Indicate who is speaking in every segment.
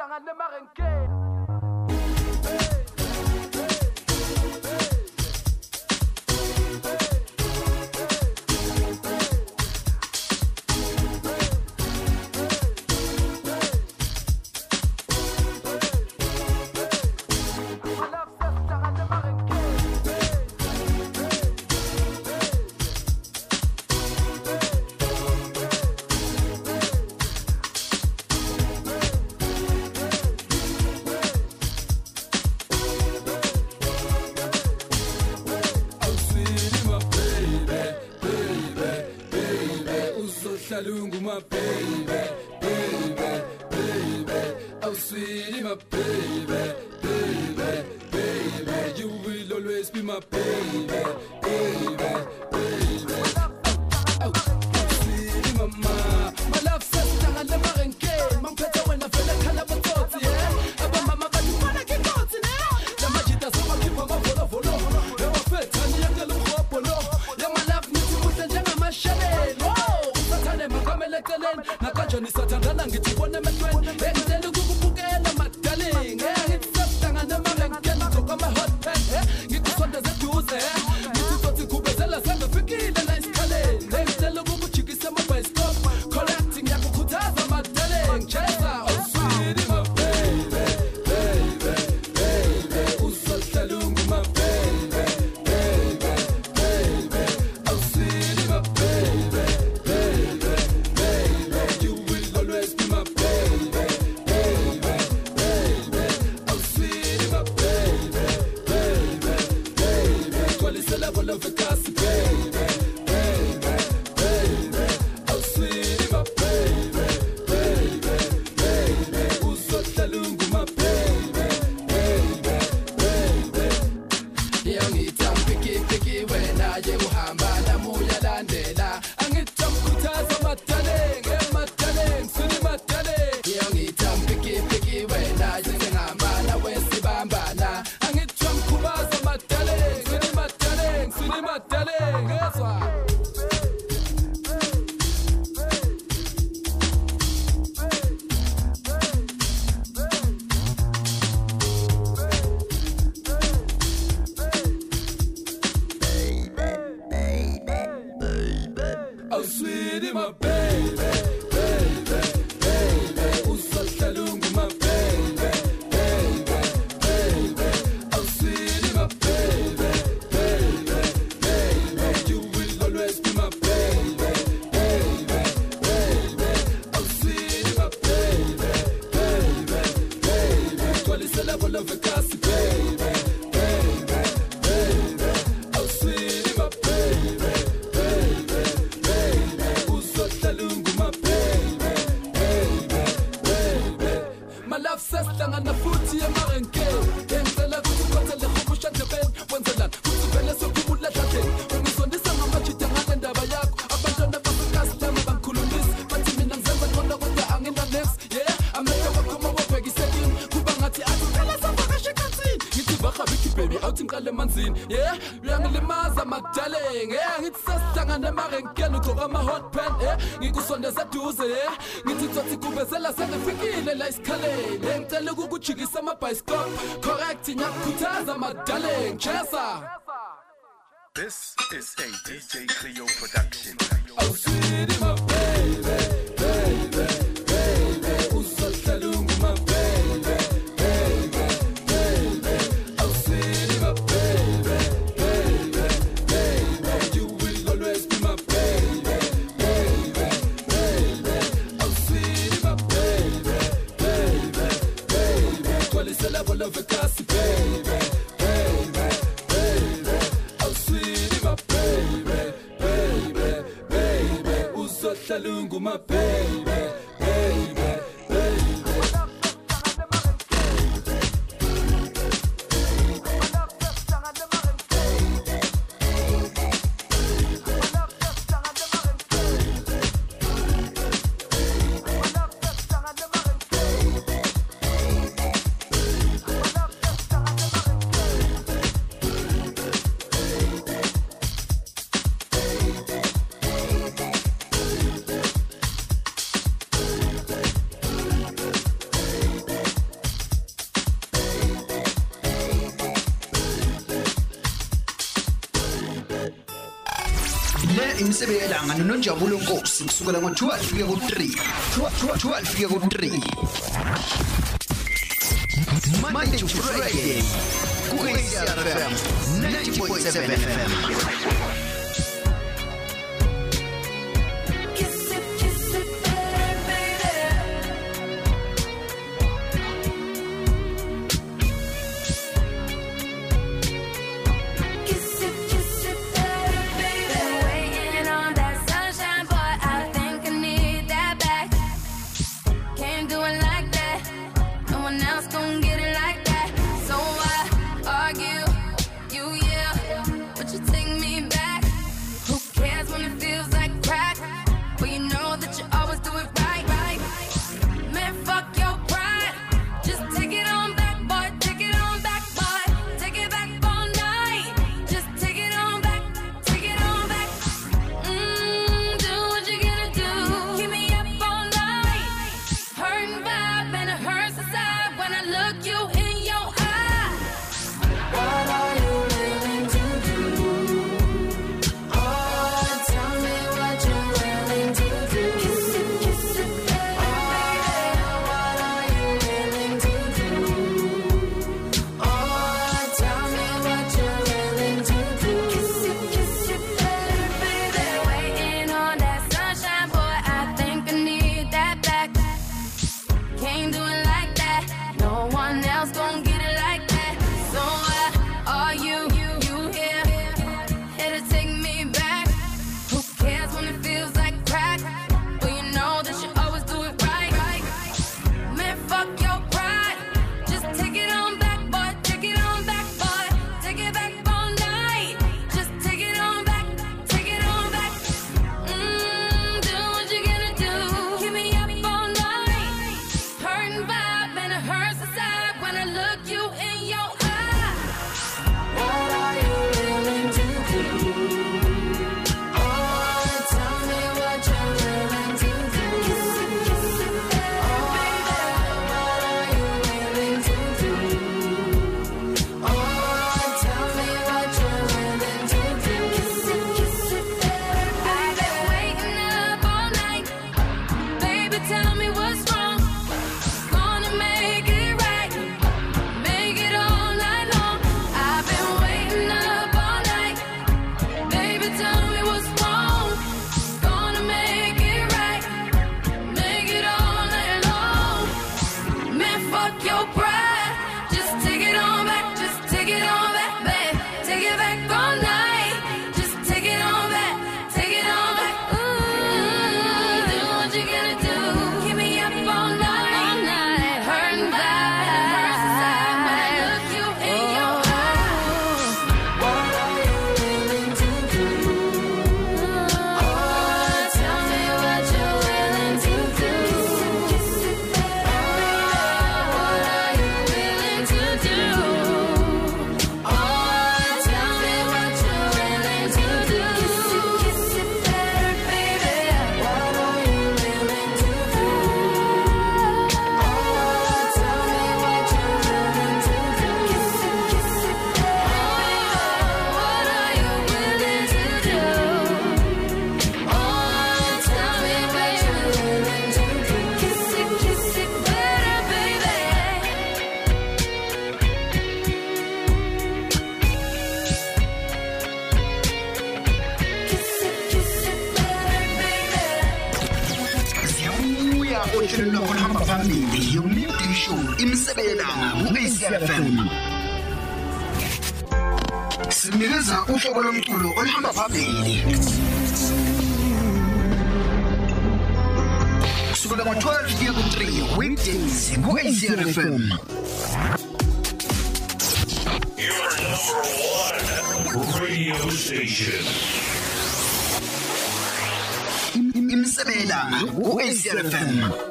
Speaker 1: ngihlangane marenkeni lungu mapema kujikisa amabhayisikobho correct ngiyakukhuthaza madale ngishesa
Speaker 2: Ndlovu noNjabulo Nkosi kusukela ngo-12 kuya ku-3 12 kuya ku-3 Monday to Friday ku-ACFM 90.7 FM Ou SRFM.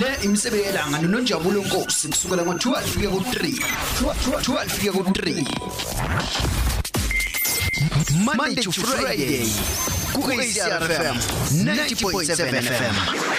Speaker 2: le
Speaker 3: imisebe yelanga nononjabulo nkosi kusukela ngo-12 kuya ku-3 12 kuya ku-3 Monday to Friday ku-ACRFM 90.7 FM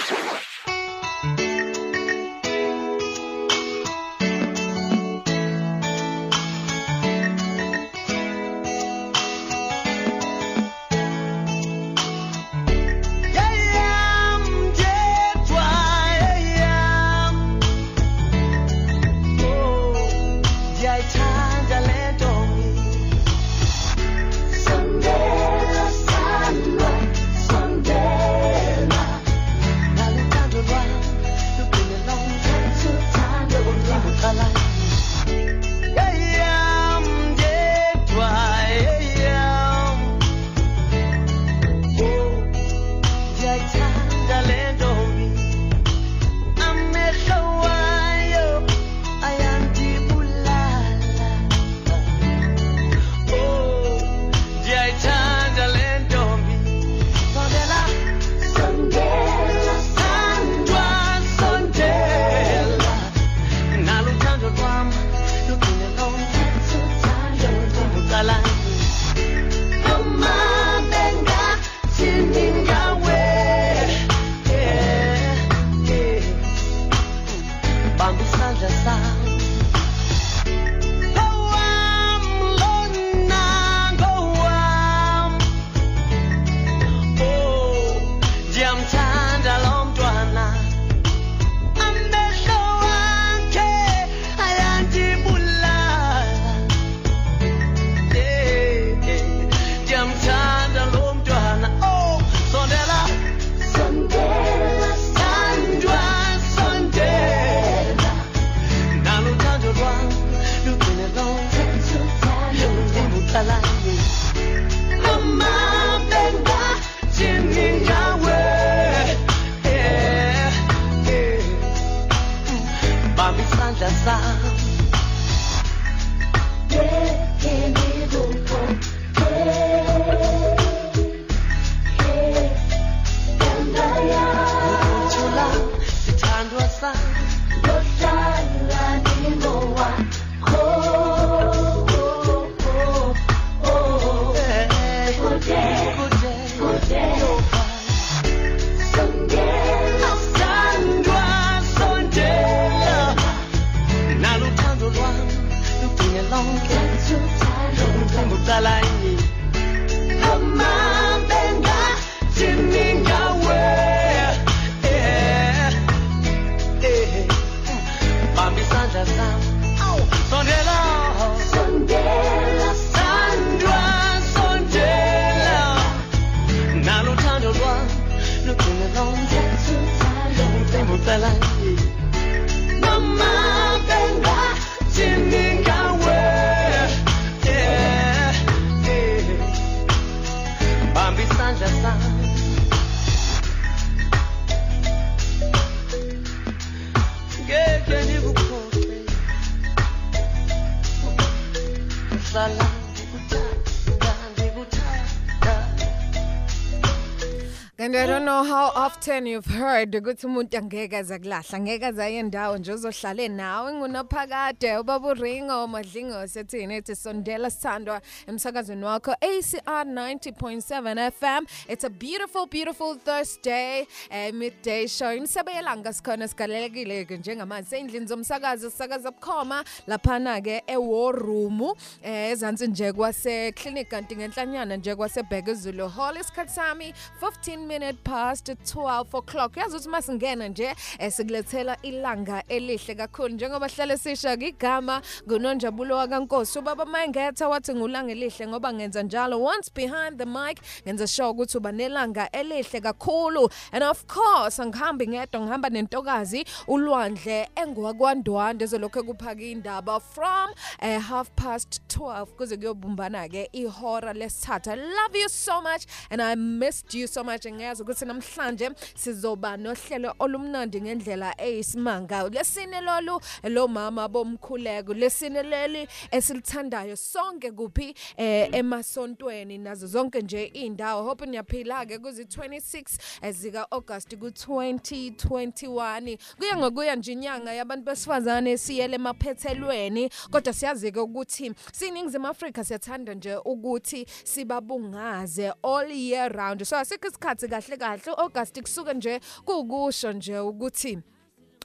Speaker 4: 10 you've heard ukuthi umuntu angeke azakulahla ngeke azaye indawo nje uzohlale nawe ngunophakade ubaba uringo madlingo sethini ethi sondela sithandwa emsakazweni wakho ACR 90.7 FM it's a beautiful beautiful Thursday eh, midday show. Insebeyelanga sikhona sigalelekile ke njengamanje. Sendlini zomsakazo sisakaza bukhoma laphana ke eWar Room eh, ezansi nje kwase clinic kanti ngenhlanyana nje kwase Bhekuzulu Hall isikhatsami 15 minute past 12 o'clock. Yazi ukuthi masingena nje esikulethela ilanga elihle kakhulu. Njengoba hlale sisha igama ngunonjabulo wakankosi ubaba Mangetha wathi ngulanga elihle ngoba ngenza njalo. Once behind the mic ngenza sure ukuthi uba nelanga elihle kakhulu. And of course angihambi ngedwa ngihamba nentokazi ulwandle engwakwandwande ezolokho kuphaka indaba. From uh, half past 12 kuze kuyobumbana ke ihora lesithathu. I love you so much and i missed you so much. Ngiyazi ukuthi namhlanje sizoba nohlelo olumnandi ngendlela eyisimanga. Lesine lolu lo mama bomkhuleko lesine leli esilithandayo sonke kuphi eh emasontweni nazo zonke nje indawo hope niyaphila ke kuzi 26 ezika August ku 2021 kuya ngokuya nje inyanga yabantu besifazane siyele emaphethelweni kodwa siyazi ke ukuthi siningizimu Africa siyathanda nje ukuthi sibabungaze all year round. So asikho isikhathi kahle kahle August kusuka nje kukusho nje ukuthi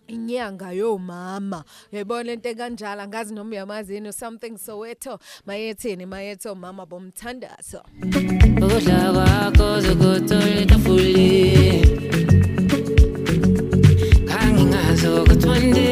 Speaker 4: inyanga yomama. Uyayibona lento ekanjalo ngazi noma uyamazini something soweto mayethini mayetho mama bomthandazo.
Speaker 5: Ukudla kwakho zokuthola etafuleni kangingazo ukuthi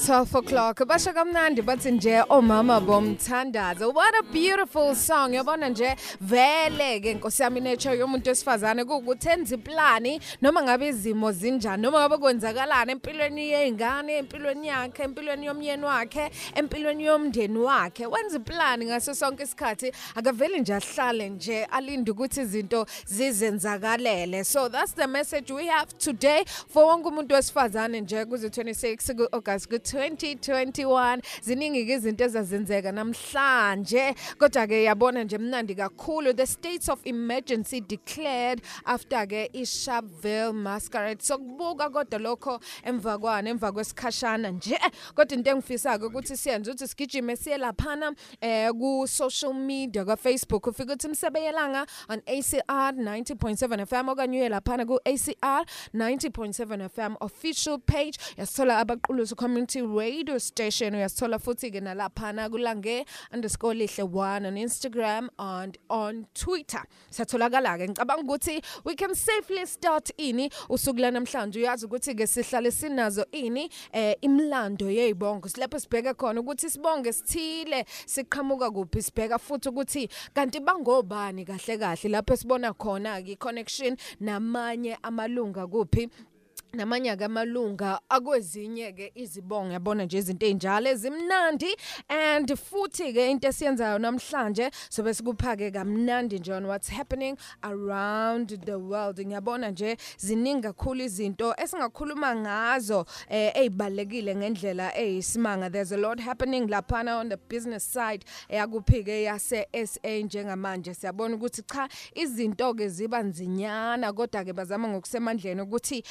Speaker 4: past 12 o'clock. Basha kamnandi bathi nje omama bomthandazo. What a beautiful song. Yabona nje vele ke Nkosi yami nature yomuntu wesifazane ukuthi enza iplani noma ngabe izimo zinjani noma ngabe kwenzakalana empilweni yeingane, empilweni yakhe, empilweni yomyeni wakhe, empilweni yomndeni wakhe. Wenza iplani ngaso sonke isikhathi akaveli nje ahlale nje alinde ukuthi izinto zizenzakalele. So that's the message we have today for wonke umuntu wesifazane nje kuze 26 ku August 2021 ziningi ke izinto ezazenzeka namhlanje kodwa ke yabona nje mnandi kakhulu. The states of emergency declared after ke iSharpeville masquerade. Sokubuka kodwa lokho emva kwane emva kwesikhashana nje. Kodwa into engifisa ukuthi siyenze ukuthi sigijime siye laphana eh ku social media ka Facebook ufika uthi msebeyelanga on ACR 90.7 FM okanye uye laphana ku ACR 90.7 FM official page. Yasithola uyasithola abaqulusi community radio station. Uyasithola futhi ke nalaphana kulange underscore lihle one on Instagram and on Twitter. Satholakala ke ngicabanga ukuthi we can safely start ini. Usuku lanamhlanje uyazi ukuthi ke sihlale sinazo ini eh imlando yezibongo silapho sibheka khona ukuthi sibonge sithile siqhamuka kuphi? Sibheka futhi ukuthi kanti bangobani kahle kahle? Lapho sibona khona ke connection namanye amalunga kuphi? Namanye akamalunga akwezinye ke izibongo yabona nje izinto ezinjalo ezimnandi. And futhi ke into esiyenzayo namhlanje sobe sikuphake kamnandi nje on what's happening around the world. Ngiyabona nje ziningi kakhulu izinto esingakhuluma ngazo eh ezibalekile ngendlela eyisimanga. There's a lot happening laphana on the business side yakuphike yase SA njengamanje. Siyabona ukuthi cha izinto ke ziba nzinyana kodwa ke bazama ngokusemandleni ukuthi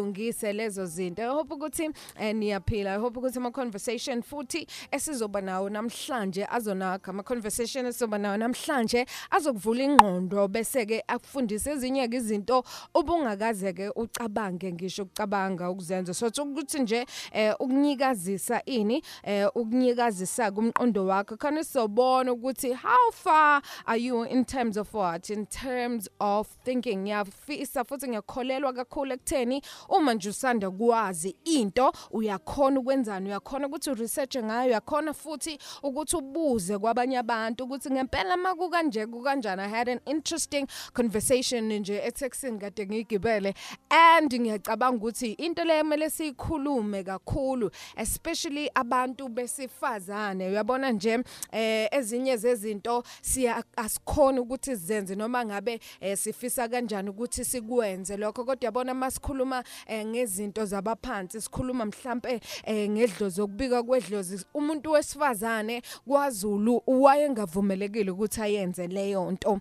Speaker 4: bayilungise lezo zinto. I hope ukuthi eh, niyaphila. I hope ukuthi ama conversation futhi esizoba nawo namhlanje azonakha. Ama conversation esizoba nawo namhlanje azokuvula ingqondo bese ke akufundise ezinye ke izinto obungakaze ke ucabange ngisho ukucabanga ukuzenza. So ukuthi nje eh, ukunyikazisa ini eh, ukunyikazisa kumqondo wakho khona sizobona ukuthi how far are you in terms of what? In terms of thinking. Ngiyafisa futhi ngiyakholelwa kakhulu ekutheni uma nje usanda kwazi into uyakhona ukwenzani uyakhona ukuthi research ngayo uyakhona futhi ukuthi ubuze kwabanye abantu ukuthi ngempela maku kanje kukanjani? I had an interesting conversation nje etexting kade ngigibele and ngiyacabanga ukuthi into le kumele siyikhulume kakhulu especially abantu besifazane. Uyabona nje eh ezinye zezinto siya asikhona ukuthi sizenze noma ngabe eh, sifisa kanjani ukuthi sikwenze lokho kodwa yabona masikhuluma ngezinto zabaphansi sikhuluma mhlambe eh, ngedlozi okubika kwedlozi umuntu wesifazane kwaZulu wayengavumelekile ukuthi ayenze leyo nto.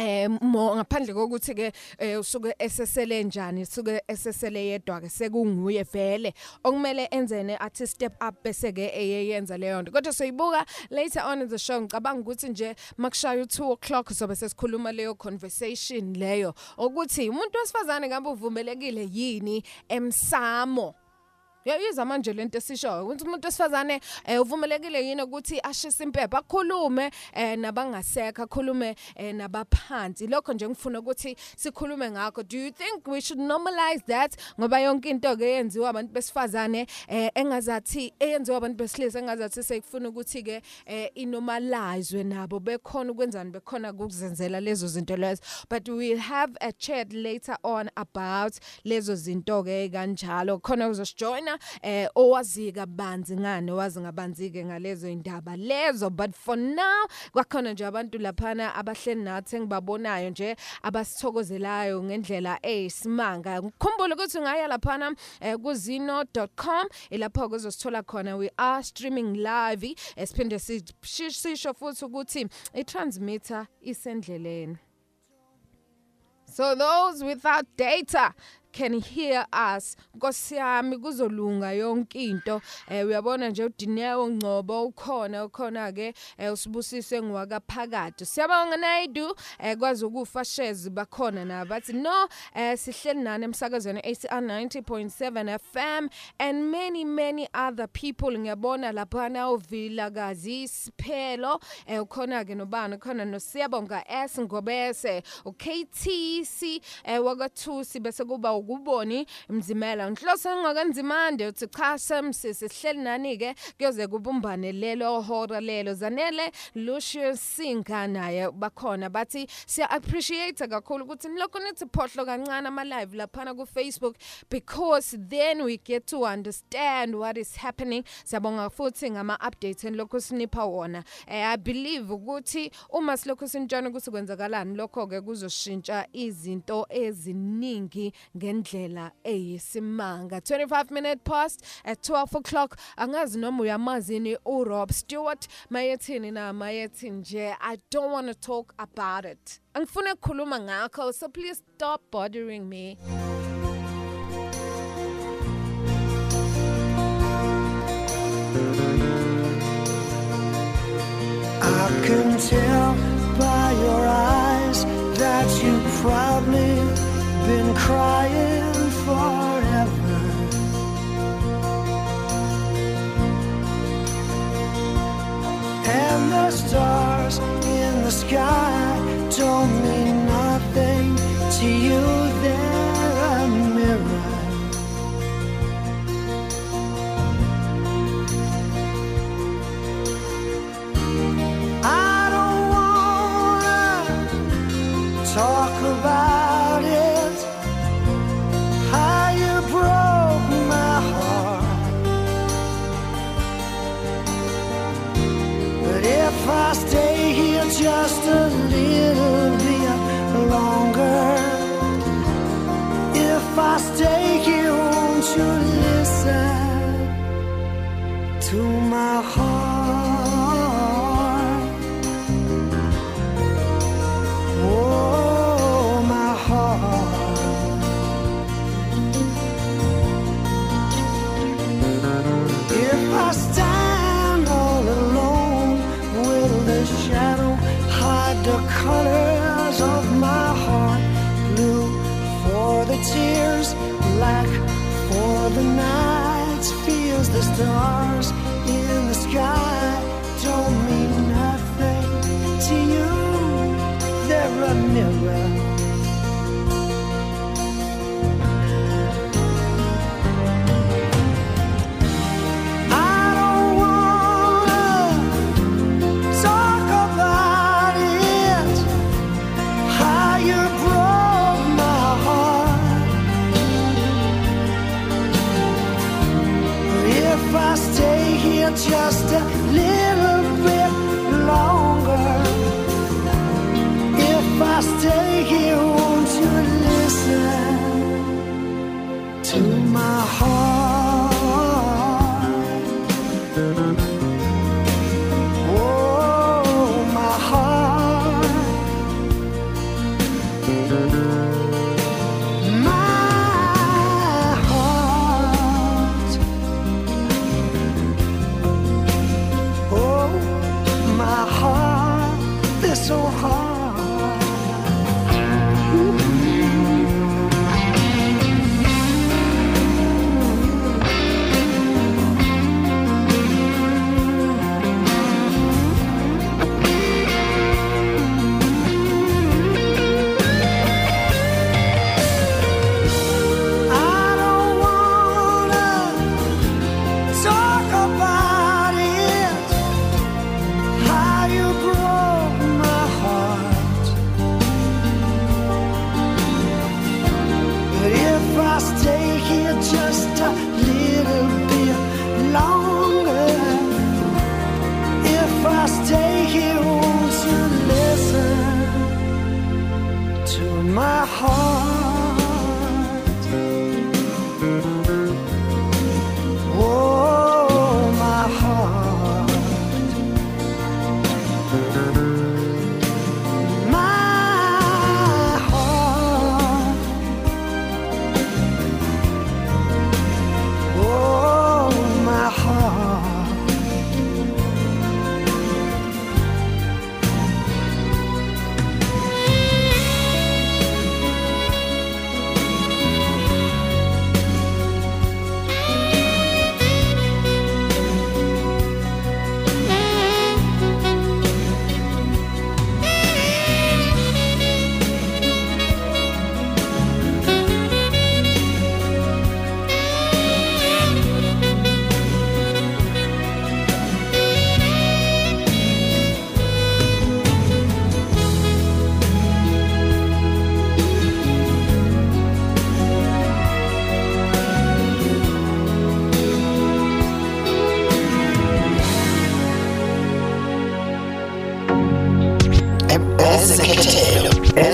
Speaker 4: Eh ngaphandle kokuthi ke eh, usuke esesele njani usuke esesele yedwa ke sekunguye vele. Okumele enzene athi step up bese ke eyenza leyo nto. Kodwa soyibuka later on in the show ngicabanga ukuthi nje makushaya u2 o'clock sobe sesikhuluma leyo conversation leyo. Ukuthi umuntu wesifazane ngabe uvumelekile yini emsamo? Uyayizwa manje lento esishoyo ukuthi umuntu wesifazane eh, uvumelekile yini ukuthi ashise impepha akhulume eh, nabangasekho akhulume eh, nabaphansi. Lokho nje ngifuna ukuthi sikhulume ngakho. Do you think we should normalize that? Ngoba yonke into ke yenziwa abantu besifazane eh, engazathi eyenziwa abantu besilisa engazathi sekufuna ukuthi ke eh, inormalizwe nabo bekhona ukwenzani bekhona ukuzenzela lezo zinto lezo. But we'll have a chat later on about lezo zinto ke kanjalo khona uzosijoina eh owazi kabanzi ngane wazi ngabanzi ke ngalezo indaba lezo. But for now kwakhona nje abantu laphana abahleli nathi engibabonayo nje abasithokozelayo ngendlela eyisimanga. Ngikhumbule ukuthi ungaya laphana eh, kuzino.com ilapho kuzosithola khona. We are streaming live esiphinde sisho futhi ukuthi i transmitter isendleleni. So those without data can hear us? Nkosiyami kuzolunga yonke into. Eh uyabona nje uDineo Ngcobo ukhona ukhona ke eh, usibusise ngiwakaphakade siyabonga nayidu eh, kwazi ukufa shares bakhona nabathi no eh, sihleli nani emsakazweni ACR 90.7 FM and many many other people. Ngiyabona lapha na uvila kazi siphelo eh, ukhona ke nobani? Ukhona nosiyabonga S ngobese uKTC eh, wakathusi bese kuba ukuboni mzimela. Ngihlose ngakanzimande uthi cha semsisi sihleli nani ke kuyoze kubumbane lelo hora lelo. Zanele Lucius Singa naye bakhona bathi siya appreciate kakhulu ukuthi nilokho nithi phohlo kancane ama live laphana ku Facebook because then we get to understand what is happening. Siyabonga futhi ngama updates enilokho sinipha wona. Eh, i believe ukuthi uma silokho sinitshana ukuthi kwenzakalani lokho ke kuzoshintsha izinto eziningi ngendlela eyisimanga. 25 minute past at 12 o'clock angazi noma uyamazini uRob Stewart. Mayethini na mayethi nje i don't want to talk about it. Angifuna ukukhuluma ngakho so please stop bothering me.
Speaker 6: I can tell by your eyes that you've probably been crying. and the stars in the sky don't mean nothing to you. Just a little bit longer, if I stay here, won't you listen to my heart? The nights, feels the stars.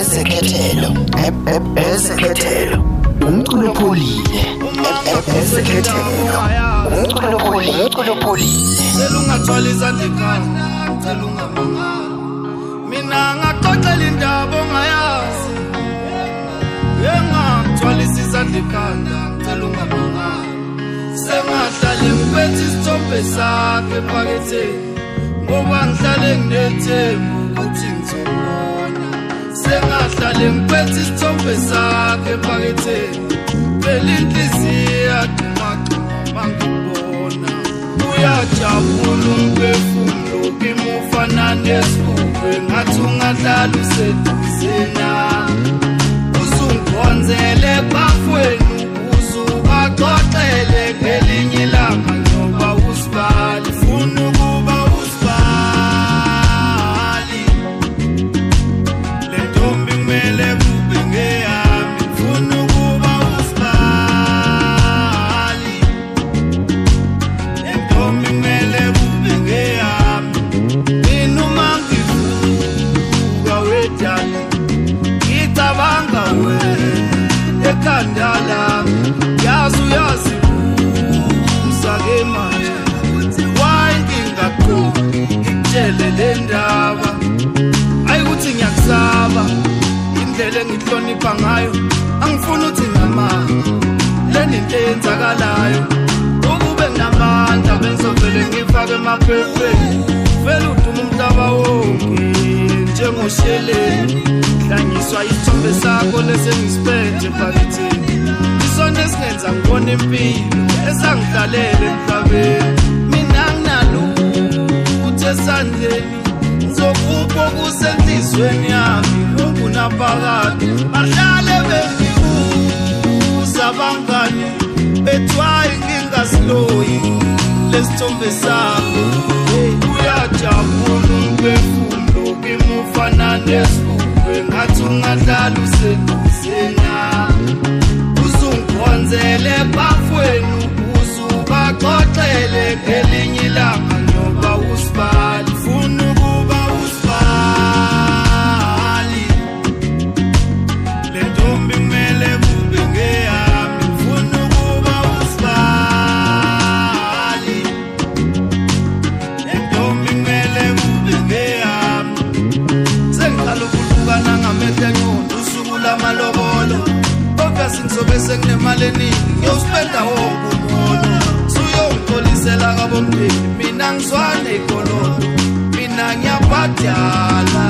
Speaker 7: Ezekhethelo. Ezekhethelo. Ezekhethelo umculo pholile ezekhethelo. Umculo pholile umculo pholile
Speaker 8: selungathwala izandla ekhanda cela ungamangala. Mina ngaxoxela indaba ongayazi. Engangithwalisa izandla ekhanda cela ungamangala. Sengahlale ngiphethe isithombe sakhe ephaketheni ngoba ngihlale nginethemba. Sengahlale ngiphethe isithombe sakhe ephaketheni phela inhliziyo yadumagcuma ngibona uyajabula umphefumulo kimufana nesibukwe ngathi ungahlala useduzena usungikhonzele bafweni uzubaxoxele ngelinye ilanga. Engihlonipha ngayo angifuni ukuthi ngamanga leninto eyenzakalayo ukube nginamandla bengizovele ngifake emaphepheni. Vele uduma umhlaba wonke njengosheleni. Hlanyiswa isithombe sakho lesengisiphethe phaketheni isona esingenza ngibona impilo esangidlalela emhlabeni. Mina nginalutho esandleni ngizokupho kusenhlizweni yami ungunaphakade bahlale bengibuza abangani bethwayi ngingasiloyi lesithombe sakho. Uyajabula umphefumlo kimufana nesifube ngathi ungahlala useduzena usungikhonzele bafweni uzubaxoxele ngelinye ilanga. Obviously ngizobe senginemali eningi ngiyowuspenda wonke umholo suyongixolisela kabomndeni mina ngizwane ikolodo. Mina ngiyabhadala.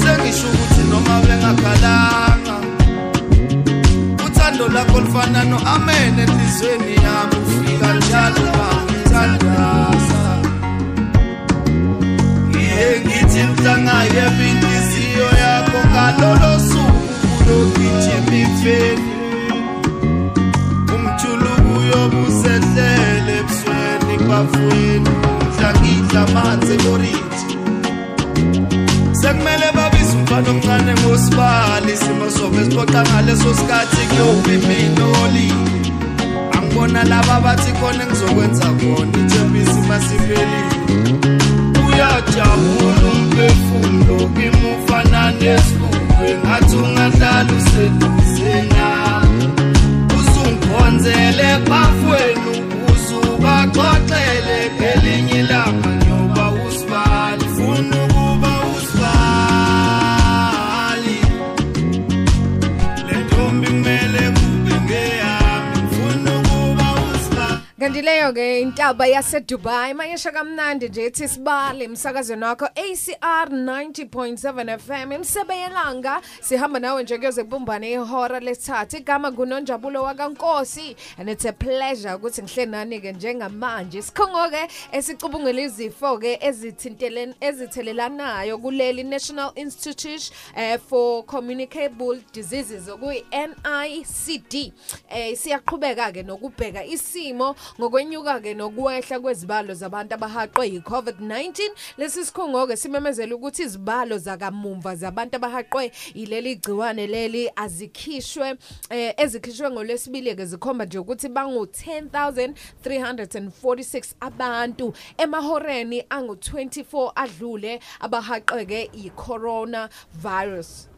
Speaker 8: Sengisho ukuthi noma bengakhalanga uthando lakho lufana no-amen enhlizweni yami ufika njalo bangithandaza ngiye ngithi mhlangayeba inhliziyo yakho ngalolo suku kulogijima ifeni umthuluku yobusehlele ebusweni bafweni mhlangidla amanzi ekorithi sekumele babize umfana omncane ngosibali. Isimo sobe sixoxa ngaleso sikhathi kuyobhibhina olini angibona laba bathi khona engizokwenza khona ithembisi masiphelile uyajabula umphefumlo kimufana nesibube ngathi ungahlala useduzena usungikhonzele bafweni uzubaxoxele ngelinye ilanga.
Speaker 4: Kanti leyo ke intaba yasedubai mayesha kamnandi nje ethi sibale emsakazweni wakho acr 90.7 fm imsebe yelanga sihamba nawe nje kuyoze kubumbane ihora lesithathu. Igama kunonjabulo wakankosi and it's a pleasure ukuthi ngihle nani-ke njengamanje. Sikhongo-ke esicubungela izifo-ke ezithelelanayo kuleli national institute eh, for communicable diseases okuyi-nicd eh siyaqhubeka-ke nokubheka isimo ngokwenyuka-ke nokwehla kwezibalo zabantu abahaqwe yi-covid-19 lesi sikhungo-ke simemezela ukuthi izibalo zakamumva zabantu abahaqwe yileli gciwane leli azikhishwe eh, ezikhishwe ngolwesibili-ke zikhomba nje ukuthi bangu-10 346 abantu. Emahoreni angu-24 adlule abahaqeke yi-corona virus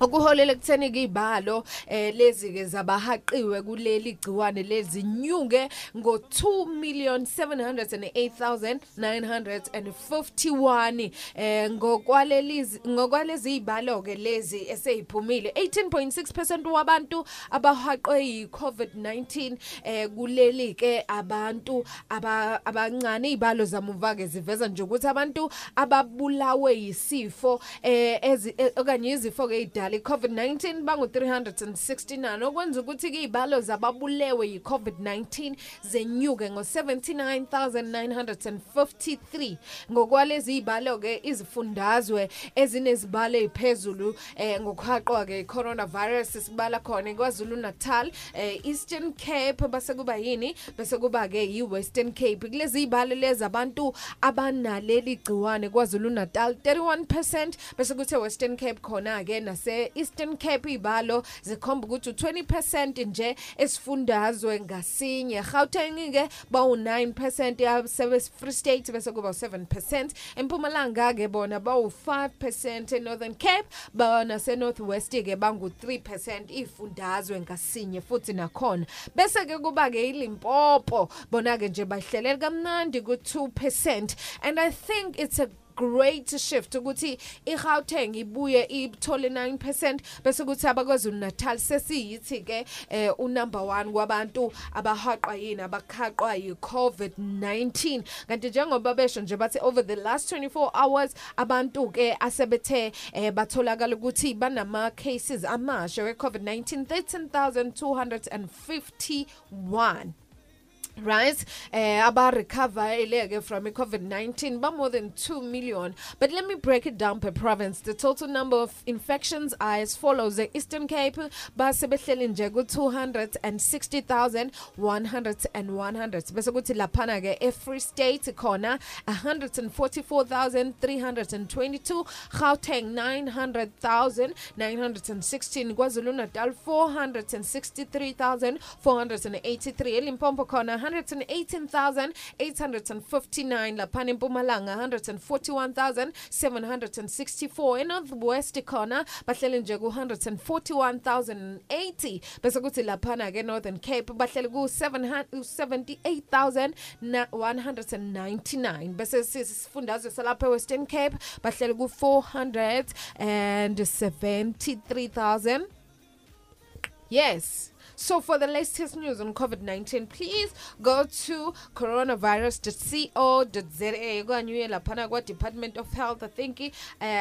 Speaker 4: okuholela ekutheni izibalo eh lezi ke zabahaqiwe kuleli gciwane lezinyuke ngo2 million 708951 eh ngokwaleli ngokwalezi izibalo ke lezi eseyiphumile 18.6% wabantu abahaqwe yiCovid-19 eh kuleli ke abantu aba- abancane izibalo zamuva ke ziveza nje ukuthi abantu ababulawe yisifo eh ezi- eh, okanye izifo ke idala abagula i-COVID-19 bangu-369 okwenza ukuthi ke izibalo zababulewe yi-COVID-19 zenyuke ngo-79953 ngokwalezi izibalo ke izifundazwe ezinezibalo eziphezulu eh ngokuhaqwa ke coronavirus sibala khona kwaZulu Natal eh Eastern Cape base kuba yini? Bese kuba ke yi-Western Cape. Kulezi izibalo lezi abantu abanaleli gciwane kwaZulu Natal 31% bese kuthe Western Cape khona ke nase Eastern Cape izibalo zikhomba ukuthi u20% nje esifundazwe ngasinye. Gauteng ke bawu9% yasebe Free State bese kuba u7% eMpumalanga ke bona bawu5% eNorthern Cape bona se Northwest ke bangu 3% ifundazwe ngasinye futhi nakhona. Bese ke kuba ke iLimpopo bona ke nje bahlelele kamnandi ku 2% and I think it's a great shift ukuthi iGauteng ibuye ithole 9% bese kuthi abakwazulu Natal sesiyithi ke eh unumber 1 kwabantu abahaqwa yini abakhaqwa yiCovid-19 kanti njengoba besho nje bathi over the last 24 hours abantu ke asebethe eh batholakala ukuthi banama cases amasha weCovid-19 13251 right? Eh aba recover eleke from covid-19 ba more than 2 million. But let me break it down per province. The total number of infections are as follows. The eastern cape basebehleli nje ku 260100 and 100 bese kuthi laphana ke e-free state khona 144322 Gauteng 900916 KwaZulu Natal 463483 eLimpopo khona 118,859 laphana eMpumalanga 141,764 eNorthwest khona bahlele nje ku 141,080 bese kuthi laphana ke Northern Cape bahlele ku 778,199 bese sisifundazwe salapha eWestern Cape bahlele ku 473,000 Yes. So for the latest news on COVID-19, please go to coronavirus.co.za kwanyuye laphana kwa Department of Health I think eh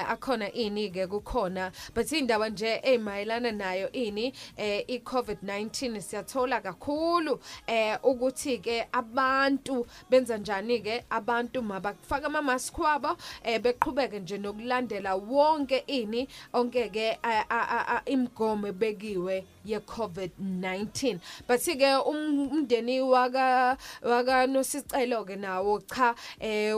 Speaker 4: akhona ini ke kukhona. But indaba nje emayelana nayo ini eh iCovid-19 siyathola kakhulu eh ukuthi ke abantu benza njani ke? Abantu mabafaka ama mask wabo eh beqhubeke nje nokulandela wonke ini onke ke imigomo bekiwe ye COVID-19 but ke umndeni waka waka nosicelo ke nawo cha eh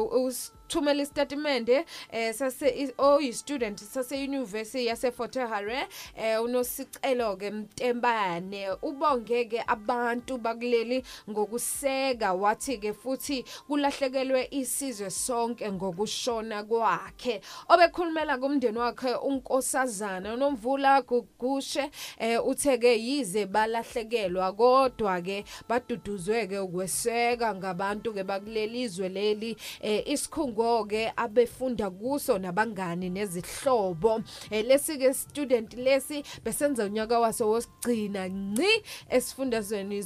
Speaker 4: thumela istatimende eh sase oyi student sase university yase Fort Hare eh unosicelo ke Mtembane. Ubongeke abantu bakuleli ngokuseka wathi ke futhi kulahlekelwe isizwe sonke ngokushona kwakhe. Obekhulumela kumndeni wakhe unkosazana unomvula gugushe eh utheke yize balahlekelwa kodwa ke baduduzwe ke ukweseka ngabantu ke bakulelizwe leli eh isikhungo ke abefunda kuso nabangani nezihlobo. Eh, lesi ke student lesi besenza unyaka waso wosigcina nci esifundazweni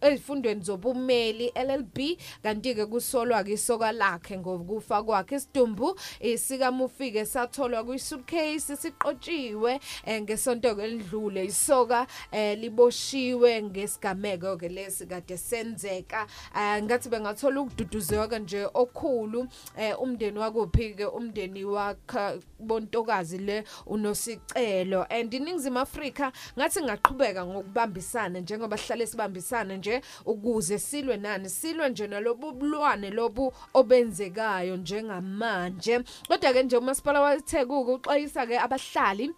Speaker 4: ezifundweni zobumeli LLB kanti ke kusolwa ke isoka lakhe ngokufa kwakhe isidumbu isika mufike satholwa kwi suitcase siqotshiwe eh, ngesonto elidlule isoka eh, liboshiwe ngesigameko ke lesi kade senzeka. Eh, ngathi bengathola ukududuzeka nje okhulu eh, umndeni wakuphi ke umndeni wakha bontokazi le unosicelo. And iningizimu Afrika ngathi ngaqhubeka ngokubambisana njengoba sihlale sibambisana nje ukuze silwe nani silwe nje nalobu bulwane lobu obenzekayo njengamanje. Kodwa ke nje umasipala wathekuka uxwayisa ke abahlali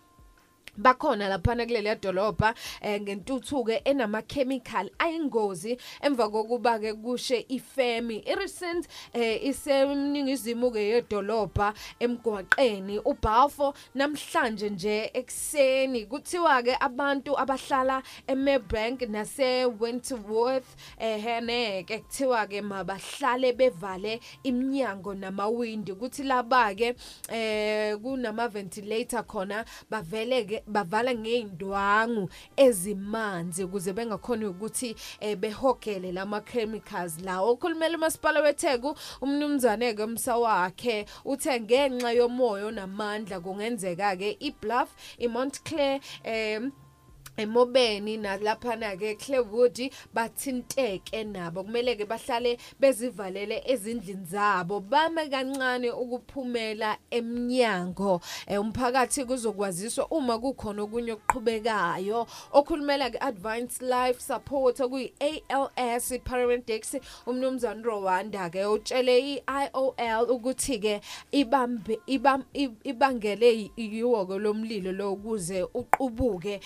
Speaker 4: bakhona laphana kuleli dolobha eh, ngentuthuke enamakhemical ayingozi. Emva kokuba ke kushe ifemi irecent eh, isemningizimu ke yedolobha emgwaqeni uBalfo namhlanje nje ekseni kuthiwa ke abantu abahlala eMebank nase Wentworth eheneke kuthiwa ke mabahlale bevale iminyango namawindi. Kuthi laba ke eh kunama ventilator khona bavele ke bavala ngeindwangu ezimanzi ukuze bengakhona ukuthi eh, behogele lama chemicals lawo ukhulumela umasipala weTheku umnumzane ke umsa wakhe uthe ngenxa yomoya onamandla kungenzeka ke iBluff iMontclair em emobeni nalaphana ke Clearwood bathinteke nabo kumele ke bahlale bezivalele ezindlini zabo bame kancane ukuphumela eminyango Eh, umphakathi kuzokwaziswa uma kukhona okunye okuqhubekayo okhulumela ke Advanced Life Support okuyi ALS paramedics umnumzane Rwanda ke utshele iIOL ukuthi ke ibambe ibam- ib- ibangele yiwo ke lomlilo lo ukuze uqubuke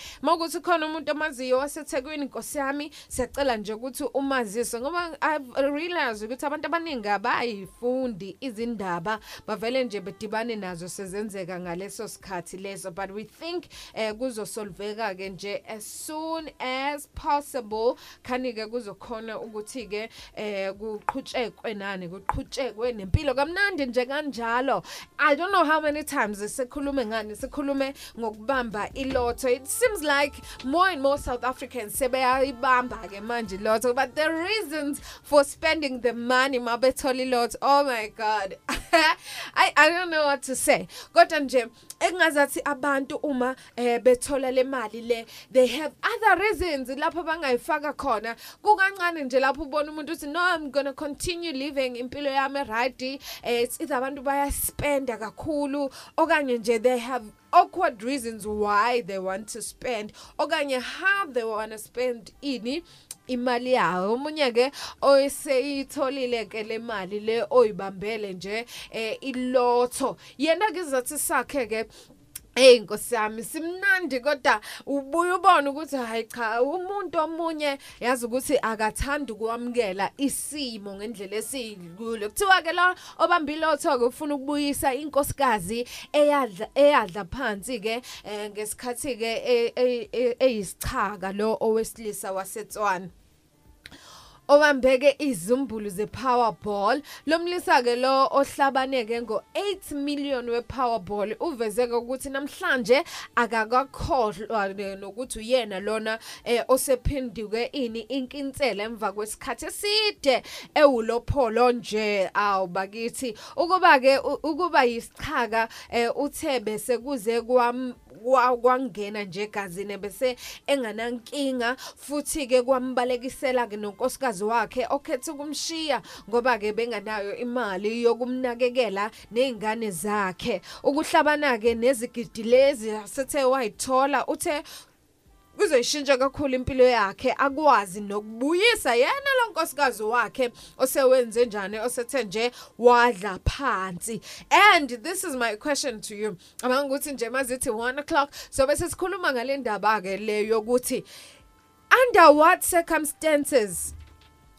Speaker 4: makuthi khona umuntu amaziyo waseThekwini Nkosi yami. Siyacela nje ukuthi umazise ngoba I've realized ukuthi abantu abaningi abayifundi izindaba bavele nje bedibane nazo sezenzeka ngaleso sikhathi leso. But we think eh kuzosolveka ke nje as soon as possible. Khani ke kuzokhona ukuthi ke eh kuqhutshekwe nani kuqhutshekwe nempilo. Kamnandi nje kanjalo. I don't know how many times sikhulume ngani sikhulume ngokubamba ilotho. It seems like more and more south africans sebeyayibamba ke manje ilotho but the reasons for spending the money mabethola ilotho oh my god. I i don't know what to say. Kodwa nje engazathi abantu uma eh bethola le mali le they have other reasons lapho bangayifaka khona. Kukancane nje lapho ubona umuntu uthi no i'm going to continue living impilo yami right. Eh it's either abantu bayaspenda kakhulu. Okanye nje they have awkward reasons why they want to spend okanye how they want to spend ini imali yawo umunye ke oyiseyitholile ke le mali le oyibambele nje eh ilotho. Yena ke izathi sakhe ke Hey Nkosi yami simnandi kodwa ubuye ubone ukuthi hayi cha umuntu omunye yazi ukuthi akathandi ukwamukela isimo ngendlela esiyikulo kuthiwa ke la obambilotho ke ufuna ukubuyisa inkosikazi eyadla eyadla phansi ke eh, ngesikhathi ke e- e- e- eyisichaka lo owesilisa waseTswana. Obambeke izumbulu ze-Powerball. Lomlisa ke lo ohlabaneke ngo-8 million we-Powerball uvezeke ukuthi namhlanje akakakhohlwa nokuthi uyena lona eh, osephinduke ini inkinsela emva kwesikhathi eside ewulopholo nje awu bakithi. Ukuba ke ukuba yisichaka eh, uthe bese kuze kwam kwa- kwangena nje egazini bese enganankinga. Futhi ke kwambalekisela ke nonkosikazi wakhe okhethe ukumshiya ngoba ke benganayo imali yokumnakekela nezingane zakhe. Ukuhlabana ke nezigidi lezi asethe wayithola uthe kuzoyishintsha kakhulu impilo yakhe akwazi nokubuyisa yena lo nkosikazi wakhe osewenze njani osethe nje wadla phansi. And this is my question to you. Abanga ukuthi nje mazithi 1 o'clock so bese sikhuluma ngale ndaba ke leyo yokuthi under what circumstances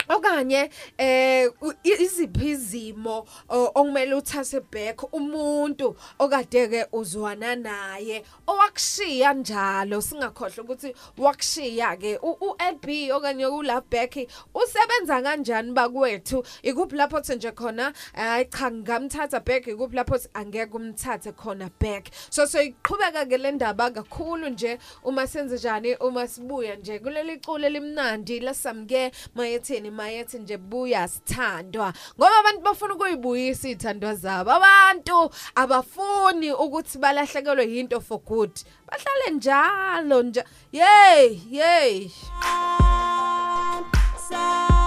Speaker 4: okanye eh u- i- iziphi izimo o- okumele uthathe back umuntu okade ke uzwana naye owakushiya njalo singakhohle ukuthi wakushiya ke uLB okanye uLove back usebenza kanjani bakwethu? Ikuphi lapho thi nje khona hayi cha ngamthatha back? Ikuphi lapho thi angeke umthathe khona back? So so iqhubeka ke le ndaba kakhulu nje uma senze njani uma sibuya nje kuleli culo limnandi lasamke mayetheni mayethi nje buya sithandwa ngoba abantu bafuna ukuyibuyisa ithandwa zabo. Abantu abafuni ukuthi balahlekelwe yinto for good. Bahlale njalo nje. Yey yey
Speaker 9: Sam,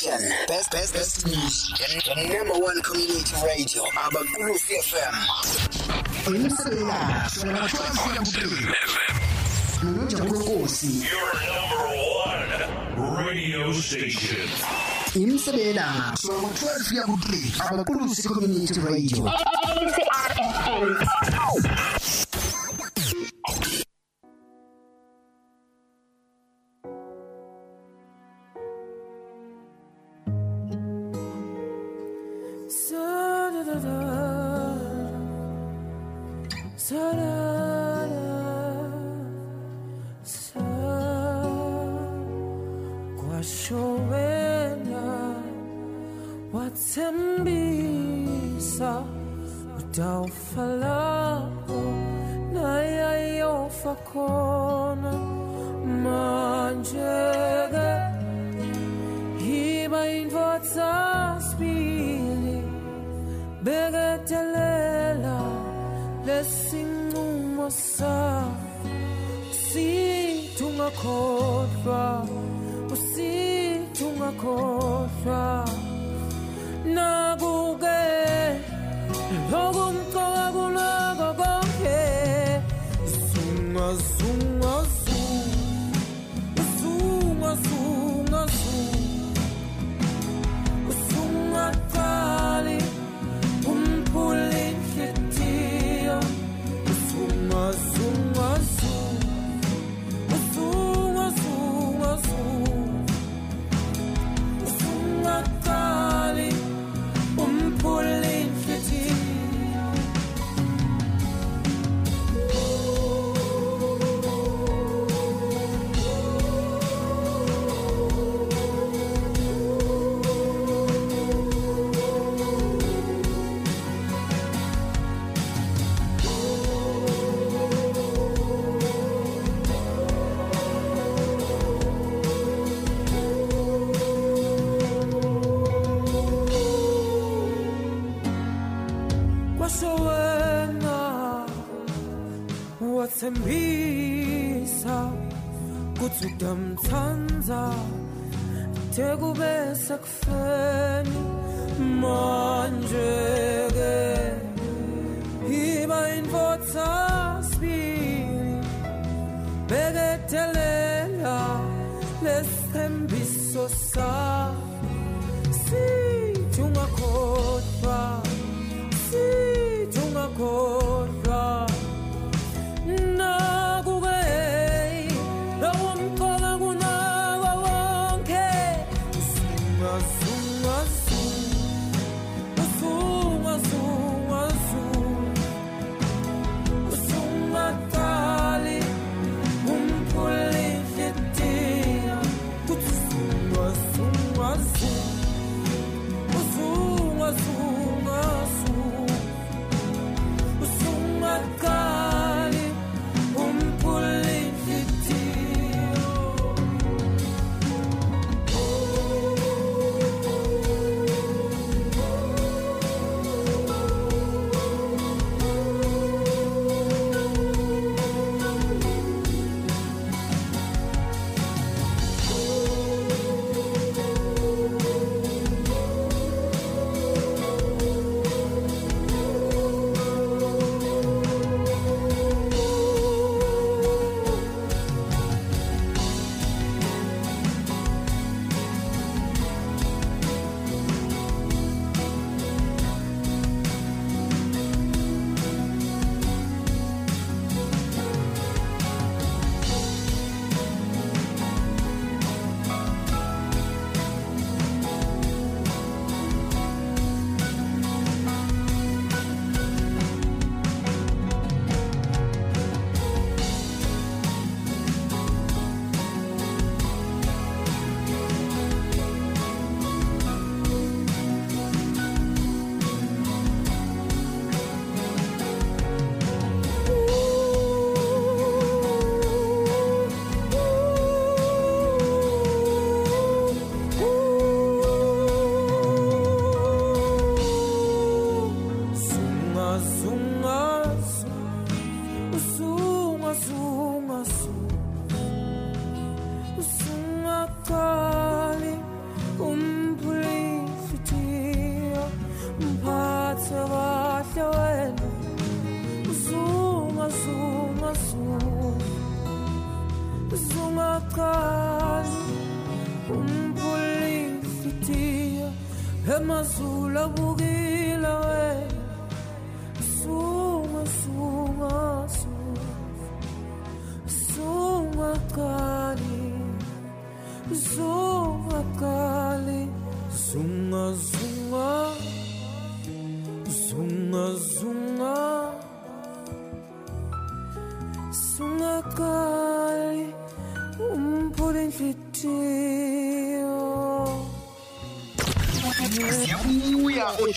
Speaker 10: station. Best, best, best news. Number one community radio. Abakulusi FM. Imsela, sona thola mbukhulu. Nojabukosi.
Speaker 11: Your number one radio station.
Speaker 10: Imsela, sona thola mbukhulu. Abakulusi community radio. ACRFM.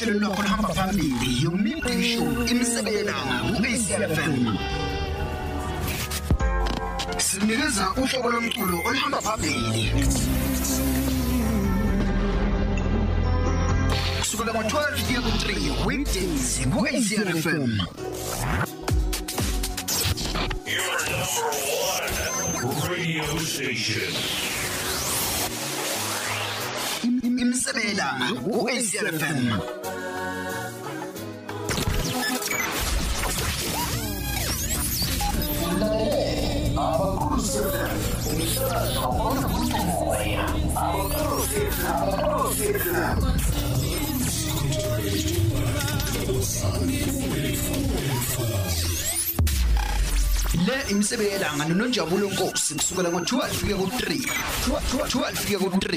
Speaker 10: Ohlelo lwakho luhamba phambili yomidday show imisebenzelanga ku-acfm sinikeza uhlobo lomculo oluhamba phambili kusukela ngo-12 kuya ku-3 weekdays ku-acfm
Speaker 11: Your number one radio station.
Speaker 10: imisebenzelanga ku-acfm imisebe yelanga noNonjabulo Nkosi kusukela ngo-12 kuya ku-3 12 kuya ku-3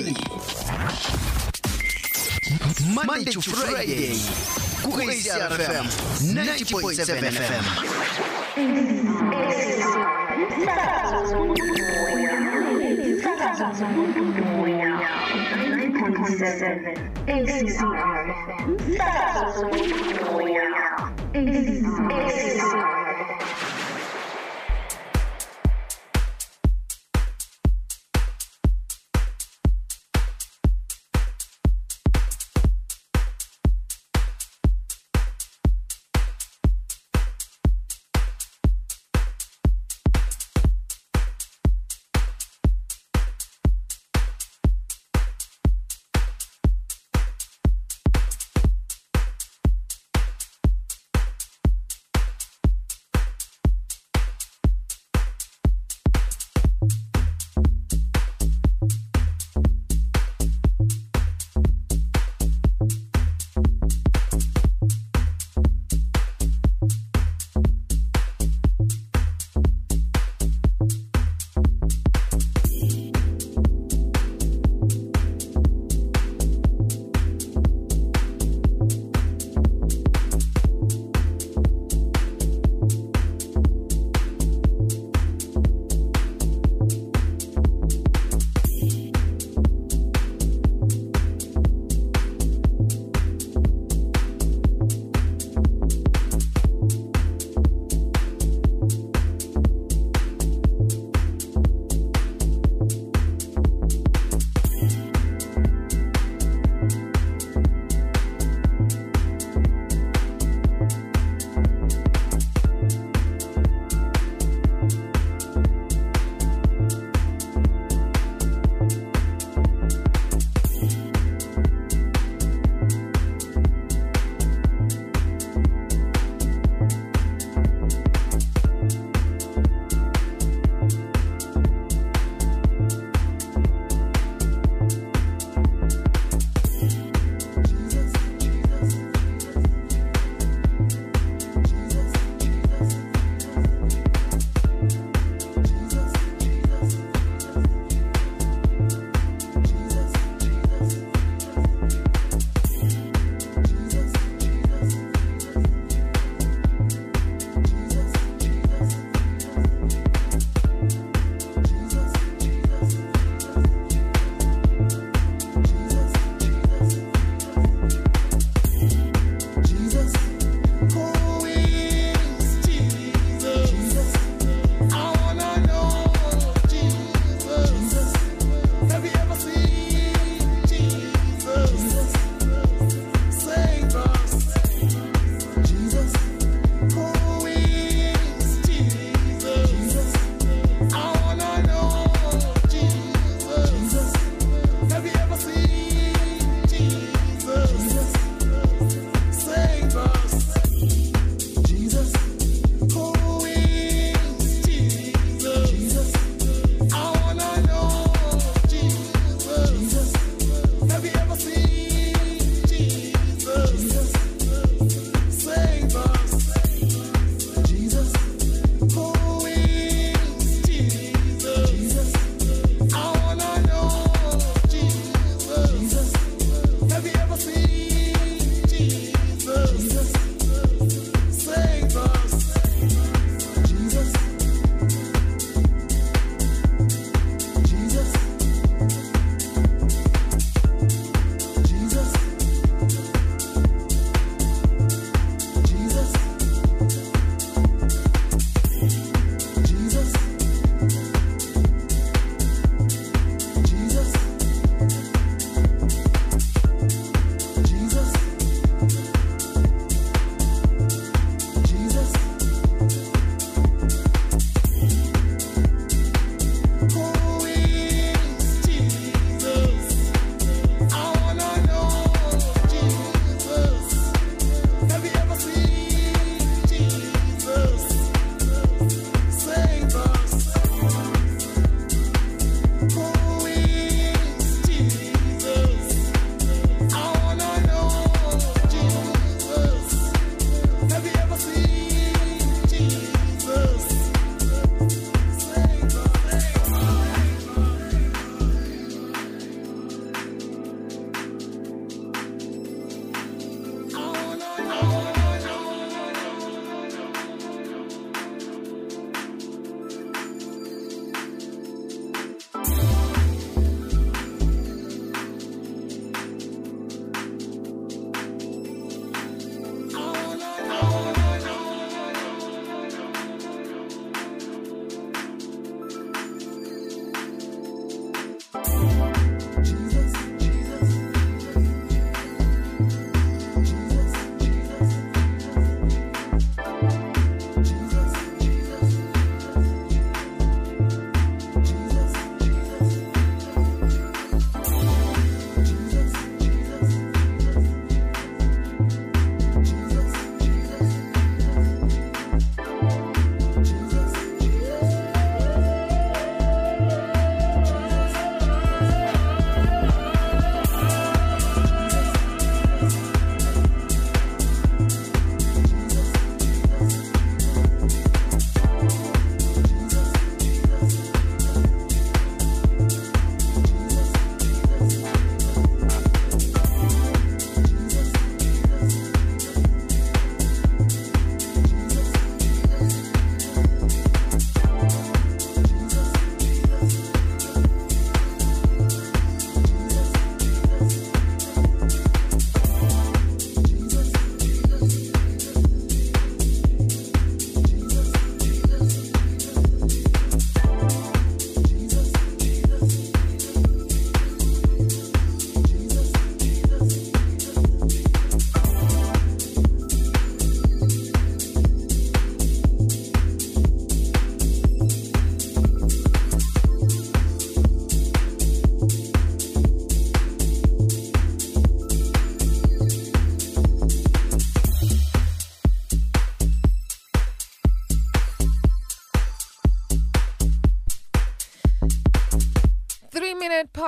Speaker 10: Monday to Friday ku ACRFM 90.7 FM Sakazo umoya 9.7 ACR Sakazo umoya ACR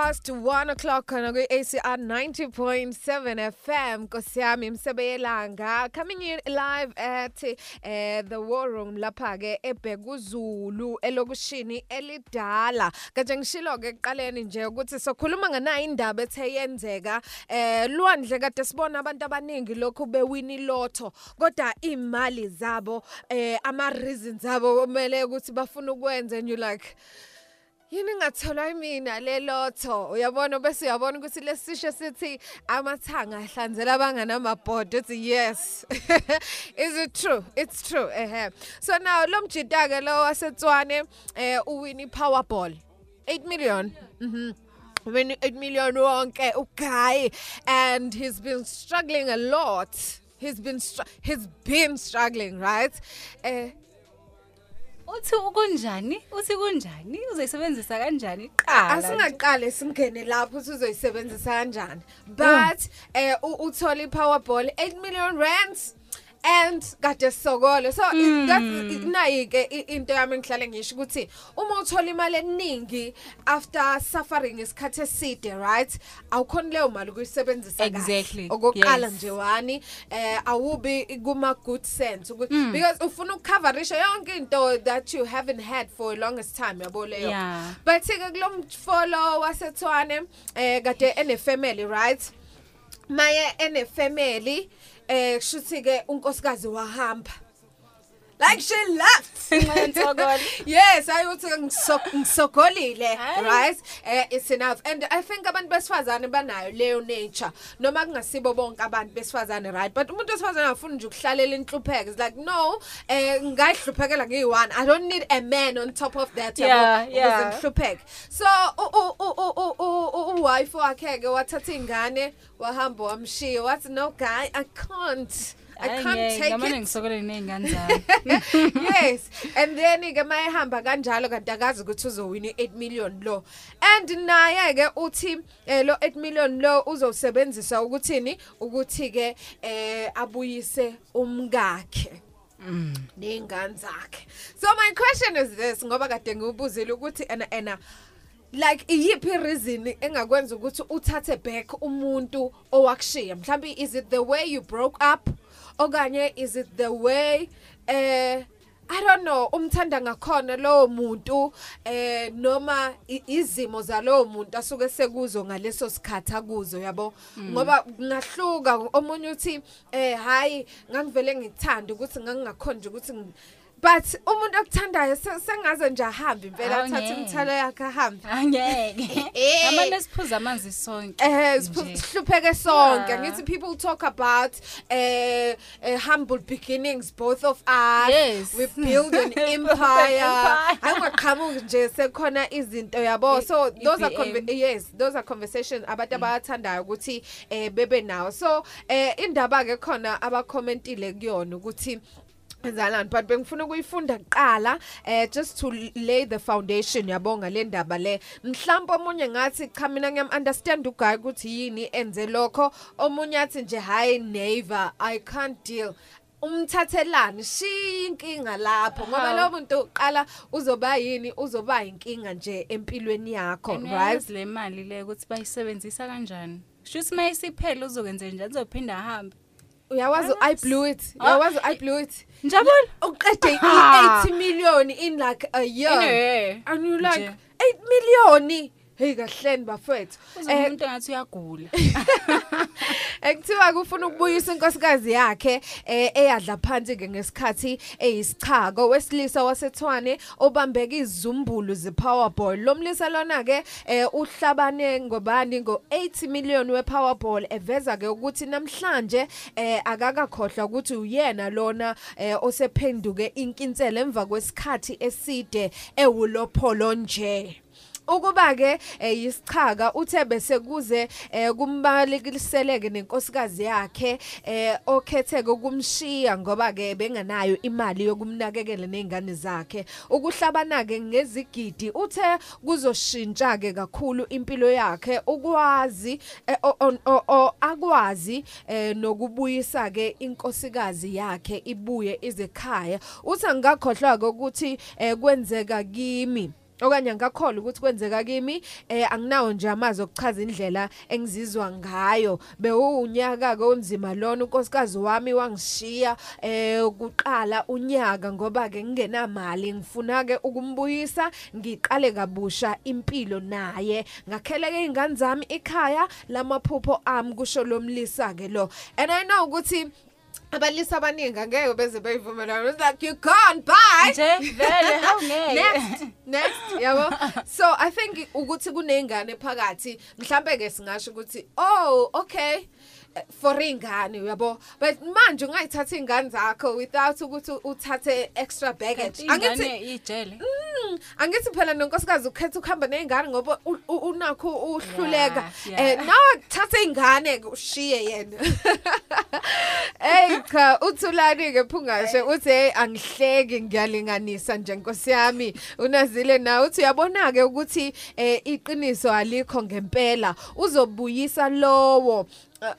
Speaker 4: past 1 o'clock khona kwi-ACR 90.7 FM Nkosi yami imsebeyelanga coming in live at uh, the war room lapha ke eBhekuzulu elokushini elidala. Kanje ngishilo ke ekuqaleni nje ukuthi sokhuluma nganayo indaba ethe yenzeka eh lwandle kade sibona abantu abaningi lokhu bewini lotho kodwa imali zabo eh ama reasons zabo kumele ukuthi bafuna ukwenza and you like Yini ngathola mina le lotho uyabona? Bese uyabona ukuthi lesisho sithi amathanga ahlanzela abangana amabhodo uthi yes. Is it true? It's true ehe. So now lo mjita ke lo wasetswane eh uwini powerball. 8 million. Mhm win 8 million wonke uguy and he's been struggling a lot. He's been he's been struggling right? Eh
Speaker 12: uthi kunjani uthi kunjani? Uzoyisebenzisa kanjani? Qala
Speaker 4: asingaqale singene lapho ukuthi uzoyisebenzisa kanjani. But eh u- uthola i-powerball 8 million rands. And kade sokole so mm. that's nayi ke i- into yami ngihlale ngisho ukuthi uma uthola imali eningi after suffering isikhathi eside right awukhona leyo mali ukuyisebenzisa kahle.
Speaker 12: Exactly,
Speaker 4: okokuqala
Speaker 12: yes.
Speaker 4: nje wani eh awubi kuma good sense ukuthi because ufuna ukucoverisha yonke into that you haven't had for a longest time yabo leyo
Speaker 12: Yeah.
Speaker 4: but ke kulomfolo wasethwane eh kade ene family right maye ene family eh kushuthi ke unkosikazi wahamba. Like she
Speaker 12: Ngiyasokola.
Speaker 4: yes ngisok- ngisogolile right? Eh it's enough. And i think abantu besifazane banayo leyo nature. Noma kungasibo bonke abantu besifazane right? But umuntu wesifazane afuna nje ukuhlalela inhlupheko. It's like no eh ngayihluphekela ngiyi-one i don't need a man on top of that yabo, ukuze ngihlupheke. So uwife wakhe ke wathatha ingane wahamba wamshiya. Wathi no guy i can't. I
Speaker 12: Hhayi,
Speaker 4: can't
Speaker 12: ngeke,
Speaker 4: take
Speaker 12: ngamane
Speaker 4: it.
Speaker 12: ngisokole ney'ngane zami.
Speaker 4: Yes and then ke mayehamba kanjalo kanti akazi ukuthi uzowina i8 million lo. And naye ke uthi eh, lo 8 million lo uzosebenzisa ukuthini? Ukuthi ke eh abuyise umkakhe. Ney'ngane zakhe. So my question is this ngoba kade ngiwubuzile ukuthi ena ena like iyiphi reason engakwenza ukuthi uthathe back umuntu owakushiya? Mhlawumbe is it the way you broke up? Okanye is it the way eh I don't know umthanda ngakhona lowo muntu eh noma i- izimo zalowo muntu asuke sekuzo ngaleso sikhathi akuzo yabo? Ngoba ngahluka omunye uthi eh hayi ngangivele ngithanda ukuthi ngangingakhonje ukuthi ngi- but umuntu okuthandayo se- sengaze nje ahambe impela athathe imithwalo yakhe ahambe.
Speaker 12: Angeke.
Speaker 4: Eh.
Speaker 12: amane siphuza amanzi sonke
Speaker 4: Eh sihlupheke sonke. Ngithi people talk about eh uh, humble beginnings both of us.
Speaker 12: Yes.
Speaker 4: we build an empire. Angaqhamuki nje sekhona izinto yabo. So
Speaker 12: I-
Speaker 4: those are conve- yes those are conversations abantu abathandayo ukuthi eh bebe nawo. So eh indaba ke khona abacommentile kuyona ukuthi Zalani but bengifuna ukuyifunda kuqala eh just to lay the foundation yabonga le ndaba le. Mhlawumbe omunye ngathi cha mina ngiyam understand uguy ukuthi yini enze lokho. Omunye athi nje hayi never i can't deal. Umthathelani shiya inkinga lapho ngoba
Speaker 12: Hawu.
Speaker 4: lo muntu uqala uzoba yini? Uzoba inkinga nje empilweni yakho
Speaker 12: And
Speaker 4: right?
Speaker 12: uyazi le mali le ukuthi bayisebenzisa kanjani? Shuthi mayisiphele uzokwenza njani? Uzophinda ahambe.
Speaker 4: Uyawazi i blew it
Speaker 12: Ah.
Speaker 4: uyawazi i blew it
Speaker 12: njabula
Speaker 4: uqede
Speaker 12: Ha.
Speaker 4: i-80 million in like a year
Speaker 12: In a year.
Speaker 4: and you like
Speaker 12: Nje.
Speaker 4: 8 million hey kahleni bafethu. Eh
Speaker 12: umuntu engathi uyagula.
Speaker 4: Ekuthiwa kufuna ukubuyisa inkosikazi yakhe eh eyadla phansi ngesikhathi eyisichako wesilisa wasethwane obambeka izumbulu zePowerball. Lomlisa lona ke eh uhlabane ngobani? Ngo80 million wePowerball. Eveza ke ukuthi namhlanje akakakhohlwa ukuthi uyena lona osephenduke inkinsela emva kwesikhathi eside ewulopholo nje. Ukuba ke eh, yisichaka uthe bese kuze eh, kumbalekiseleke nenkosikazi yakhe eh, okhetheke ukumshiya ngoba ke benganayo imali yokumnakekela nezingane zakhe. Ukuhlabana ke ngezigidi uthe kuzoshintsha ke kakhulu impilo yakhe ukwazi akwazi nokubuyisa ke inkosikazi yakhe ibuye izekhaya uthi ngakhohlwa ukuthi kwenzeka kimi. Okanye ngakholwa ukuthi kwenzeka kimi eh anginawo nje amazwi okuchaza indlela engizizwa ngayo. Bewunyaka ke onzima lona unkosikazi wami wangishiya eh ukuqala unyaka ngoba ke ngingenamali ngifuna ke ukumbuyisa ngiqale kabusha impilo naye. Ngakheleke ingane zami ekhaya lamaphupho ami kusho lomlisa ke lo. And i know ukuthi abalisa abaningi angeke beze beyivumelana it's like you can't buy.
Speaker 12: Nje, vele, awungeke.
Speaker 4: next next yabo? So i think ukuthi kunengane phakathi mhlambe ke singasho ukuthi oh okay. eh, for ingane yabo but manje ungayithatha ingane zakho without ukuthi uthathe extra baggage.
Speaker 12: Ingane ijele.
Speaker 4: Mm, angithi phela nonkosikazi ukhetha ukuhamba nezingane ngoba u- u- unakho uhluleka
Speaker 12: Yeah,
Speaker 4: eh
Speaker 12: yeah.
Speaker 4: nawe thatha ingane ushiye yena. Hey cha uthulani ke phungashe uthi hey angihleki ngiyalinganisa nje nkosi yami. Unazile na? Uthi uyabona ke ukuthi eh, iqiniso alikho ngempela. Uzobuyisa lowo Uh,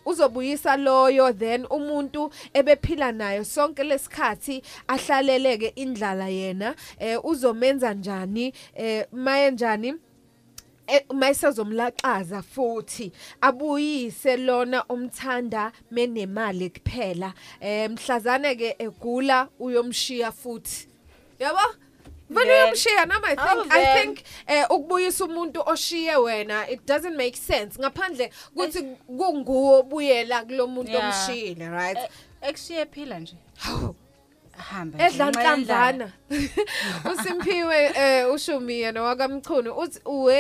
Speaker 4: uzobuyisa loyo then umuntu ebephila nayo sonke lesikhathi ahlaleleke indlala yena. Eh uzomenza njani? Eh maye njani? Eh, mayisezomlaxaza futhi. Abuyise lona umthanda menemali kuphela. Eh mhlazane ke egula uyomshiya futhi. Yabo? Vele
Speaker 12: Vele.
Speaker 4: uyamshiya nami I
Speaker 12: Awu,
Speaker 4: think I
Speaker 12: vele.
Speaker 4: think eh ukubuyisa umuntu oshiye wena it doesn't make sense ngaphandle ukuthi kunguwe obuyela kulomuntu
Speaker 12: Yeah.
Speaker 4: omshiyile right
Speaker 12: ekushiye phila nje
Speaker 4: Hawu.
Speaker 12: Ahambe
Speaker 4: edla nhlanzana usimpiwe eh ushumiya nowakamchunu uthi uwe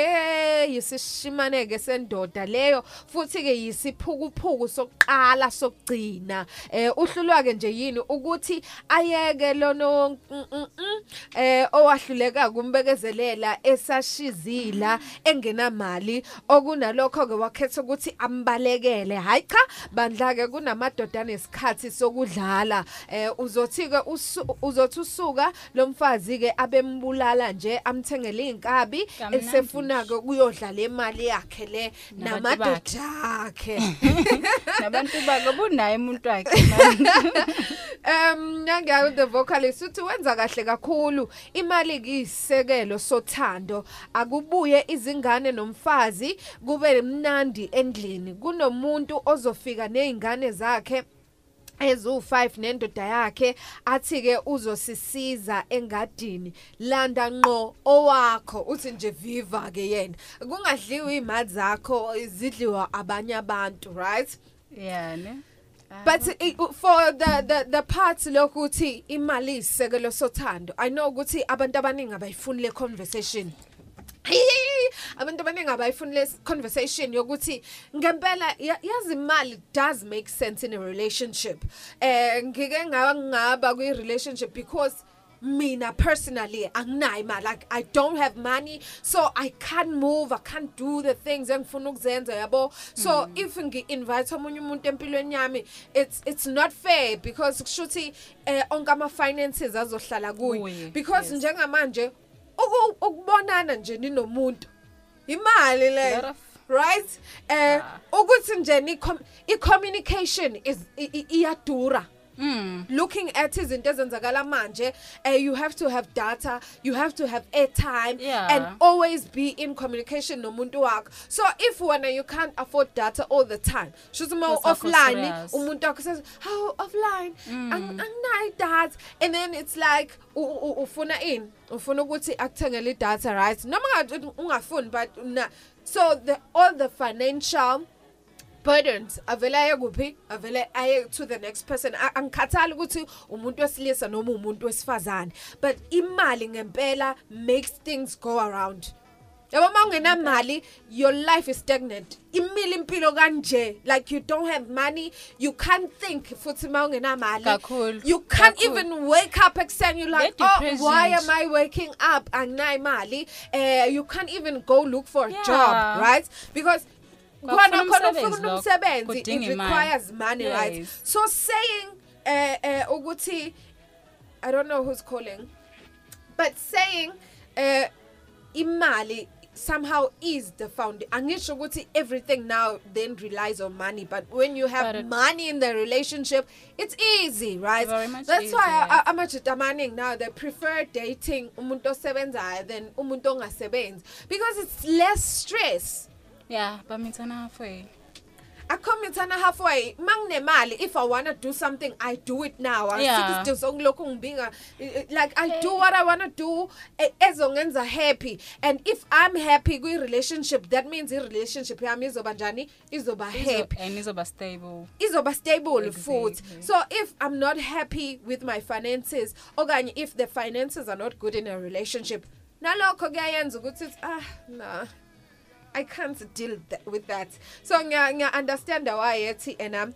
Speaker 4: yisishimaneke sendoda leyo futhi ke yisiphukuphuku sokuqala sokugcina. Eh uhlulwa ke nje yini? Ukuthi ayeke lono mm, mm, mm, eh owahluleka kumbekezelela esashizila engenamali. Okunalokho ke wakhetha ukuthi ambalekele. Hayi cha bandla ke kunamadoda nesikhathi sokudlala. Eh uzothi ke uzothi usuka lo mfazi ke abembulala nje amthengele inkabi
Speaker 12: Kamnandi
Speaker 4: esefuna ke kuyodlala imali yakhe le
Speaker 12: Nabantu
Speaker 4: namadoda akhe.
Speaker 12: Nabantu bake bunaye umuntu wakhe. Manje.
Speaker 4: Um nangayo the vocalist uthi wenza kahle kakhulu. Imali kuyisisekelo sothando. Akubuye izingane nomfazi kube mnandi endlini. Kunomuntu ozofika nezingane zakhe. Ezu5 nendoda yakhe athi ke uzosisiza engadini. Landa ngqo owakho. Uthi nje viva ke yena. Kungadliwa imali zakho izidliwa abanye abantu right?
Speaker 12: Yeah ne
Speaker 4: But i- for the the the part lokuthi imali isekelo sothando I know ukuthi abantu abaningi abayifuni le conversation. Abantu abaningi abayifuni le conversation yokuthi ngempela ya- yazi imali does make sense in a relationship eh ngike ngaba kwi relationship because mina personally anginayo imali like I don't have money so I can't move I can't do the things engifuna ukuzenza yabo so mm. if ngi invite omunye umuntu empilweni yami it's it's not fair because kushuthi eh onke ama finances azohlala kuye
Speaker 12: Kuye,
Speaker 4: because
Speaker 12: yes.
Speaker 4: njengamanje uku- ukubonana nje ninomuntu. Imali le
Speaker 12: Lot of-
Speaker 4: right? Eh ukuthi nje ni i communication is i- i- iyadura.
Speaker 12: Mm
Speaker 4: looking at izinto ezenzakala manje uh, you have to have data you have to have airtime
Speaker 12: Yeah.
Speaker 4: and always be in communication nomuntu wakho. So if wena you can't afford data all the time shuthi uma
Speaker 12: That's akho
Speaker 4: offline
Speaker 12: serious.
Speaker 4: umuntu wakho says how offline ang anginayo data. And then it's like u- u- ufuna in. Ufuna ukuthi akuthengele data right? Noma ngathi ungafuni but na so the all the financial burdens avele aye kuphi? Avele aye to the next person. A- angikhathali ukuthi umuntu wesilisa noma umuntu wesifazane but imali ngempela makes things go around. Yabo uma ungenamali your life is stagnant. Imile impilo kanje like you don't have money you can't think futhi uma ungenamali.
Speaker 12: Kakhulu,
Speaker 4: you can't
Speaker 12: kakhulu.
Speaker 4: even wake up ekuseni you're like oh why am i waking up? Anginayo imali uh, you can't even go look for a
Speaker 12: Yeah.
Speaker 4: job right? Because khona khona ufuna umsebenzi it requires money right?
Speaker 12: Yes.
Speaker 4: so saying eh eh ukuthi i don't know who's calling but saying eh imali somehow is the found angisho ukuthi everything now then relies on money but when you have
Speaker 12: it-
Speaker 4: money in the relationship it's easy right? That's
Speaker 12: easy,
Speaker 4: why
Speaker 12: yeah.
Speaker 4: amajita amaningi now they prefer dating umuntu osebenzayo than umuntu ongasebenzi because it's less stress.
Speaker 12: Yeah bamithana halfway
Speaker 4: akhomithana halfway manginemali if i want to do something i do it now.
Speaker 12: Yeah.
Speaker 4: asikho songilokhu ngibika I- I- like i do what i want to do e- ezongenza happy. And if i'm happy kwi relationship that means i relationship yami izoba njani? Izoba happy.
Speaker 12: and izoba stable.
Speaker 4: Izoba stable
Speaker 12: Exactly.
Speaker 4: futhi. So if i'm not happy with my finances okanye if the finances are not good in a relationship nalokho kuyayenza ukuthi it's, ah nah. I can't deal th- with that. So ngiya ngiya understand why yathi ena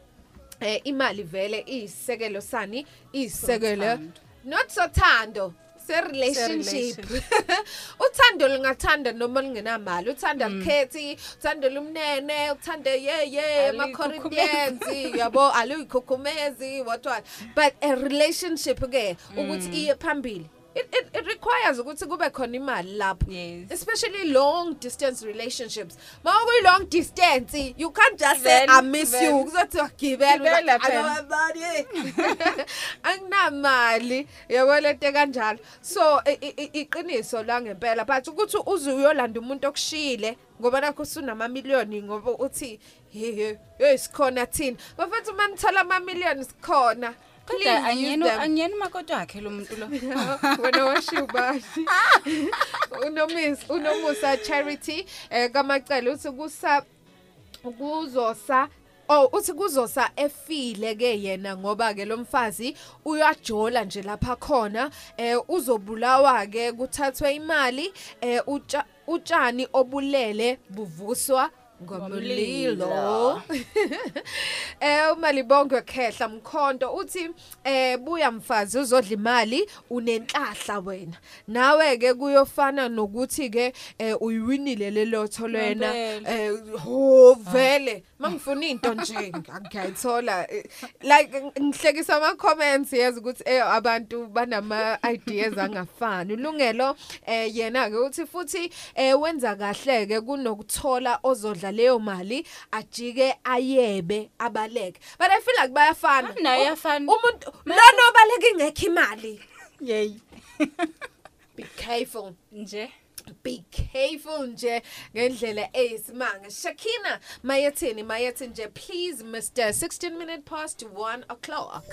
Speaker 4: eh imali vele iyisekelo sani iyisekelo.
Speaker 12: Sothando.
Speaker 4: not sothando se relationship uthando lingathanda noma lingenamali uthanda likhethi uthanda lumnene uthanda ye ye ama Corinthians yabo aluyikhukhumezi what what. But a relationship ke ukuthi iye phambili. It, it, it requires ukuthi kube khona imali lapho.
Speaker 12: Yes.
Speaker 4: especially long distance relationships. Mawukuyi long distance you can't just say
Speaker 12: Vele,
Speaker 4: i miss
Speaker 12: vele.
Speaker 4: you kuzothi gibela
Speaker 12: Gibela phela.
Speaker 4: abani anginamali. Yabo lento kanjalo so i- i- i- iqiniso la ngempela but ukuthi uze uyolanda umuntu okushile ngoba nakho usunama million ngoba uthi hey hey sikhona thina. Bafethu manithola ama million sikhona.
Speaker 12: Kodwa
Speaker 4: Please use
Speaker 12: angiyena
Speaker 4: them.
Speaker 12: angiyena umakoti wakhe lo muntu lo
Speaker 4: wena washibashi unomis unomusa charity eh kamacala uthi kusa kuzosa Oh uthi kuzosa efile ke yena ngoba ke lo mfazi uyajola nje lapha khona eh uzobulawa ke kuthathwe imali eh utsha- utshani obulele buvuswa ngomlilo eh umalibongo khehla mkhonto uthi eh buya mfazi uzodla imali unenhlahla wena. Nawe ke kuyofana nokuthi ke eh uyiwinile lelotho lwena. Eh ho vele. Mangifuna into nje ngiyayithola. Eh, like ngihlekisa ama comments yazi ukuthi eh abantu banama ideas angafani. Ulungelo eh yena ke uthi futhi wenza kahle ke kunokuthola ozodla leyo mali ajike ayebe abaleke. But i feel like bayafana.
Speaker 12: Nayo iyafana.
Speaker 4: umuntu lona obaleka ingekho imali.
Speaker 12: Yey.
Speaker 4: Be careful.
Speaker 12: Nje?
Speaker 4: Be careful nje ngendlela eyisimanga. Shakina mayethini mayethi nje please Mr 16 minute past 1 o'clock.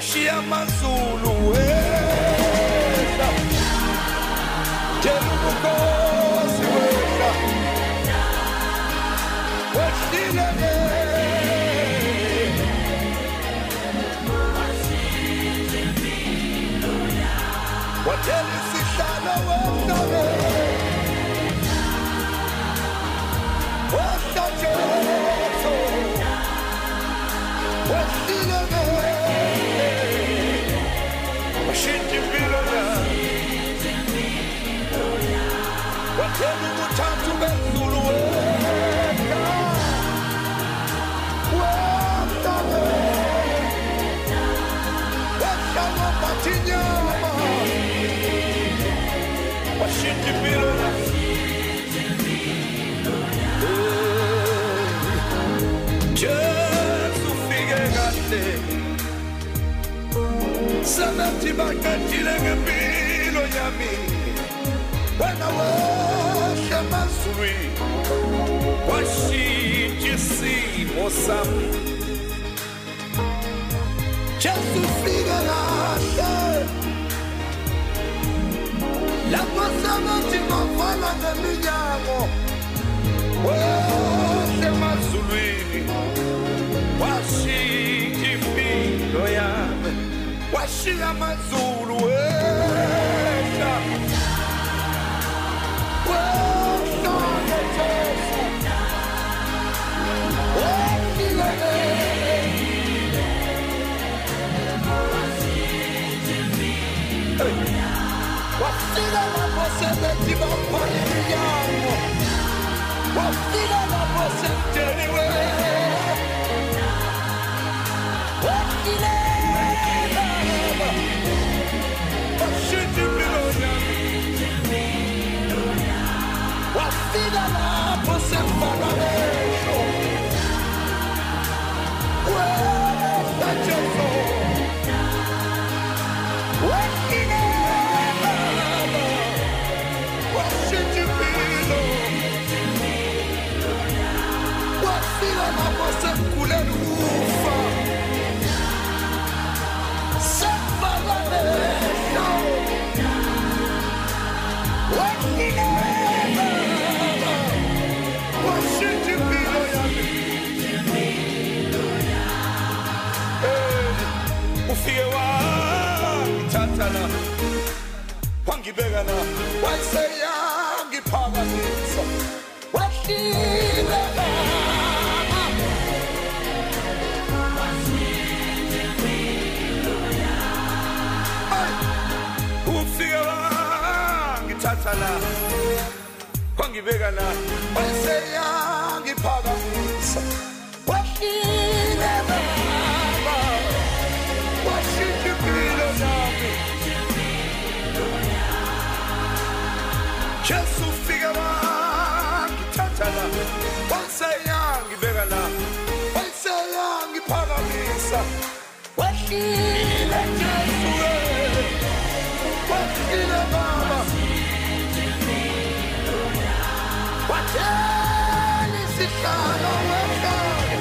Speaker 13: Washiya amazulu lapho sebethi baphana iminyango wafika wangibeka la waseyangiphakamisa wehlile ufike wangithatha la wangibeka la. Waseyangiphakamisa la waseyangibeka la waseyangiphakamisa wehlile Jesu eh. wehlile baba wathela isihlalo wehlale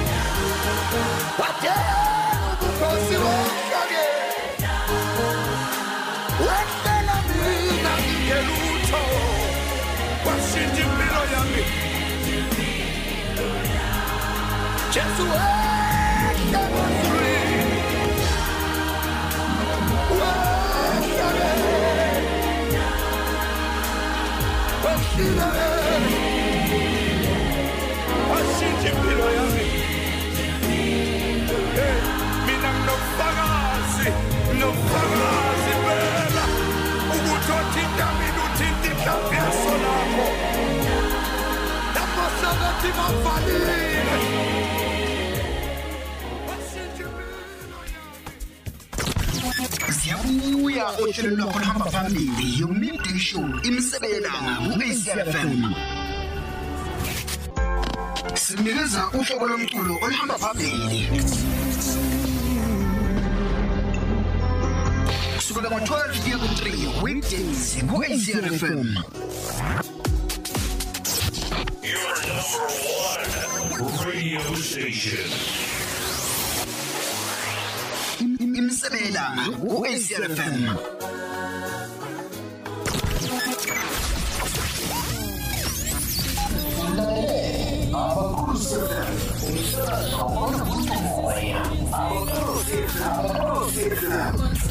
Speaker 13: wathela ubukhosi wehlake Jesu wehla emazulwini wehlale
Speaker 7: siyabuya ohlelo lwakho luhamba phambili. Yomidday show imsebelanga ku-acfm sinikeza uhlobo lomculo oluhamba phambili. Kusukela ngo-12 kuya ku-3 weekdays ku-acfm
Speaker 11: Your number one radio station.
Speaker 7: imisebe yelanga ku-acfm u-H Abakhosi abakhosi abakhosi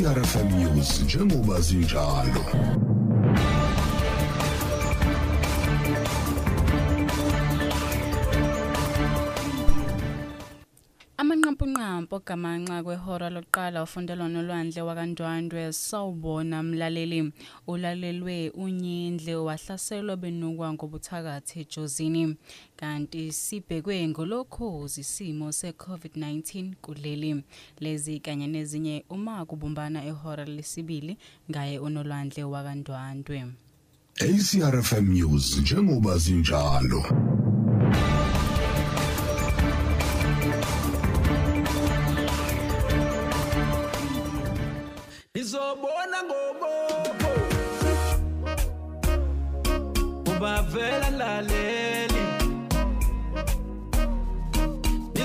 Speaker 14: ACRFM News njengoba zinjalo
Speaker 12: amanqampunqampu ogamanxa kwehora lokuqala ufundelwa nolwandle wakandwandwe sawubona mlaleli. Ulalelwe unyindle wahlaselwa benukwa ngobuthakathi ejozini. Kanti sibhekwe ngolokhozi isimo se-covid-19 kuleli. Lezi kanye nezinye uma kubumbana ehora lesibili ngaye unolwandle wakandwandwe
Speaker 14: ACRFM News njengoba zinjalo.
Speaker 15: Nizobona ngobobo. Ubavela laleli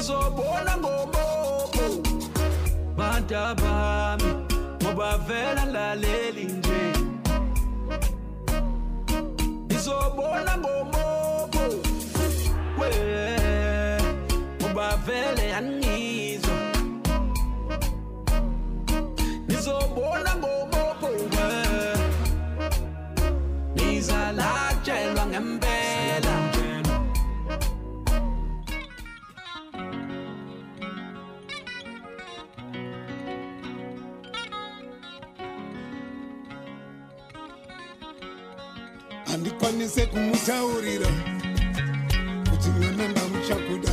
Speaker 15: Nizobona ngobobo Bantu bami Ubavela laleli nje. Nizobona ngobobo We Ubavele yanizwa nizobona ngobobo we nizalatshelwa ngempela.
Speaker 16: Handikwanise kumutaurira kuti mwana ndamuchakuda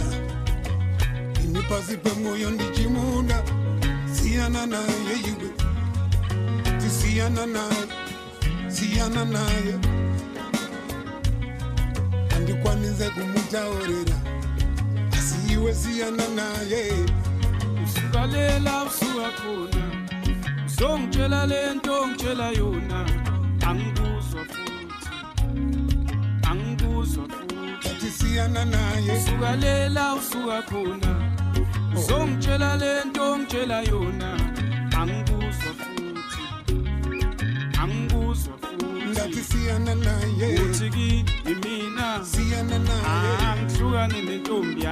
Speaker 16: ini pasi pemwoyo ndichimuda siyana naye iwe. Tisiyana naye. Siyana naye. Handikwanise kumutaurira asi iwe siyana naye.
Speaker 15: Usukalela usuka khona. Uzongitshela le nto ngitshela yona. Angikuzwa futhi. Angikuzwa futhi
Speaker 16: siyana naye.
Speaker 15: Usukalela usuka khona. Uzongitshela le nto ngitshela yona. Angikuzwa futhi angikuzwa futhi.
Speaker 16: Ngathi siyana naye.
Speaker 15: Uthi kimi mina
Speaker 16: siyana naye.
Speaker 15: angihlukane nentombi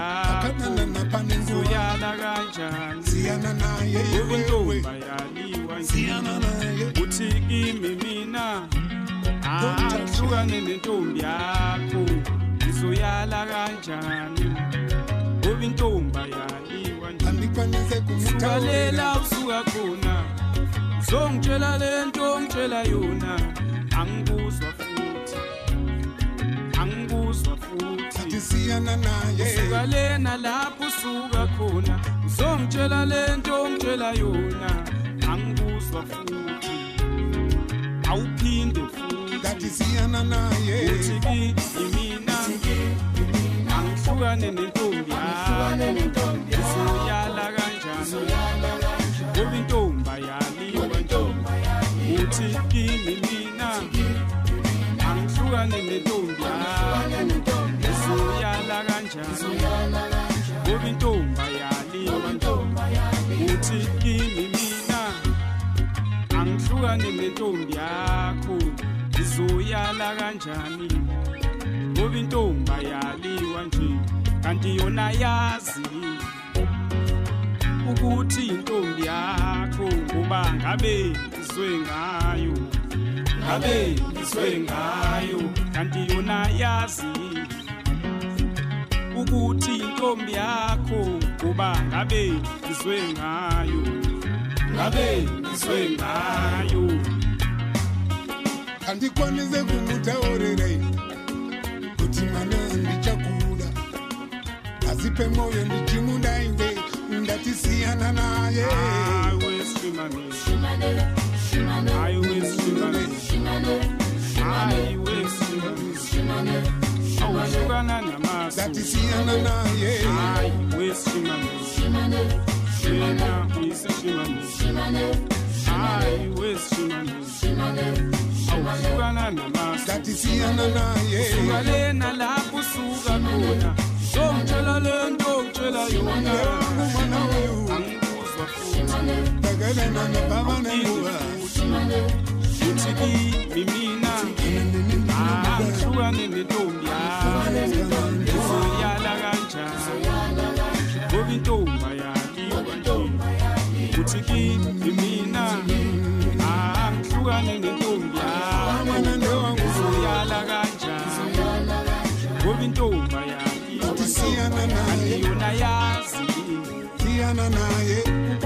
Speaker 16: naphane
Speaker 15: yakuyala kanjani?
Speaker 16: Siyana naye.
Speaker 15: Ngoba intombi ayaliwa
Speaker 16: siyana naye.
Speaker 15: Uthi kimi mina angihlukane nentombi yakho. Ngizoyala kanjani? Ngoba intombi ayaliwa
Speaker 16: andikwanise
Speaker 15: sukalela usuka khona. Uzongitshela le nto ngitshela yona. Angikuzwa futhi. Angikuzwa futhi.
Speaker 16: Athi siyana naye.
Speaker 15: Usuka lena lapho usuka khona. Uzongitshela le nto ngitshela yona. Angikuzwa futhi. awuphinde
Speaker 16: siyana naye.
Speaker 15: Uthi kimi mina angihlukane nentombi uzoyala kanjani? Ngoba intombi ayaliwa uthi kimi mina angihlukane nentombi yakho uzoyala kanjani? Ngoba intombi ayaliwa uthi kimi mina. Angihlukane nentombi yakho izoyala kanjani? Ngoba intombi ayaliwa nje kanti yona yazi ukuthi intombi yakho ngoba ngabe izwe ngayo ngabe izwe ngayo kanti yona yazi ukuthi intombi yakho ngoba ngabe izwe ngayo ngabe izwe ngayo.
Speaker 16: Handikwanise kumutaurira kuti mwana ndichakuda pasi pemwoyo ndichimuda iwe ndati siyana naye
Speaker 15: awuhlukana namasu.
Speaker 16: Ndati siyana naye
Speaker 15: hayi wesimane yena uyisesimane hayi wesimane awuhlukana namasu
Speaker 16: ndati siyana naye.
Speaker 15: Suka lena lapho usuka khona. Zongitshela le nto ngitshela yona. Angikuzwa futhi.
Speaker 16: bekelena nebabanenguba
Speaker 15: uthi kimi mina. Angihlukane nentombi yakho
Speaker 1: ngihlukane nentombi yami ngizoyala kanjani ngoba intombi yami yazi.
Speaker 16: Siyana naye.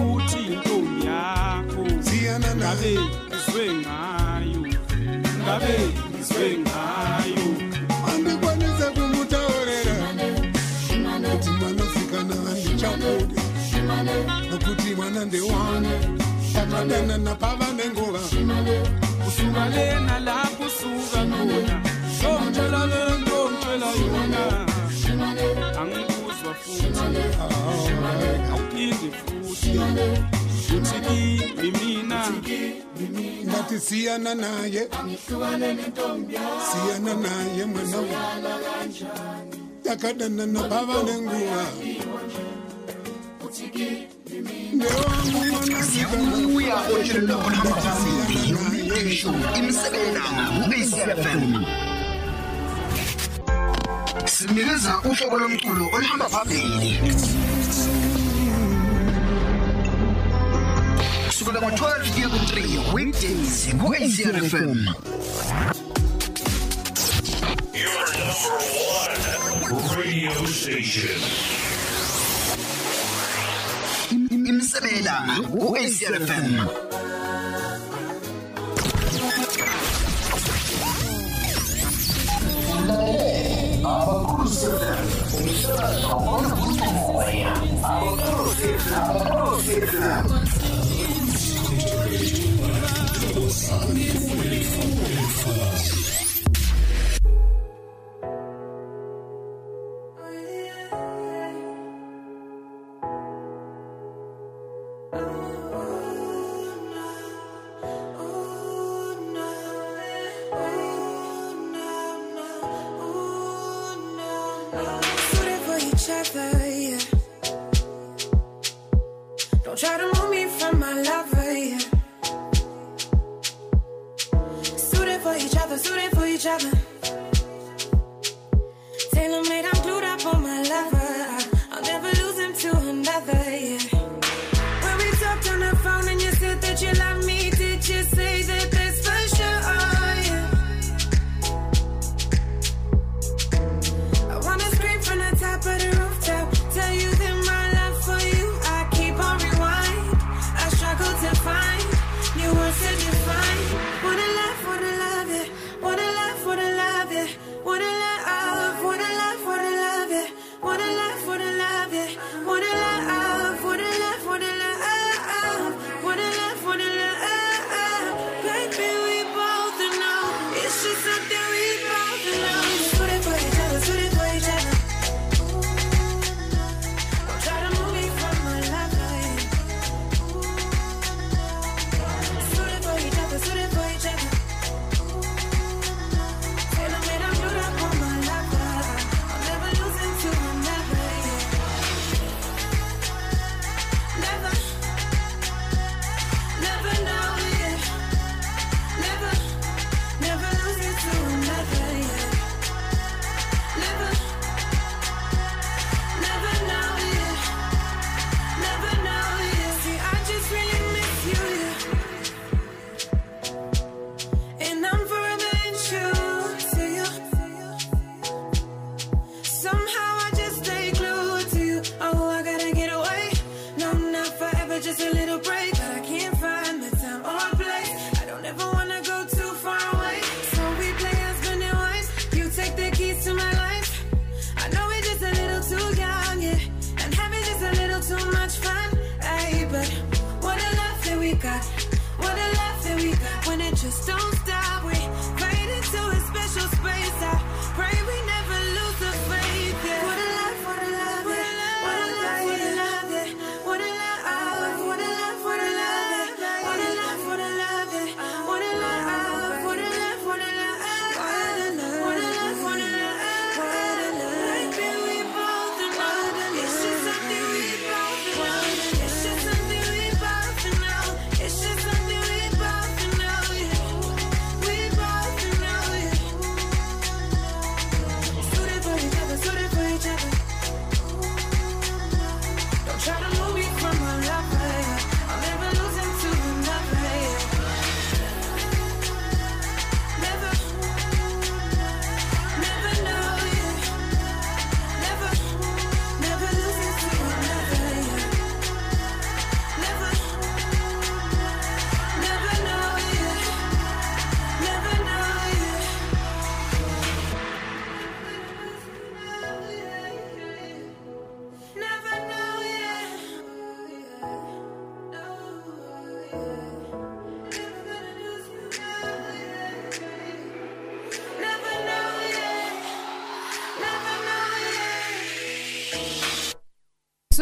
Speaker 1: Ukuthi intombi yakho siyana naye. izwe ngayo. Ngabe izwe ngayo.
Speaker 16: Andikwanise kumutaurera kuti mwanasikana handichabude nokuti mwana ndewane takanana napavanengoa
Speaker 1: usungale usungale nalapho usuka khona. Shomtshela le nto ongitshela yona. Angikuzwa futhi. Awuphinde futhi. Uthi mina
Speaker 16: nathi siyana naye. Siyana naye mwana takadana nababa
Speaker 7: nenguwa siyawubuya otshela onamazisimbi nomleleshu imisebenango kuyisiyafemi sinikeza uhlobo lomculo oluhamba phambili kusukela ngo-12 kuye ku-3 weekdays ku-acrfm
Speaker 11: Your number one radio station.
Speaker 17: زميلة وإيزي اف ام Abacus FM.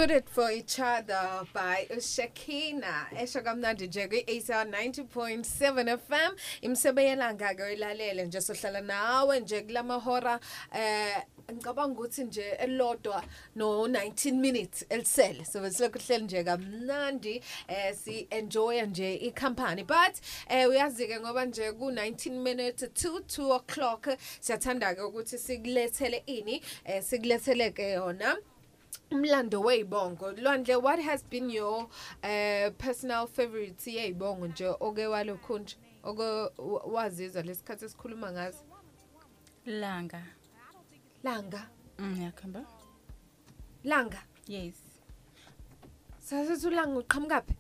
Speaker 4: Suited for each other by Shakina. Esho kamnandi nje kwi-ACR 90.7 FM. Imsebe yelanga ke ilalele nje sohlala nawe nje kulamahora eh ngicabanga ukuthi nje elodwa no 19 minutes elisele. So besilokhu hleli nje kamnandi eh si enjoy nje i-company but eh uyazi ke ngoba nje ku 19 minutes to 2 o'clock siyathanda ke ukuthi sikulethele ini eh sikulethele ke yona umlando weyibongo lwandle what has been your uh, personal favorite yeyibongo nje oke walokhunje oke wa- wazizwa lesikhathi esikhuluma ngazo
Speaker 12: langa.
Speaker 4: Langa?
Speaker 12: Mm yakhamba
Speaker 4: langa?
Speaker 12: Yes.
Speaker 4: Sasethi ulanga uqhamukaphi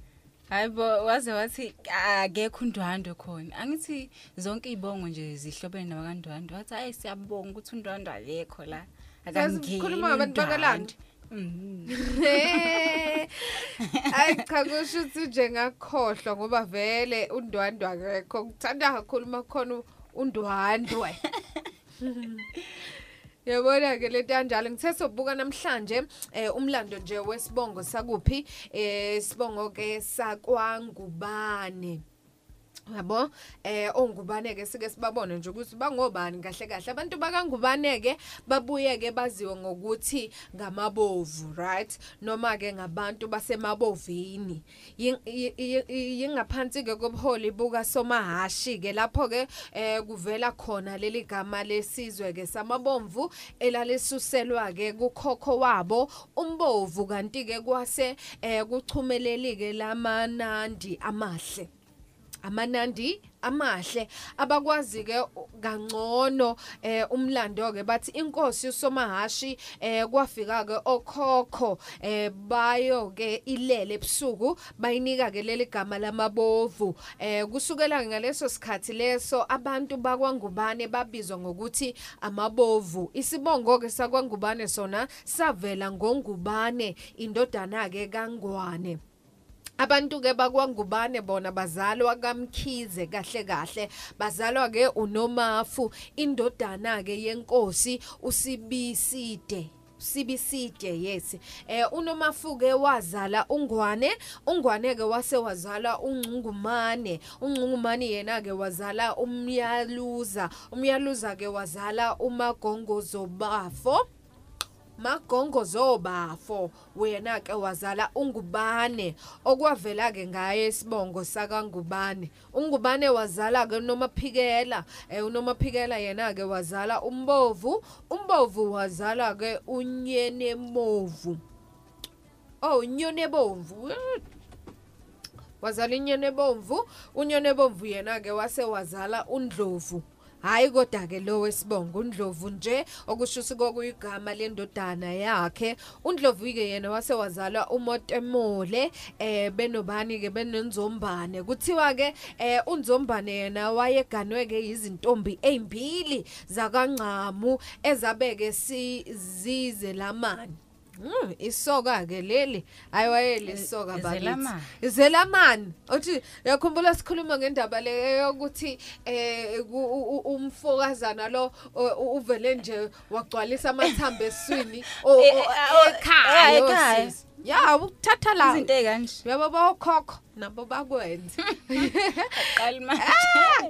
Speaker 12: hayibo waze wathi akekho undwandwe khona. Angithi zonke izibongo nje zihlobene nabakandwandwe wathi hayi siyabonga ukuthi undwandwe alekho la.
Speaker 4: Sasikhuluma ngabantu bakalanda. Hayi cha kusho ukuthi nje ngakhohlwa ngoba vele undwandwe akekho. Kuthanda kakhulu makhona undwandwe. Yabona ke lento kanjalo. Ngithe sobuka namhlanje eh umlando nje wesibongo sakuphi? Eh sibongo ke sakwangubane. Yabo eh ongubane ke sike sibabone nje ukuthi bangobani kahle kahle. Abantu bakangubane ke babuye ke baziwe ngokuthi ngamabovu right? Noma ke ngabantu basemabovini. Yin- yi- yi- yingaphansi ke kobuholi buka somahashi ke lapho ke eh kuvela khona leli gama lesizwe ke samabomvu elalisuselwa ke kukhokho wabo umbovu kanti ke kwase eh kuchumeleli ke lamanandi amahle. Amanandi amahle abakwazi ke kangcono eh umlando ke bathi inkosi usomahashi eh kwafika ke okhokho eh bayo ke ilele ebusuku bayinika ke leli gama lamabovu. Eh kusukela ngaleso sikhathi leso abantu bakwangubane babizwa ngokuthi amabovu. Isibongo ke sakwangubane sona savela ngongubane indodana ke kangwane. Abantu ke bakwangubane bona bazalwa kamkhize kahle kahle. Bazalwa ke uNomafu indodana ke yenkosi usibiside sibiside yes. Eh unomafu ke wazala ungwane ungwane ke wase wazala ungcungumane. Ungcungumane yena ke wazala umyaluza umyaluza ke wazala umagongozo bafo magongo zobafo wena ke wazala ungubane. Okwavela ke ngaye isibongo sakangubane. Ungubane wazala ke nomaphikela eh unomaphikela yena ke wazala umbovu umbovu wazala ke unyene movu oh unyone bomvu wazala inyene bomvu unyone bomvu yena ke wase wazala undlovu. Hayi kodwa ke lo wesibongo undlovu nje okusho ukuthi kokuyigama lendodana yakhe. Undlovu ke yena wase wazalwa umotemole eh benobani ke benenzombane. Kuthiwa ke eh unzombane yena wayeganwe ke izintombi ezimbili zakangcamu ezabeke sizize lamani Mm, isoka ke leli ayiwaye lisoka bakithi
Speaker 12: Izelamani.
Speaker 4: izelamani uthi yakhumbula sikhuluma ngendaba le yokuthi eh ku- u- u- umfokazana lo u- uvele nje wagcwalisa amathambo eswini o-
Speaker 12: Eh,
Speaker 4: o-
Speaker 12: eh, ah,
Speaker 4: ekhaya
Speaker 12: eh, ekhaya.
Speaker 4: osisi. ya ukuthatha la
Speaker 12: Izinto ezikanje.
Speaker 4: yabo bawokhokho nabo bakwenza
Speaker 12: Aqali manje.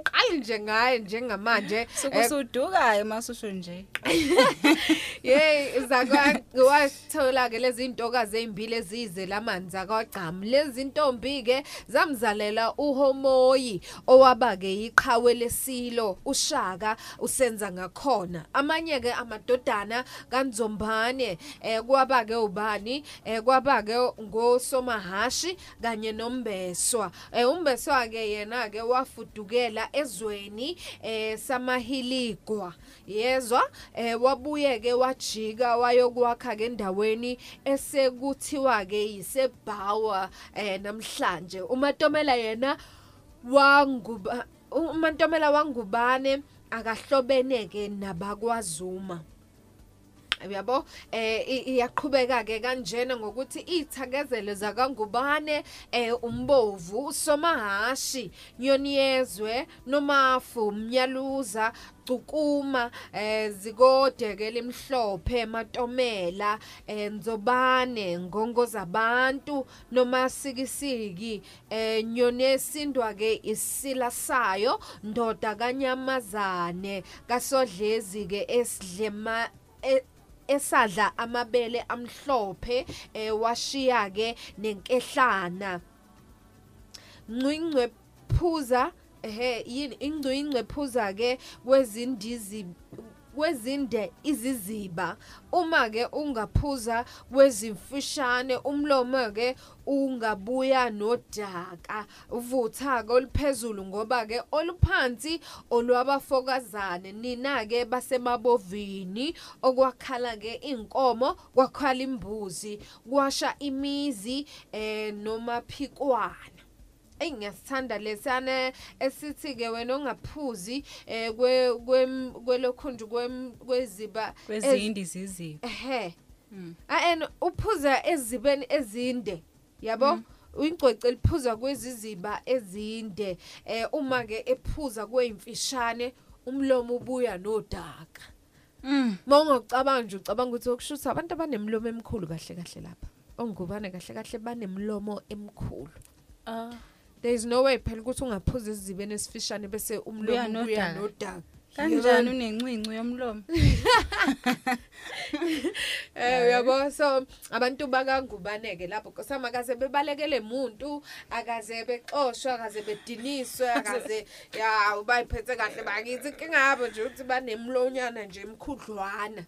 Speaker 4: qali nje ngaye njengamanje eh,
Speaker 12: Sukusudukayo masusho nje.
Speaker 4: Yey zakwa wathola ke lezi intokazi ezimbili ezize lamanzi akwagcam lezi ntombi ke zamzalela uHomoyi owaba ke iqhawe lesilo ushaka usenza ngakhona amanye ke amadodana kanzombane eh kwaba ke ubani eh kwaba ke ngosomahashi kanye nombeswa eh umbeswa ke yena ke wafudukela ezweni eh samahiligwa yezwa? Eh wabuye ke wajika wayokwakha ke endaweni esekuthiwa ke yiseBhawa eh namhlanje. uMatomela yena wanguba uMantomela wangubane akahlobene ke nabakwaZuma. Uyabo eh iyaqhubeka ke kanjena ngokuthi ithakezelo zakangubane eh umbovu usomahashi nyoni yezwe nomafu mnyaluza cukuma eh zikode ke limhlophe matomela eh nzobane ngongo zabantu noma sikisiki eh nyoni esindwa ke isila sayo ndoda kanyamazane kasodlezi ke esidlema e- esadla amabele amhlophe eh washiya ke nenkehlana. Ncwingwe phuza ehe yini? Ingcwingwe phuza ke kwezindizi kwezinde iziziba. Uma ke ungaphuza kwezimfishane umlomo ke ungabuya nodaka. Uvutha ke oluphezulu ngoba ke oluphansi olwabafokazane nina ke basemabovini okwakhala ke inkomo kwakhala imbuzi kwasha imizi eh nomaphikwana Ey ngiyasithanda lesana esithi ke wena ongaphuzi eh kwelokhunju kweziba ez-
Speaker 12: kwezindi ziziba
Speaker 4: ehe. And uphuza ezibeni ezinde yabo? Uyingcwece liphuza kweziziba ezinde. Eh uma ke ephuza kwezimfishane umlomo ubuya nodaka. Mawungacabanga nje ucabanga ukuthi okushusa abantu abanemlomo emikhulu kahle kahle lapha. Ongubane kahle kahle banemlomo emikhulu
Speaker 12: ah.
Speaker 4: There is no way phela ukuthi ungaphuza esizibeni esifishane bese
Speaker 12: Ubuya
Speaker 4: umlomo ubuya
Speaker 12: nodaka.
Speaker 4: nodaka.
Speaker 12: Kanjani unencinci yomlomo?
Speaker 4: Eh uyabo? So abantu bakangubaneke lapho. Kusama kaze bebalekele umuntu akaze bexoshwa akaze bediniswe akaze ya ubayiphethe kahle bakithi. Inkinga yabo nje ukuthi banemlonyana nje emkhudlwana.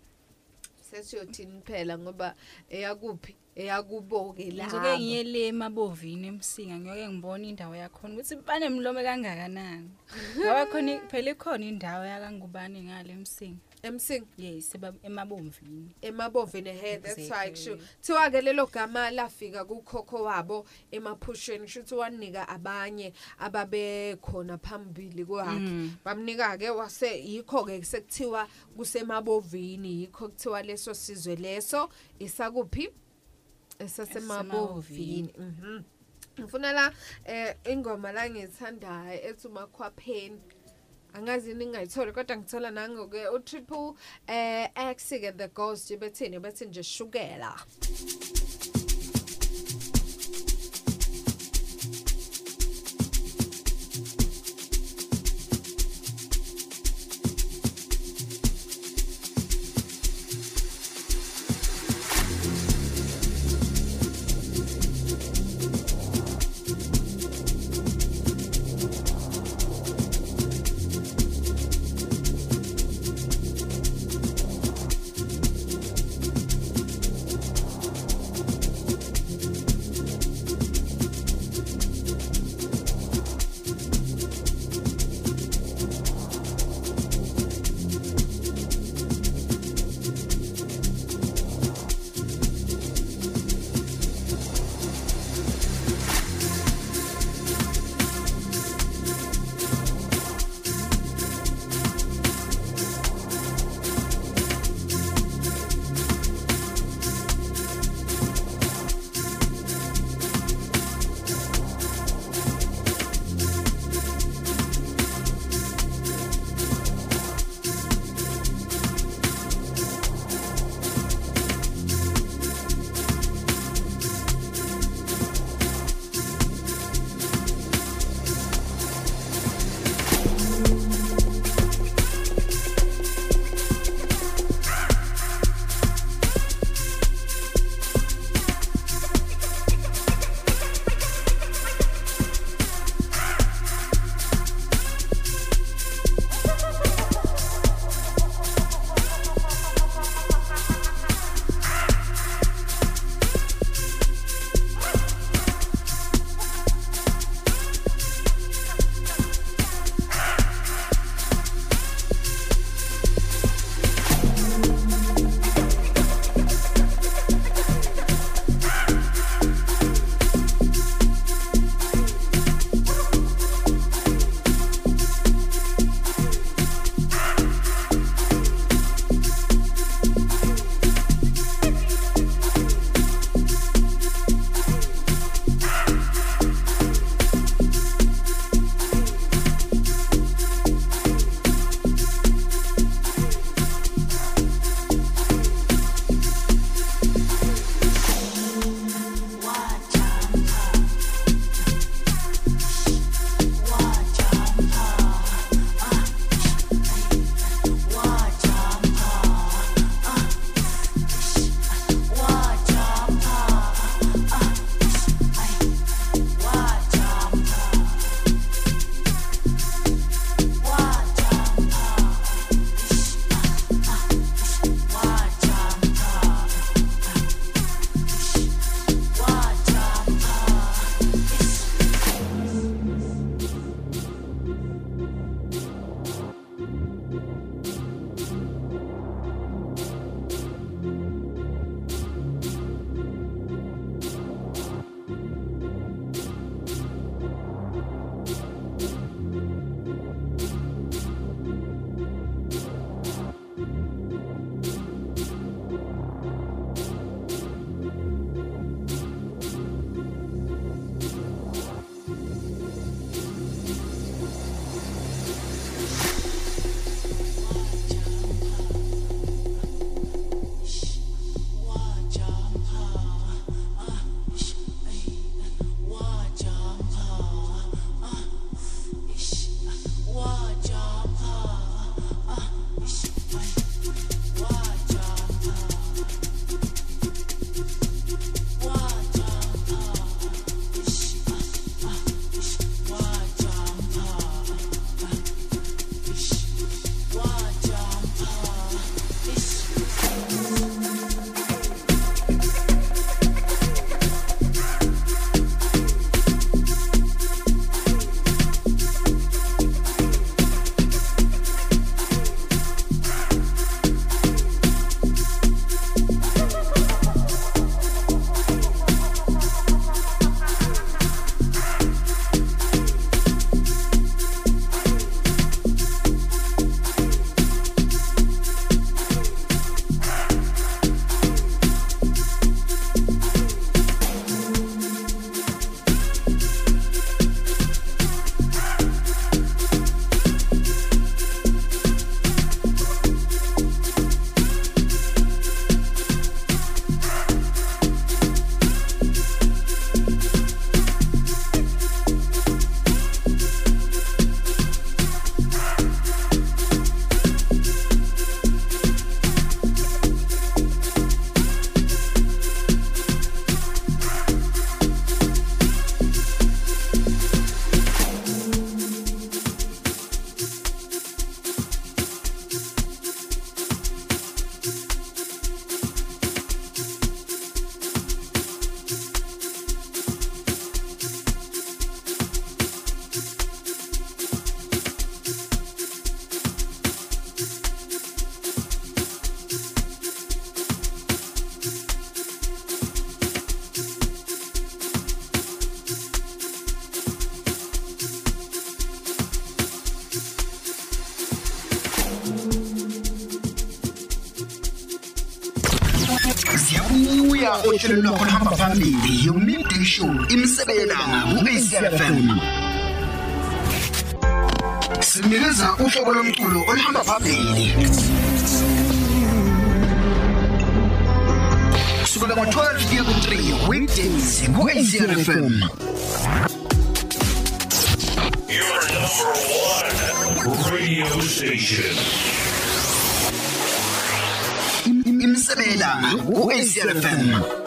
Speaker 4: Sesiyothini phela ngoba eyakuphi? Eyakuboke
Speaker 12: ngizoke
Speaker 4: la
Speaker 12: ngiye le emabovini emsinga ngiyoke ngibona indawo yakhona ukuthi banemlomo kangakanani. Ngoba khona phela ikhona indawo yakangubani ngale emsinga
Speaker 4: emsinga
Speaker 12: yes eba- emabomvini.
Speaker 4: emabovini he that's why kusho
Speaker 12: Exactly.
Speaker 4: thiwa ke lelo gama lafika kukhokho wabo emaphusheni kusho wanika abanye ababekhona phambili kwakhe.
Speaker 12: Mm.
Speaker 4: bamnika ke wase yikho ke sekuthiwa kusemabovini yikho kuthiwa leso sizwe leso isakuphi? Esasemabovini mhm ngifuna la eh ingoma la ngithandayo ethi umakhwapheni. Angazi ningayitholi kodwa ngithola nangoke u triple eh X ke the ghost bethini bethi nje shukela.
Speaker 7: Oluya ohlelo lwakho luhamba phambili. Yomidday show imsebelelanga ku-acfm sinikeza uhlobo lomculo oluhamba phambili. Kusukela ngo-12 kuya ku-3 weekdays ku-acfm
Speaker 11: Your number one radio station.
Speaker 7: imsebelelanga ku-acfm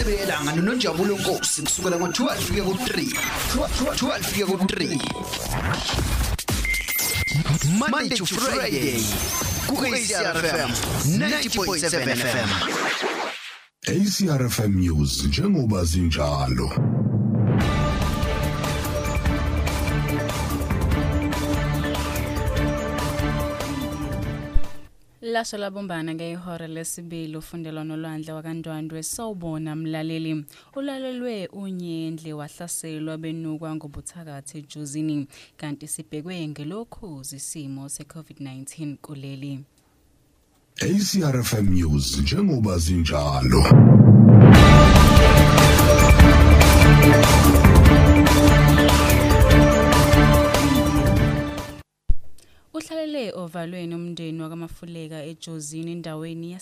Speaker 7: imisebelanga nononjabulo nkosi? Kusukela ngo-12 kuya ku-3 12 kuya ku-3 Monday to Friday. ku-ACRFM 90.7 FM
Speaker 14: ACRFM News njengoba zinjalo.
Speaker 12: Lasho labumbana ngehora lesibili ufundelo nolwandle wakandwandwe sawubona mlaleli. Ulalelwe unyendle wahlaselwa benukwa ngobuthakathi ejuzini kanti sibhekwe ngelokhuzi isimo se-covid-19 kuleli.
Speaker 14: ACRFM News njengoba zinjalo.
Speaker 12: Ovalweni umndeni wakamafuleka ejozini endaweni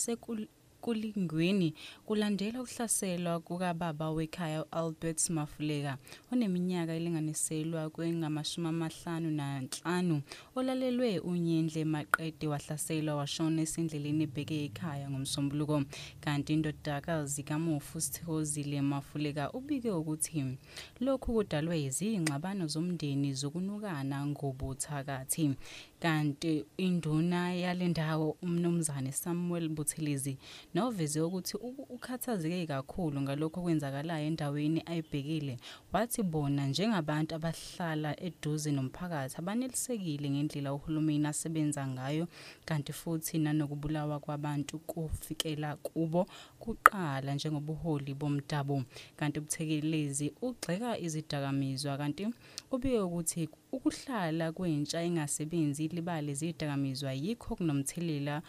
Speaker 12: yasekulingweni kulandela ukuhlaselwa kukababa wekhaya albert mafuleka oneminyaka elinganiselwa kwengamashumi amahlanu nanhlanu olalelwe unyendle maqede wahlaselwa washona esendleleni ebheke ekhaya ngomsombuluko. Kanti indodakazi kamufu sithozile mafuleka ubike ukuthi lokhu kudalwe izingxabano zomndeni zokunukana ngobuthakathi. Kanti induna yale ndawo umnumzane Samuel Buthelezi noveze ukuthi u- ukhathazeke kakhulu ngalokho okwenzakalayo endaweni ayibhekile. Wathi bona njengabantu abahlala eduze nomphakathi abanelisekile ngendlela uhulumeni asebenza ngayo kanti futhi nanokubulawa kwabantu kufikela kubo kuqala njengobuholi bomdabu. Kanti ubuthekelezi ugxeka izidakamizwa kanti ubike ukuthi ukuhlala kwentsha engasebenzi libale izidakamizwa yikho kunomthelela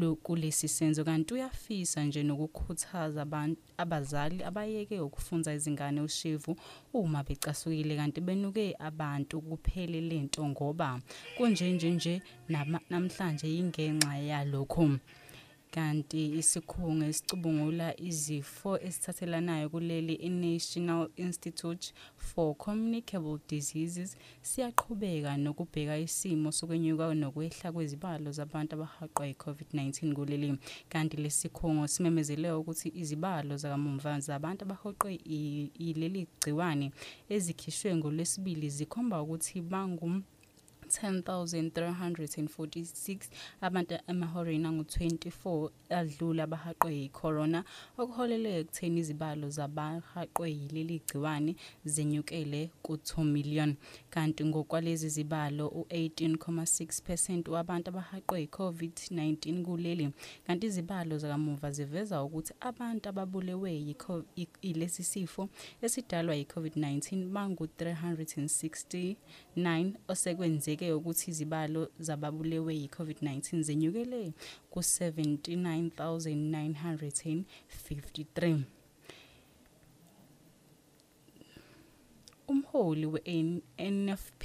Speaker 12: lo- kulesi senzo. Kanti uyafisa nje nokukhuthaza abantu abazali abayeke ukufunza izingane ushevu uma becasukile kanti benuke abantu kuphele lento ngoba kunjenje nje nama- namhlanje ingenxa yalokho. Kanti isikhungo esicubungula izifo esithathelanayo kuleli i-national institute for communicable diseases siyaqhubeka nokubheka isimo sokwenyuka nokwehla kwezibalo zabantu abahaqwa yi-covid-19 kuleli. Kanti lesi sikhungo simemezele ukuthi izibalo zakamumva zabantu abahoqwe i- yileli gciwane ezikhishwe ngolwesibili zikhomba ukuthi bangu 10,346 abantu emahoreni angu-24 adlula abahaqwe yi-corona. Okuholele ekutheni izibalo zabahaqwe yileli gciwane zenyukele ku-2 million. Kanti ngokwalezi zibalo u-18.6 percent wabantu abahaqwe yi-covid-19 kuleli. Kanti izibalo zakamuva ziveza ukuthi abantu ababulewe yiko- yi- yilesi sifo esidalwa yi-covid-19 bangu-369 osekwenzeke ukuthi izibalo zababulewe yi-covid-19 zenyukele ku-79,953 umholi we-NFP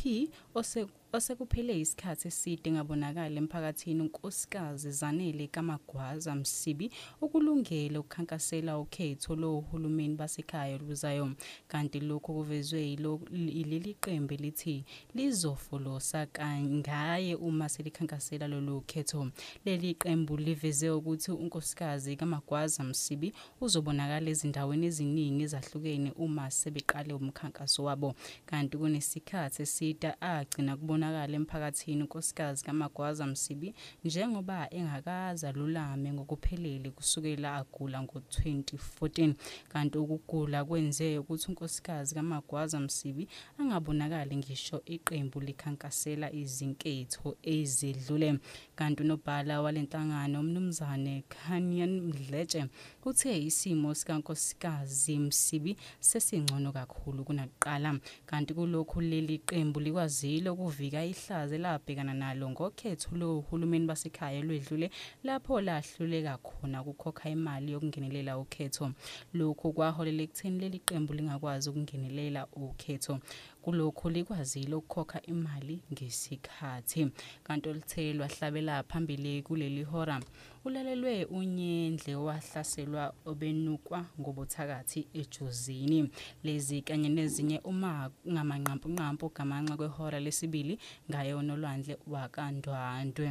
Speaker 12: ose osekuphele isikhathi eside ngabonakala emphakathini unkosikazi Zanele Kamagwaza Msibi ukulungele ukukhankasela ukhetho lohulumeni basekhaya luzayo kanti lokho kuvezwe yilo- yileli qembu lithi lizofolosa kangaye uma selikhankasela lolu khetho. Leli qembu liveze ukuthi unkosikazi Kamagwaza Msibi uzobonakala ezindaweni eziningi ezahlukene uma sebeqale umkhankaso wabo. Kanti kunesikhathi eside agcina kubonakala emphakathini unkosikazi kaMagwaza Msibi njengoba engakaza lulame ngokuphelele kusukela agula ngo-2014 kanti ukugula kwenze ukuthi unkosikazi kaMagwaza Msibi angabonakali ngisho iqembu likhankasela izinketho ezidlule. Kanti unobhala walenhlangano umnumzane Kanyan Mdletshe uthe isimo sikankosikazi Msibi sesingcono kakhulu kunakuqala. Kanti kulokhu leli qembu likwazile ukuvika ihlaze labhekana nalo ngokhetho lohulumeni basekhaya lwedlule lapho lahluleka khona ukukhokha imali yokungenelela ukhetho. Lokhu kwaholela ekutheni leli qembu lingakwazi ukungenelela ukhetho. Kulokhu likwazile ukukhokha imali ngesikhathi. Kanti oluthe lwahlabela phambili kuleli hora ulalelwe unyendle wahlaselwa obenukwa ngobuthakathi ejozini lezi kanye nezinye uma ngamanqampunqampu gamanxa kwehora lesibili ngaye unolwandle wakandwandwe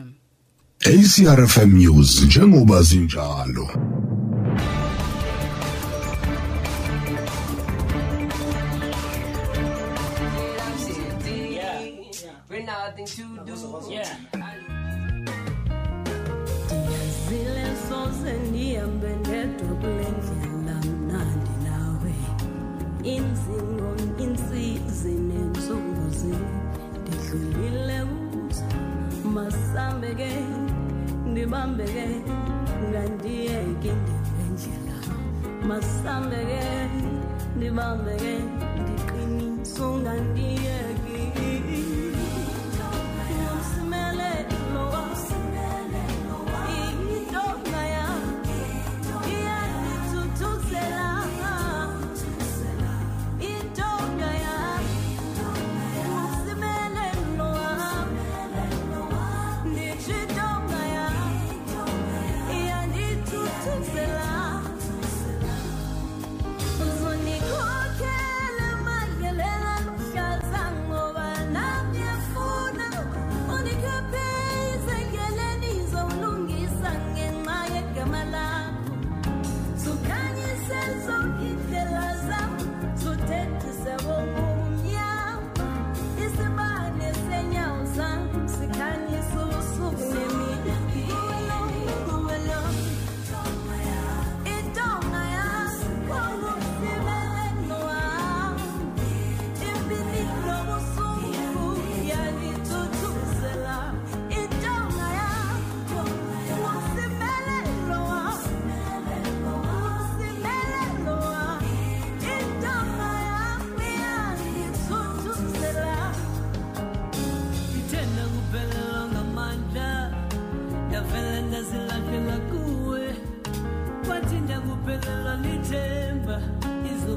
Speaker 14: ACRFM News njengoba zinjalo.
Speaker 18: Right now, I think to do. Yeah.
Speaker 9: sendihambe ndedwa kule ndlela mnandi nawe. Inzingo insizi neentsuku zini ndidlulile kuzo masambe ke ndibambe ke ngandiyeke ndembe ndlela masambe ke ndibambe ke ndiqiniso ngandiyeke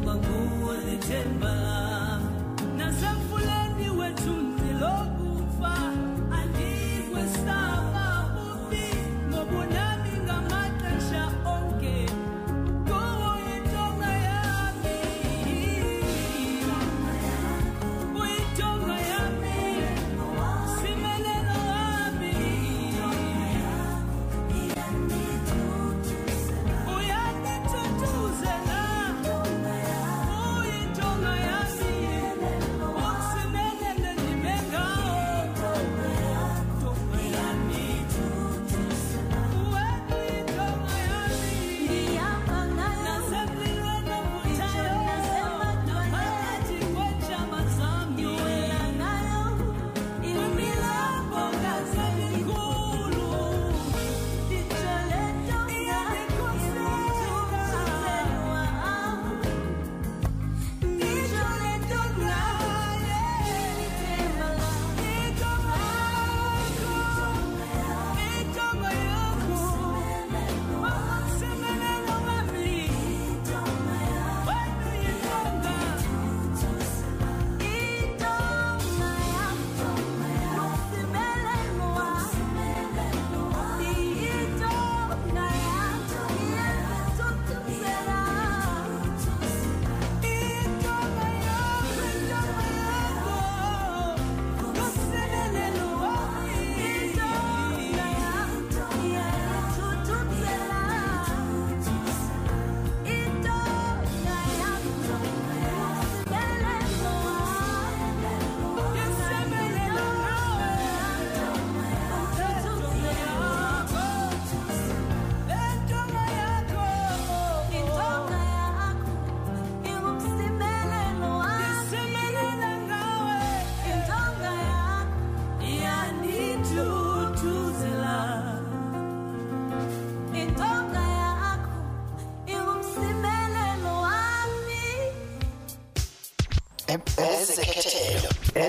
Speaker 9: membuat jemaah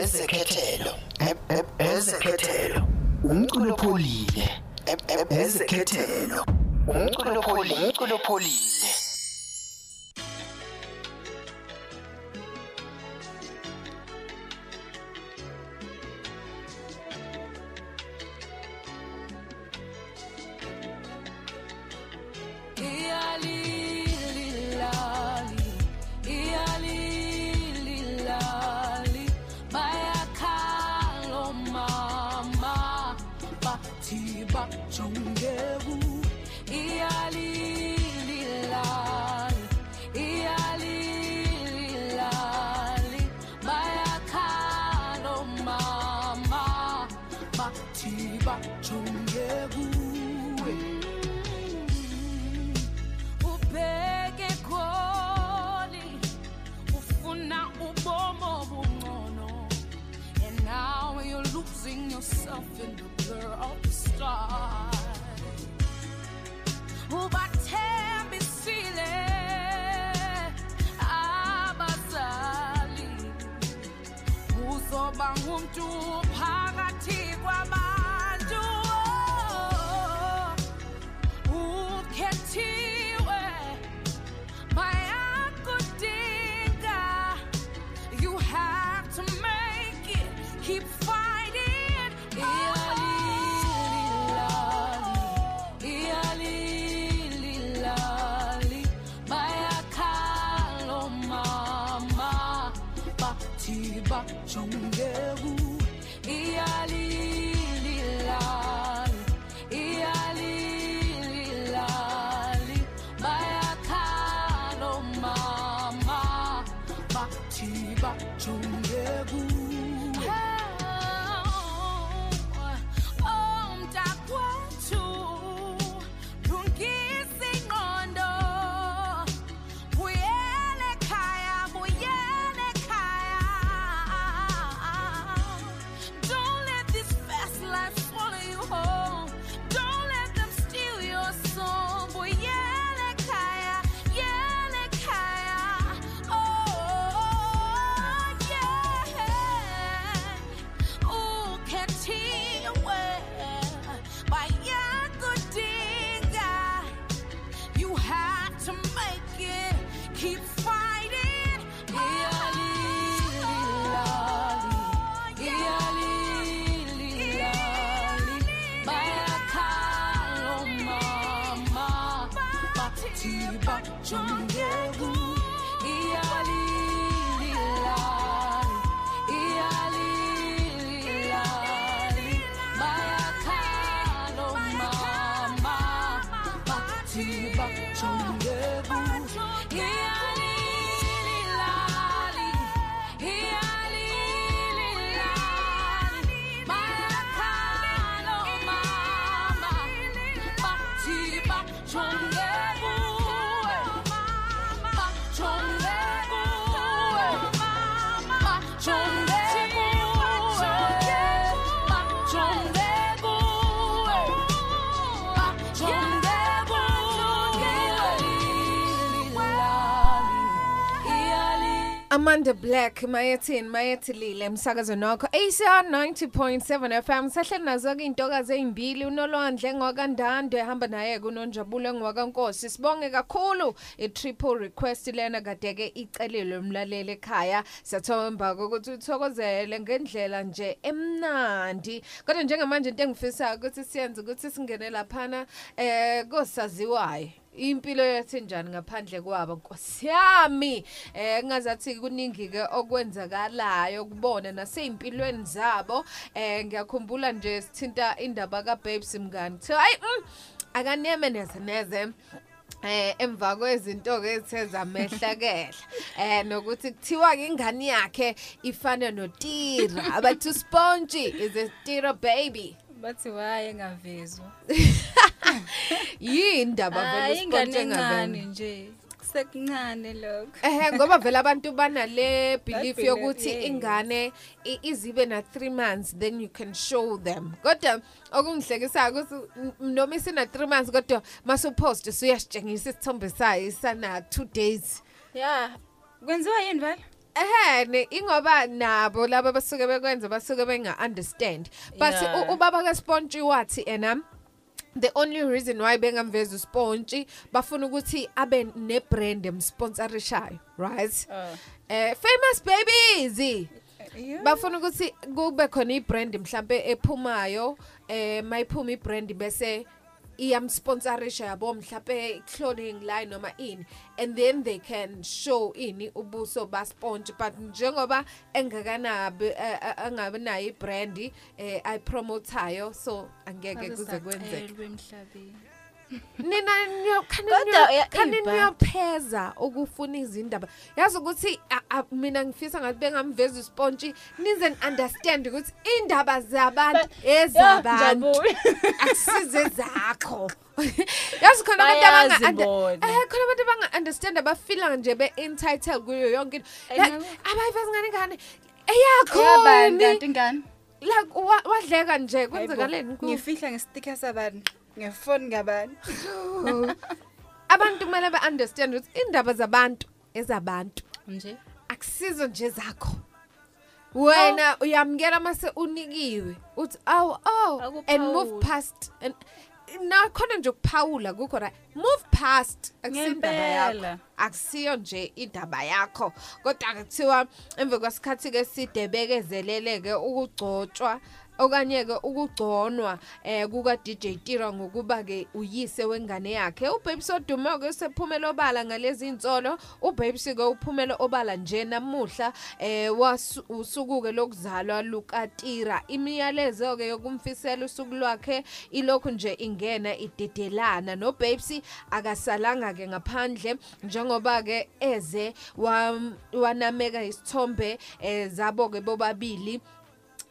Speaker 7: ezekhethelo. Ezekhethelo. Umculo pholile ezekhethelo. Umculo pholile umculo pholile
Speaker 4: Amanda Black mayethini mayethilile emsakazweni wakho ACR 90.7 FM sahleli nazo ke intokazi ezimbili unolwandle ngwakandande ehamba naye kunonjabulo ngwakankosi sibonge kakhulu i triple request lena kade ke icelile umlaleli ekhaya. Siyathomba ukuthi uthokozele ngendlela nje emnandi. Kodwa njengamanje into engifisayo ukuthi siyenze ukuthi singene laphana eh kosaziwayo. Impilo yethu njani ngaphandle kwabo? Nkosi yami eh ngazathi kuningi ke okwenzakalayo kubona nasempilweni zabo. Eh ngiyakhumbula nje sithinta indaba ka Babes mngani. Thi hayi mm, akaneme neze neze. Eh emva kwezinto ke ethe zamehlakela eh nokuthi kuthiwa ke ingane yakhe ifana noTira. Abathu sponge is a Tira baby.
Speaker 12: Bathi waye engavezwa.
Speaker 4: Yini indaba vele
Speaker 12: Hayi, ingane
Speaker 4: usponge
Speaker 12: encane
Speaker 4: engaveni
Speaker 12: nje. Sekuncane lokho.
Speaker 4: Ehe ngoba vele abantu banale belief
Speaker 12: belief,
Speaker 4: yokuthi
Speaker 12: yes.
Speaker 4: ingane i- izibe na 3 months then you can show them. Kodwa okungihlekisayo ukuthi n- noma isina 3 months kodwa masupost usuyasitshengisa isithombe sayo isana 2 days.
Speaker 12: Ya kwenziwa yini vele
Speaker 4: ehe ne ingoba nabo laba basuke bekwenza basuke benga understand but ubaba kaSponge wathi ena the only reason why bengamveza uSponge bafuna ukuthi abe nebrand emsponsorishayo right
Speaker 12: Oh.
Speaker 4: eh famous babies
Speaker 12: Yeah.
Speaker 4: bafuna ukuthi kube khona ibrand mhlambe ephumayo eh mayiphuma ibrand bese iyamsponsorisha yabo mhlambe clothing line noma ini. And then they can show ini ubuso ba sponge but njengoba engakanabe eh, eh, angabe nayo ibrand eh ayipromotayo so angeke kuze kwenzeke.
Speaker 12: emhlabeni.
Speaker 4: Nina niyo- khani
Speaker 12: Kodwa,
Speaker 4: niyo-
Speaker 12: ya-
Speaker 4: khani
Speaker 12: iba-
Speaker 4: niyopheza ukufuna izindaba. Yazi ukuthi a- a- mina ngifisa ngathi bengamveza uspontshi nize understand ukuthi indaba zabantu ezabantu akusize zakho yazi khona abantu abanga
Speaker 12: Bayazi bona.
Speaker 4: eh khona abantu abanga understand abafila nje be entitled kuyo yonke into. Like abayivezi ngane ngane eyakho
Speaker 12: Eyabani
Speaker 4: ni-
Speaker 12: kanti ngani?
Speaker 4: like wa- wadleka nje kwenzakaleni? kuwe?
Speaker 12: ngifihla ngesitika sabani ngefoni ngabani
Speaker 4: abantu kumele ba-understand ukuthi indaba zabantu ezabantu.
Speaker 12: Nje?
Speaker 4: Akusizo nje zakho. Wena uyamukela mase unikiwe uthi awu oh and move
Speaker 12: Akuphawuli.
Speaker 4: past and nakhona nje ukuphawula kukho right. Move past akusindaba yakho.
Speaker 12: Ngempela.
Speaker 4: akusiyo nje indaba yakho. Kodwa kuthiwa emva kwesikhathi ke side bekezeleleke ukugcotshwa okanye ke ukugconwa eh kuka DJ Tira ngokuba ke uyise wengane yakhe. uBabes odume ke sephumela obala ngalezi insolo uBabes ke uphumela obala nje namuhla eh wasu- usuku ke lokuzalwa luka Tira. Imiyalezo ke yokumfisela usuku lwakhe ilokhu nje ingena idedelana. No Babes akasalanga ke ngaphandle njengoba ke eze wa- wanameka isithombe eh zabo ke bobabili.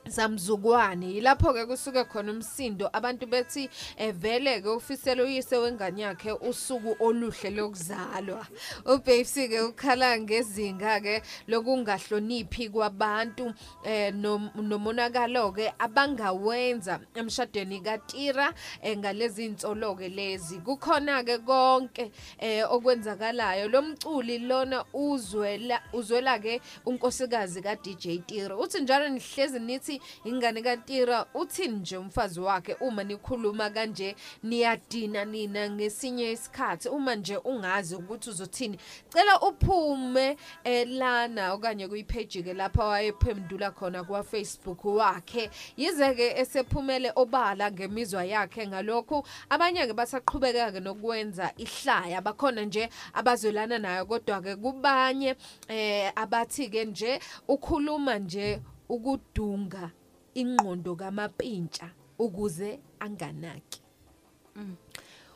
Speaker 4: Zamzukwane. Yilapho ke kusuke khona umsindo. Abantu bethi evele ke ufisela uyise wengane yakhe usuku oluhle lokuzalwa. uBabes ke ukhala ngezinga ke lokungahloniphi kwabantu eh nom- nomonakalo ke abangawenza emshadweni kaTira eh, ngalezi insolo ke lezi. Kukhona ke konke eh okwenzakalayo. Lo mculi lona uzwela uzwela ke unkosikazi ka DJ Tira. Uthi njalo nihlezi nithi ingane kaTira uthini nje umfazi wakhe uma nikhuluma kanje niyadina nina ngesinye isikhathi. Uma nje ungazi ukuthi uzothini cela uphume eh, lana okanye kuyipage ke lapha wayephendula khona kwa Facebook wakhe. Yize ke esephumele obala ngemizwa yakhe ngalokho abanye ke basaqhubeka ke nokwenza ihlaya. Bakhona nje abazwelana nayo kodwa ke kubanye eh abathi ke nje ukhuluma nje ukudunga ingqondo kamapintsha ukuze anganaki.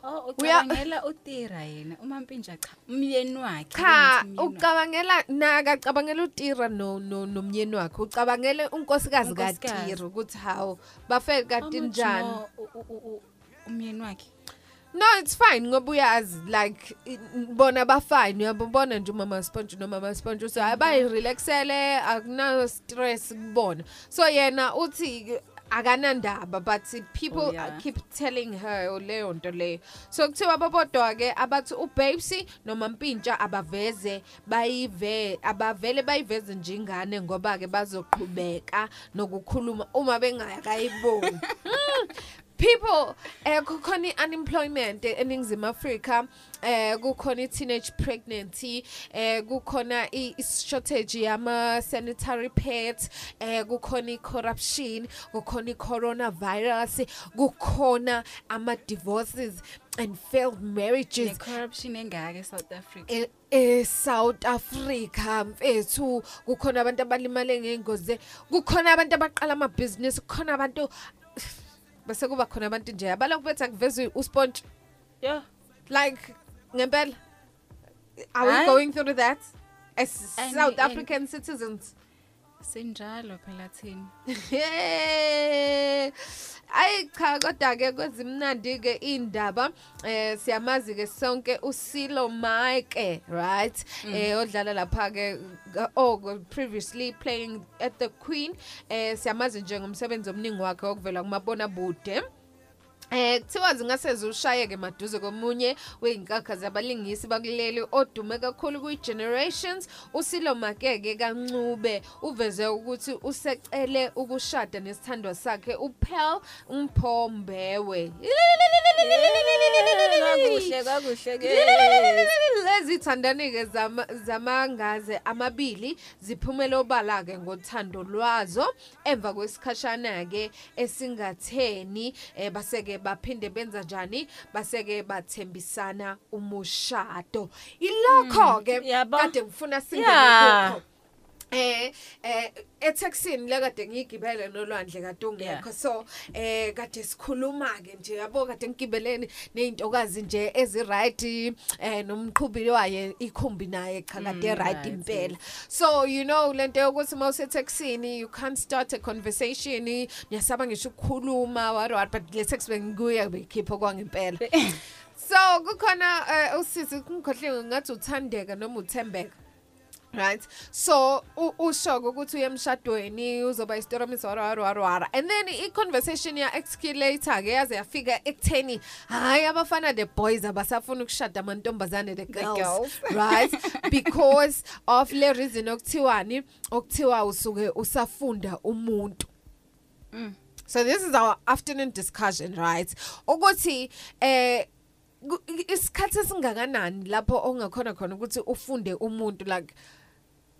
Speaker 12: Oh
Speaker 4: Uya-
Speaker 12: ucabangela utira yena umampintsha cha umyeni wakhe
Speaker 4: cha ucabangela naka cabangela utira no no- nomyeni wakhe ucabangele unkosikazi kaTira ukuthi hawo bafe
Speaker 12: How
Speaker 4: kanti
Speaker 12: much
Speaker 4: njani
Speaker 12: more u- u- u- u- umyeni wakhe.
Speaker 4: No it's fine ngoba uyazi like i- bona ba fine uyabona nje umama sponge nomama sponge so abayi relaxele akuna stress kubona so yena uthi akanandaba but people
Speaker 12: Oh, yeah.
Speaker 4: keep telling her leyo nto leyo so kuthiwa babodwa ke abathi uBabes noma Mpintsha abaveze bayive abavele bayiveze nje ingane ngoba ke bazoqhubeka nokukhuluma uma bengakayiboni Mm. people eh kukhona unemployment eningizimu Africa eh kukhona i-teenage pregnancy eh kukhona i shortage yama sanitary pads eh kukhona i-corruption kukhona i-coronavirus kukhona ama divorces and failed marriages.
Speaker 12: Ne-corruption engaka eSouth Africa.
Speaker 4: E- eSouth Africa mfethu. Kukhona abantu abalimale ngeingozi kukhona abantu abaqala ama business kukhona abantu bese kuba khona abantu nje abaloku bethi akuvezwe usponge.
Speaker 12: Yeah
Speaker 4: like ngempela. Are we
Speaker 12: Hayi.
Speaker 4: going through that? As
Speaker 12: And-
Speaker 4: South
Speaker 12: and-
Speaker 4: African citizens.
Speaker 12: Sinjalo phela thina.
Speaker 4: Hey. Ayi cha kodwa ke kwezimnandi ke indaba eh siyamazi ke sonke uSilo Mike right? Eh odlala lapha ke oh previously playing at the Queen. Eh siyamazi nje ngomsebenzi omningi wakhe okuvela kumabona bude Eh kuthiwa zingase zushayeke maduze komunye weinkakha zabalingisi bakuleli odume kakhulu kwi generations usilo makeke kancube uveze ukuthi usecele ukushada nesithandwa sakhe uPearl Mphombewe.
Speaker 12: Kakuhle kakuhle ke
Speaker 4: lezi thandanike zama- zamangaze amabili ziphumela obala ke ngothando lwazo. Emva kwesikhashana ke esingatheni eh, baseke baphinde benza njani baseke bathembisana umushado ilokho ke
Speaker 12: yabo.
Speaker 4: kade ngifuna
Speaker 12: Yeah.
Speaker 4: singene kukho eh eh etaxini la kade ngigibele nolwandle kade ungekho so eh kade sikhuluma ke nje yabo kade ngigibeleni nezintokazi nje ezi right eh nomqhubi waye ikhumbi naye cha kade
Speaker 12: Mm,
Speaker 4: right impela. So you know lento yokuthi mawuse taxini you can't start a conversation niyasaba ngisho ukukhuluma what what but le text bengikuya bekhipho kwangempela so kukhona eh, usisi ngikhohliwe ngathi uthandeka noma uthembeka. Right? So u- usho ukuthi uye emshadweni uzoba isitoromisa wara wara wara wara and then i-conversation ya-escalator ke yaze yafika ekutheni hhayi abafana the boys abasafuna ukushada amantombazane the girls,
Speaker 12: girls.
Speaker 4: right? Because of le reason okuthiwani okuthiwa usuke usafunda umuntu. So this is our afternoon discussion right? Ukuthi eh ku- isikhathi esingakanani lapho ongakhona khona ukuthi ufunde umuntu like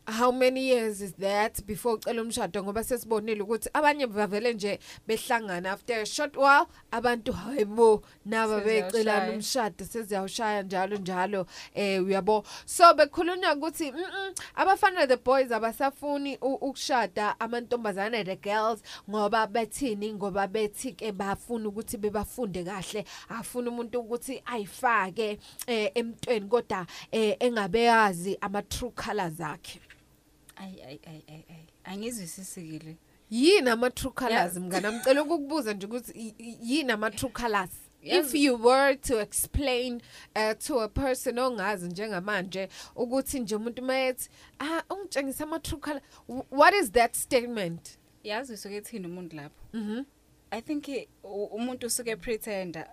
Speaker 4: how many years is that before ucela umshado? Ngoba sesibonile ukuthi abanye bavele nje behlangana after a short while abantu hayibo naba becelana
Speaker 12: Seziyawushaya.
Speaker 4: umshado seziyawushaya njalo njalo eh uyabo? So bekhulunywa ukuthi mm, mm, abafana the boys abasafuni u- ukushada amantombazane the girls ngoba bethini? Ngoba bethi ke bafuna ukuthi bebafunde kahle. Afuna umuntu ukuthi ayifake eh emntweni kodwa eh engabe yazi ama true colors akhe.
Speaker 12: Ayi ayi ayi ayi ayi. Angizwisisikile
Speaker 4: yini ama true colors
Speaker 12: Yeah.
Speaker 4: mngana ngicela ukukubuza nje ukuthi i- i- yini ama true colors? If
Speaker 12: Yazi-
Speaker 4: you were to explain uh, to a person ongazi njengamanje ukuthi nje umuntu mayethi ah ungitshengisa ama true colors wh- what is that statement?
Speaker 12: Yazi usuke ethini umuntu lapho?
Speaker 4: Mhm
Speaker 12: i think i- u- umuntu usuke pretender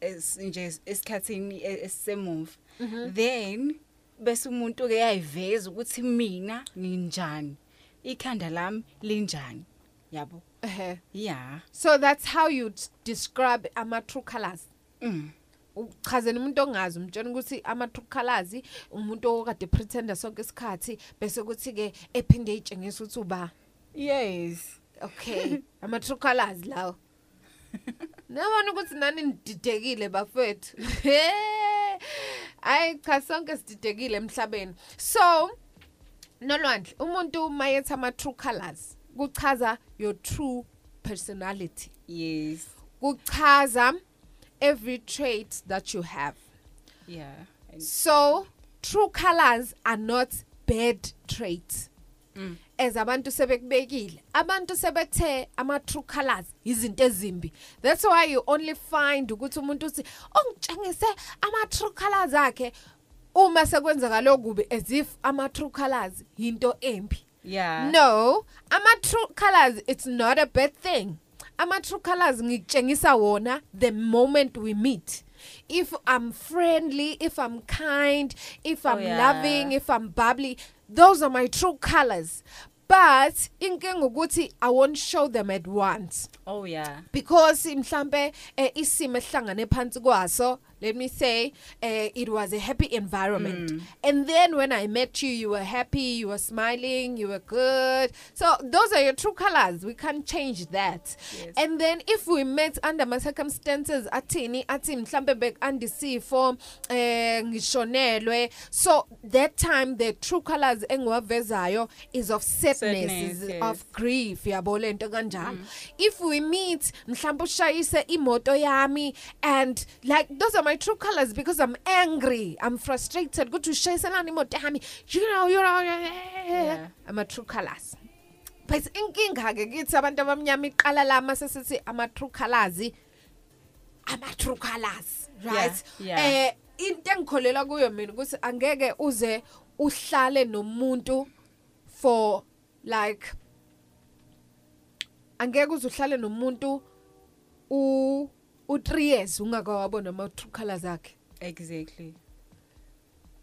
Speaker 12: es nje esikhathini e- esisemuva
Speaker 4: Mhm.
Speaker 12: then bese umuntu ke yayiveza ukuthi mina nginjani ikhanda lami linjani? Yabo?
Speaker 4: Ehe.
Speaker 12: Yeah
Speaker 4: so that's how you describe ama true colors.
Speaker 12: Mm.
Speaker 4: uchazela umuntu ongazi umtshela ukuthi ama true colors umuntu okade pretender sonke isikhathi bese kuthi ke ephinde eyitshengisa ukuthi uba
Speaker 12: yes.
Speaker 4: Okay ama true colors lawo. Nabona ukuthi nani nididekile bafethu. Ay cha sonke sididekile emhlabeni. So nolwandle umuntu mayethi ama true colors kuchaza your true personality.
Speaker 12: yes
Speaker 4: Kuchaza every trait that you have.
Speaker 12: yeah
Speaker 4: So true colors are not bad traits.
Speaker 12: Mm.
Speaker 4: as abantu sebekubekile. Abantu sebethe ama true colors izinto ezimbi. That's why you only find ukuthi umuntu uthi ongitshengise ama true colors akhe. Uma sekwenzeka lokubi as if ama true colors into embi.
Speaker 12: Yeah.
Speaker 4: No ama true colors it's not a bad thing. Ama true colors ngikutshengisa wona the moment we meet. If i'm friendly if i'm kind if
Speaker 12: Oh,
Speaker 4: i'm
Speaker 12: yeah.
Speaker 4: loving if i'm bubbly those are my true colors. But inkinga ukuthi i won't show them at once.
Speaker 12: Oh yeah.
Speaker 4: Because mhlambe eh, isimo esihlangane phansi kwaso let me say uh, it was a happy environment.
Speaker 12: Mm.
Speaker 4: and then when i met you you were happy you were smiling you were good. So those are your true colors. We can't change that.
Speaker 12: Yes.
Speaker 4: and then if we met under my circumstances athini athi mhlambe bekandisifo eh ngishonelwe. So that time the true colors engiwavezayo is of sadness,
Speaker 12: Sadness,
Speaker 4: is
Speaker 12: yes.
Speaker 4: of grief. Yabo lento kanjalo. If we meet mhlawumbe ushayise imoto yami and like those are my true colors because i'm angry. I'm frustrated. Ukuthi ushayiselana imoto yami you know you know yeah. i'm a true colors. But inkinga ke kithi abantu abamnyama iqala lama sesithi ama true colors. Ama true colors right?
Speaker 12: Yeah.
Speaker 4: eh into engikholela kuyo mina ukuthi angeke uze uhlale nomuntu for like angeke uze uhlale nomuntu u u 3 years ungakawabona ama true colors akhe
Speaker 12: exactly.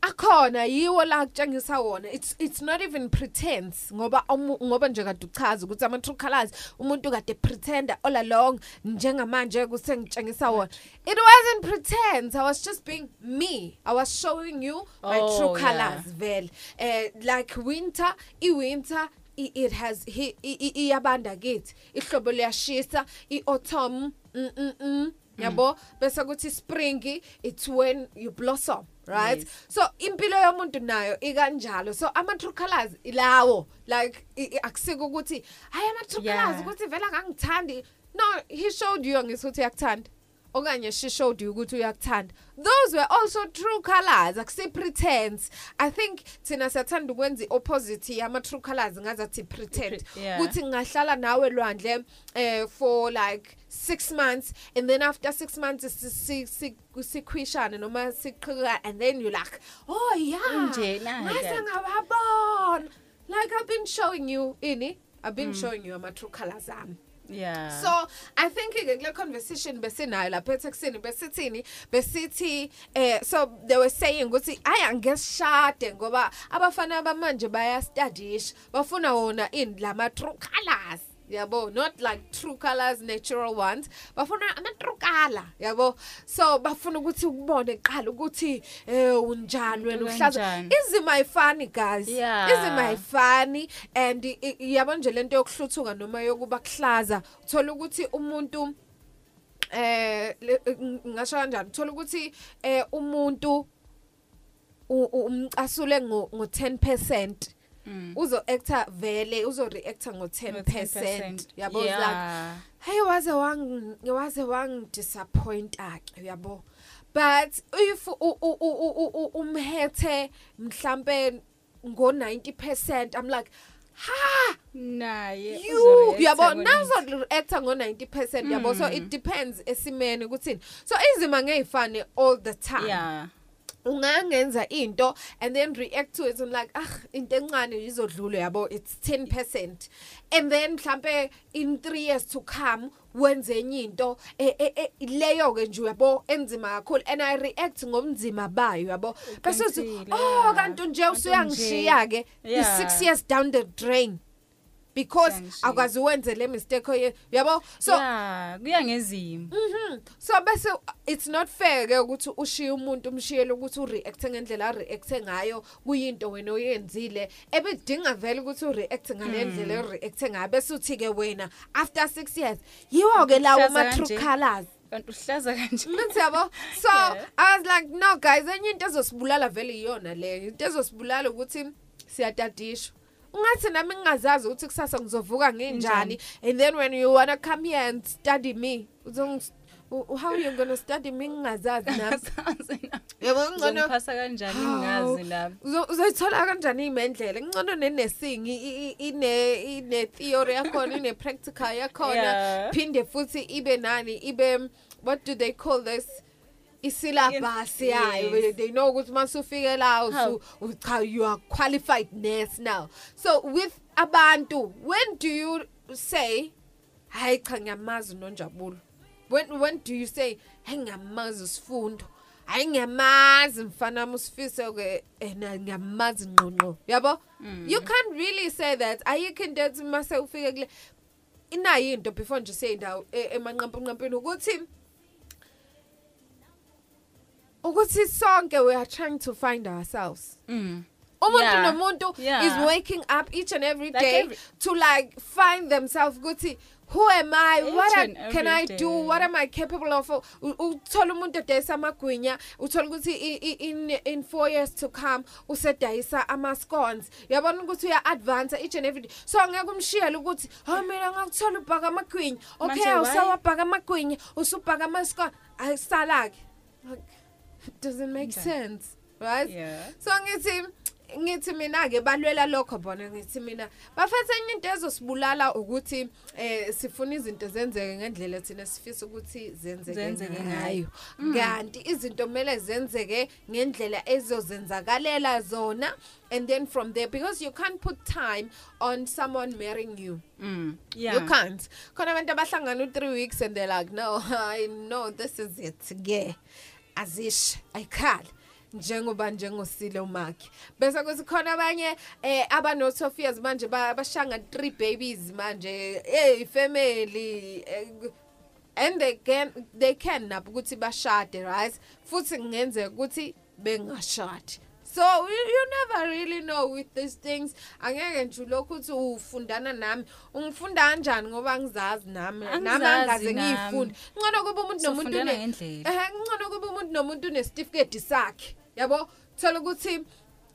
Speaker 4: Akhona yiwo la kutshengisa wona. It's it's not even pretense ngoba umu- ngoba nje kade uchaza ukuthi ama true colors umuntu kade pretender all along njengamanje kusengitshengisa wona. It wasn't pretense i was just being me. I was showing you my
Speaker 12: Oh,
Speaker 4: true
Speaker 12: yeah.
Speaker 4: colors vele. Eh like winter i winter i- it has hi- i- i- iyabanda kithi. Ihlobo liyashisa iautumn mm mm mm yabo? Bese kuthi spring it's when you blossom right?
Speaker 12: Yes.
Speaker 4: so impilo yomuntu nayo ikanjalo. So ama true colors ilawo like i- i- akusiko ukuthi hayi ama true
Speaker 12: Yeah.
Speaker 4: colors ukuthi vela ngangithandi no he showed you ngisuthi uyakuthanda. Okanye she showed you ukuthi uyakuthanda. Those were also true colors akusi pretense i think thina siyathanda ukwenza opposite yama true colors ngazathi pretend
Speaker 12: Yeah.
Speaker 4: ukuthi ngahlala nawe lwandle eh for like 6 months and then after 6 months si- si- si- sikhwishana noma siqhika and then you like oh yeah.
Speaker 12: Njena-ke.
Speaker 4: ngase ngababona like i've been showing you ini? I've been
Speaker 12: Mm.
Speaker 4: showing you ama true colors ami.
Speaker 12: Yeah.
Speaker 4: So I think ke kule conversation besinayo lapha eTexini besithini besithi eh so they were saying ukuthi aya ngesishade ngoba abafana bamanje bayastudisha bafuna wona in lama true colors. Yabo not like true colors natural ones. Bafuna ama true color yabo. So bafuna ukuthi ukubone qala ukuthi eh unjani wena uhlaza. izima ayifani guys? Izima ayifani and yabo nje lento yokuhluthuka noma yokuba kuhlaza uthola ukuthi umuntu eh ngasho kanjani? Uthola ukuthi eh umuntu umcasule ngo ngo 10%
Speaker 12: Mm.
Speaker 4: Uzo actor vele uzo reactor ngo 10%
Speaker 12: 10%,
Speaker 4: yabo like
Speaker 12: yeah.
Speaker 4: hey waze wang waze wang disappoint ake yabo? But if u- u- u- u- u- u- umhethe mhlambe ngo 90% i'm like ha!
Speaker 12: Naye
Speaker 4: you yabo nazo reactor ngo 90% yabo? So
Speaker 12: Mm.
Speaker 4: it depends esimene ukuthini so izima ngeyifane all the time.
Speaker 12: Yeah.
Speaker 4: Ungangenza into and then react to it i'm like ah into encane izodlula yabo it's 10% and then mhlambe in 3 years to come wenze enye into e- e- e- leyo ke nje yabo enzima kakhulu and i react ngomzima bayo yabo bese uthi
Speaker 12: Uqinisile,
Speaker 4: oh
Speaker 12: yeah.
Speaker 4: kanti nje
Speaker 12: Kanti
Speaker 4: usuyangishiya
Speaker 12: nje."
Speaker 4: ke
Speaker 12: Yeah.
Speaker 4: 6 years down the drain because
Speaker 12: Uyangishiya.
Speaker 4: akwazi wenze le mistake oye yabo so
Speaker 12: yeah kuya ngezimo
Speaker 4: Mhm. So bese it's not fair ke ukuthi ushiye umuntu umshiyele ukuthi ureact ngendlela a react ngayo kuyinto wena oyenzile ebedinga vele ukuthi ureact ngale
Speaker 12: Mm.
Speaker 4: ndlela ureact ngayo bese uthi ke wena after 6 years yiwo ke lawo
Speaker 12: Uhlaza
Speaker 4: ma true
Speaker 12: kanje.
Speaker 4: colors
Speaker 12: kanti uhlaza kanje
Speaker 4: Ngithi yabo so
Speaker 12: Yeah.
Speaker 4: i was like no guys enye into ezosibulala vele iyona leyo into ezosibulala ukuthi siyatadisha ungathi nami ngingazazi ukuthi kusasa ngizovuka nginjani and then when you wanna come here and study me uzong how you going to study me? Ngingazazi nami. Yabo ngcono.
Speaker 12: Uzongiphasa kanjani? Ngingazi nami
Speaker 4: Uzo- uzoyithola kanjani imendlela ngcono nenursing i- i- ine ine theory yakhona ine practical yakhona.
Speaker 12: Yeah.
Speaker 4: phinde futhi ibe nani ibe what do they call this? Isyllabus yayo they know ukuthi masufike la usu- cha you are qualified nurse now. So with abantu when do you say hayi cha ngiyamazi nonjabulo. When when do you say hey ngiyamazi sifundo. Hayi ngiyamazi mfana wami usifise ke ena ngiyamazi ngqonqo yabo? You can't really say that. Ayikho into ethi mase ufike kule. Inayo into before nje seyindawo emanqampu nqampini ukuthi ukuthi sonke we are trying to find ourselves
Speaker 12: mm.
Speaker 4: umuntu
Speaker 12: Yeah.
Speaker 4: nomuntu
Speaker 12: Yeah.
Speaker 4: is waking up each and every
Speaker 12: Like
Speaker 4: day
Speaker 12: every-
Speaker 4: to like find themselves ukuthi who am I
Speaker 12: Each
Speaker 4: what I,
Speaker 12: and
Speaker 4: can
Speaker 12: every
Speaker 4: I do
Speaker 12: day.
Speaker 4: what am I capable of U- uthola umuntu edayisa amagwinya uthola ukuthi i- i- in in 4 years to come usedayisa ama scones yabona ukuthi uya advance each and every day so angeke umshiyele ukuthi ha mina ngakuthola ubhaka amagwinya okay
Speaker 12: Manje why?
Speaker 4: usawabhaka amagwinya usubhaka ama scones ayisalake like it doesn't make
Speaker 12: Okay.
Speaker 4: sense right
Speaker 12: Yeah.
Speaker 4: so ngithi ngithi mina ke balwela lokho bona ngithi mina bafethe enye into ezosibulala ukuthi eh sifuna izinto zenzeke ngendlela thina sifisa ukuthi zenzeke
Speaker 12: Zenzeke
Speaker 4: ngayo
Speaker 12: ngayo. Mm.
Speaker 4: kanti izinto kumele zenzeke ngendlela ezozenzakalela zona and then from there because you can't put time on someone marrying you
Speaker 12: Mm. Yeah.
Speaker 4: You can't. Khona abantu abahlangana u3 weeks and they're like, "No, I know this is it. Ke azish ayikhala." njengoba njengosile umakhi bese kuthi khona abanye eh abano Sophia's manje ba- bashanga 3 babies manje hey family eh, and they can they can nabo ukuthi bashade right futhi kungenzeka ukuthi bengashadi so you, never really know with these things. Angeke nje lokhu uthi ufundana nami. Ungifunda kanjani ngoba ngizazi nami? Nami angaze
Speaker 12: nami.
Speaker 4: ngiyifunde ngcono kuba umuntu nomuntu
Speaker 12: ngendlela.
Speaker 4: ehe ngcono kuba umuntu nomuntu unesitifiketi sakhe. Yabo? Thola ukuthi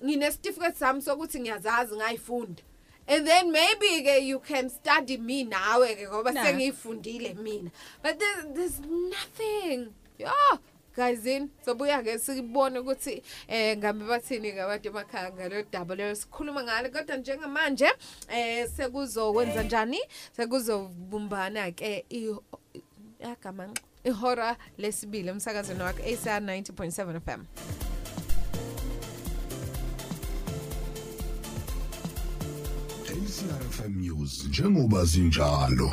Speaker 4: nginesitifiketi sami sokuthi ngiyazazi ngayifunda. And then maybe ke you can study me nawe ke ngoba sengiyifundile mina. But there's, there's nothing. Yo! Guys in sobuya ke sibone ukuthi eh ngambe bathini ke abantu emakhaya ngalo double sikhuluma ngalo kodwa njengamanje eh sekuzokwenza njani? Sekuzobumbana ke i- yagama ihora lesibili emsakazweni wakhe ACR 90.7 FM
Speaker 14: ACRFM News njengoba zinjalo.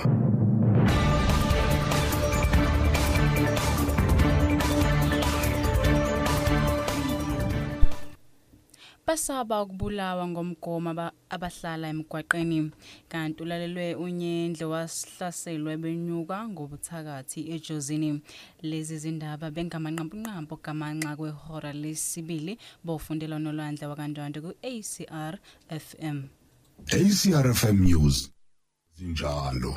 Speaker 12: Basaba ukubulawa ngomgomo aba- abahlala emgwaqeni. Kanti ulalelwe unyendle wahlaselwa benyuka ngobuthakathi ejozini. Lezi zindaba bengamanqampunqampu gamanxa kwehora lesibili bofundela nolwandle wakandwandwe ku-acr fm
Speaker 14: ACRFM News. Zinjalo.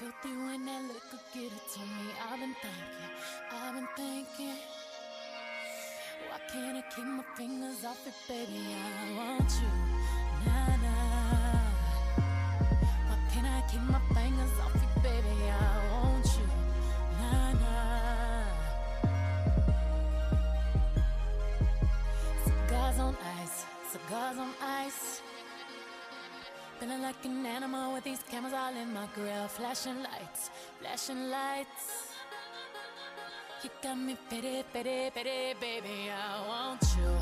Speaker 5: Filthy when that liquor get it to me. I've been thinking, I've been thinking. Why can't I keep my fingers off it, baby? I want you, nah nah. Why can't I keep my fingers off it, baby? I want you, nah nah. Cigars on ice, cigars on ice. Feeling like an animal with these cameras all in my grill. Flashing lights, flashing lights. You got me pity, pity, pity, baby. I want you.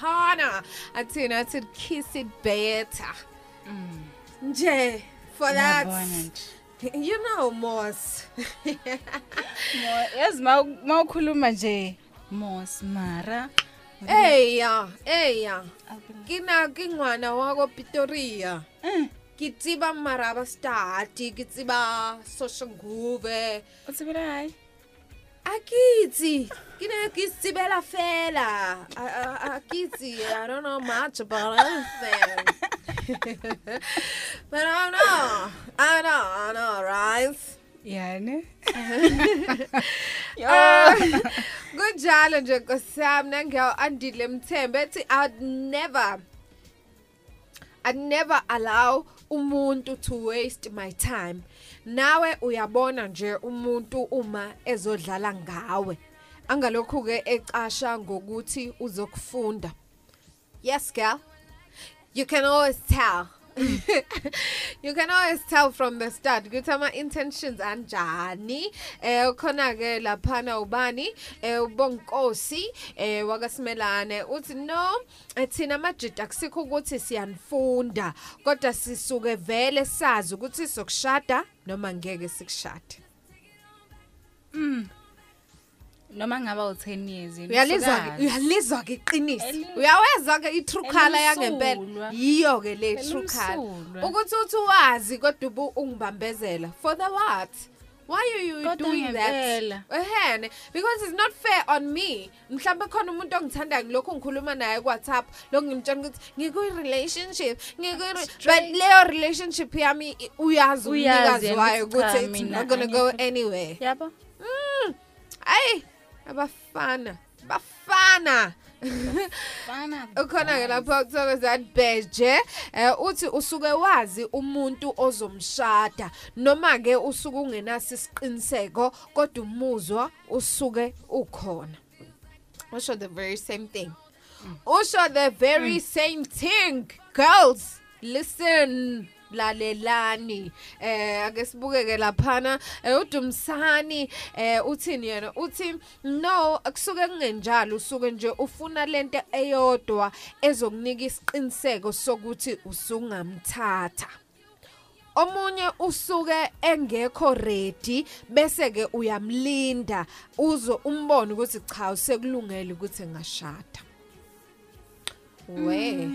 Speaker 4: Rihanna. Athina athi kiss it better. Nje for that.
Speaker 12: Ngiyabona nje.
Speaker 4: you know Moss.
Speaker 12: Mo- yazi ma ma ukhuluma nje Mos Mara.
Speaker 4: Eya eya. Kina kingwana wako Pretoria. Ke tsiba maraba start ke tsiba social nguve.
Speaker 12: O tsebela hae
Speaker 4: akitsi. Ne ke tsibela fela A- a- akitsi i don't know much about anything but i know i know i know right
Speaker 12: yani
Speaker 4: kunjalo nje nkosiyami nangiyaw andile mthembe ethi i'd never I'd never allow umuntu to waste my time. Nawe uyabona nje umuntu uma ezodlala ngawe. Angalokhu ke ecasha ngokuthi uzokufunda. Yes, girl. You can always tell. you can always tell from the start ukuthi ama intentions anjani eh khona ke laphana ubani eh ubonkosi eh wakasimelane uthi no eh, thina majida kusikho ukuthi siyanfunda kodwa sisuke vele sazi ukuthi sokushada noma ngeke sikushade
Speaker 12: noma ngaba u10 years yini,
Speaker 4: uyalizwa
Speaker 12: usukazi.
Speaker 4: ke uyalizwa ke iqiniso.
Speaker 12: Eli-
Speaker 4: uyaweza ke i-true color yangempela
Speaker 12: Elimsulwa.
Speaker 4: yiyo ke le true color.
Speaker 12: Elimsulwa.
Speaker 4: ukuthi uthi wazi kodwa ubu ungibambezela. For the what? Why are you
Speaker 12: Kodwa
Speaker 4: doing
Speaker 12: ngempela.
Speaker 4: that ehene because it's not fair on me. Mhlawumbe khona umuntu ongithandayo ngilokhu ngikhuluma naye ku-whatsapp lokhu ngimtshela ukuthi ngikuyi-relationship ngikuyi but leyo relationship yami i- uyazi
Speaker 12: Uyazi
Speaker 4: umnikazi
Speaker 12: yena
Speaker 4: wayo
Speaker 12: ukuthi cha,
Speaker 4: ukuthi it's
Speaker 12: mina
Speaker 4: not gonna go
Speaker 12: angikho-
Speaker 4: anywhere.
Speaker 12: Yabo.
Speaker 4: Mm. Ayi, abafana, bafana.
Speaker 12: Bafana.
Speaker 4: Ukhona ke lapho kuthiwa that beje eh uthi usuke wazi umuntu ozomshada noma ke usuke ungenaso isiqiniseko kodwa umuzwa usuke ukhona. Usho the very same thing. Usho the very same thing. Girls, listen. Lalelani. Eh ake sibukeke laphana. Eh, udumsani eh uthini yena? Uthi no akusuke kungenjalo. Usuke nje ufuna lento eyodwa ezokunika isiqiniseko sokuthi usungamthatha. Omunye usuke engekho ready bese ke uyamlinda. Uzo umbone ukuthi cha usekulungele ukuthi ngashada we.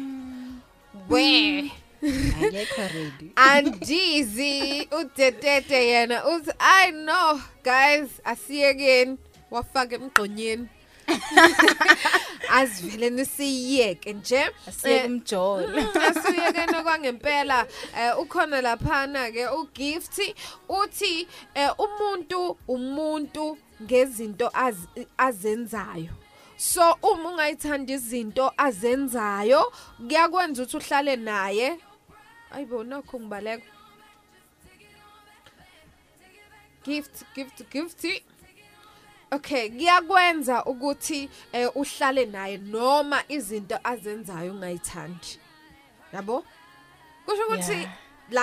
Speaker 4: We.
Speaker 12: Akekho ready.
Speaker 4: andizi udetete yena uthi i know guys asiyekeni wafaka emgqonyeni asivele nisiyeke nje
Speaker 12: Asiyeke umjolo.
Speaker 4: asiyekeni kwangempela eh, ukhona laphana ke ugift uthi eh, umuntu umuntu ngezinto az- azenzayo so uma ungayithanda izinto azenzayo kuyakwenza ukuthi uhlale naye ayibona nakho ngibaleka gift gift gift Okay kuyakwenza ukuthi eh, uhlale naye noma izinto azenzayo ungayithandi. Yabo? Kusho ukuthi
Speaker 12: Yeah.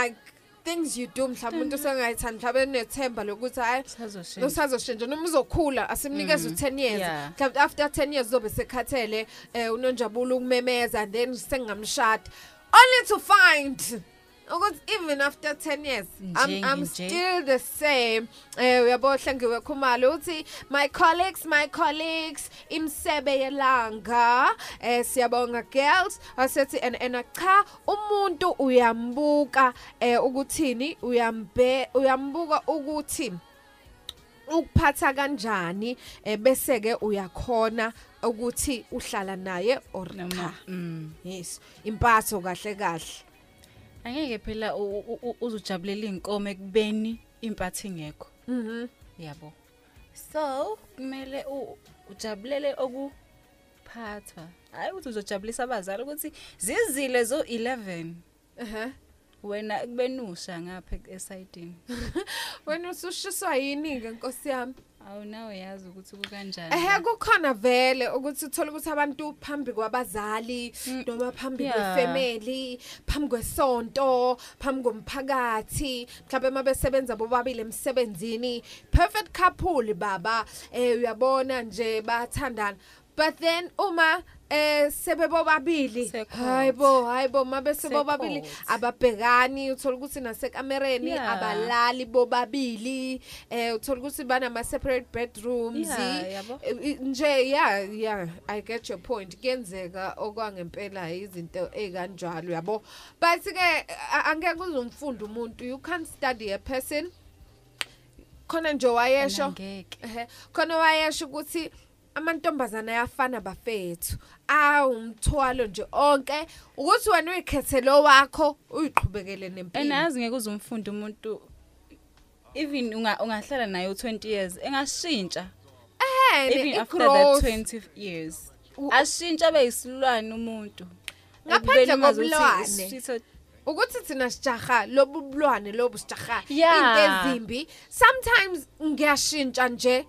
Speaker 4: like things you do mhlawumbe umuntu sengayithandi mhlawumbe nethemba lokuthi hayi
Speaker 12: Usazoshintsha.
Speaker 4: usazoshintsha noma uzokhula asimnikeze
Speaker 12: Mm,
Speaker 4: u10 years.
Speaker 12: Yeah.
Speaker 4: mhlawumbe after 10 years zobe sekhathele eh unonjabulo ukumemeza and then sengamshada. Only to find. Ukuthi even after 10 years I'm, I'm still the same. Eh uyabo hlengiwe khumalo uthi my colleagues my colleagues imsebe yelanga. Eh siyabonga girls. Asethi and and cha umuntu uyambuka eh ukuthini? Uyambe uyambuka ukuthi ukuphatha kanjani eh bese ke uyakhona ukuthi uhlala naye or cha
Speaker 12: Mm.
Speaker 4: yes impatho kahle kahle
Speaker 12: Angeke phela u- u- u- uzujabulela inkomo ekubeni impatho ingekho.
Speaker 4: mhm
Speaker 12: Yabo. So, kumele u- ujabulele okuphathwa. Hayi ukuthi uzojabulisa abazali ukuthi zizile zo 11.
Speaker 4: ehe
Speaker 12: Wena kubenusha ngapha esayidini.
Speaker 4: wena usushiswa yini ke nkosi yami
Speaker 12: Awunawe yazi ukuthi kukanjani.
Speaker 4: ehe kukhona vele ukuthi uthola ukuthi abantu phambi kwabazali noma phambi
Speaker 12: Yeah.
Speaker 4: kwefamily phambi kwesonto phambi komphakathi mhlawumbe mabesebenza bobabili emsebenzini perfect couple baba eh uyabona nje bathandana but then uma eh sebebobabili. Hayibo hayibo mabe sebobabili
Speaker 12: Secourt.
Speaker 4: ababhekani uthola ukuthi nasekamereni
Speaker 12: Yeah.
Speaker 4: abalali bobabili eh uthola ukuthi banama separate bedrooms.
Speaker 12: Yeah, yabo.
Speaker 4: Eh, i- nje yeah yeah i get your point. Kuyenzeka okwangempela izinto ezikanjalo yabo. But ke a- angeke uzumfunda umuntu. You can't study a person. Khona nje wayesho ehe khona wayesho ukuthi amantombazana ayafana bafethu. Awumthwalo nje onke. Ukuthi wena uyikhethele wakho uyiqhubekele nempilo.
Speaker 12: Enazi ngeke uzumfunda umuntu even unga- ungahlala naye u20 years engashintsha.
Speaker 4: Ehene
Speaker 12: even after that
Speaker 4: i-growth.
Speaker 12: 20 years ashintsha abe yisilwane umuntu.
Speaker 4: Ngaphandle kobulwane. ukuthi thina sijaha lobu bulwane lobu sijaha
Speaker 12: Yeah.
Speaker 4: into ezimbi sometimes ngiyashintsha nje.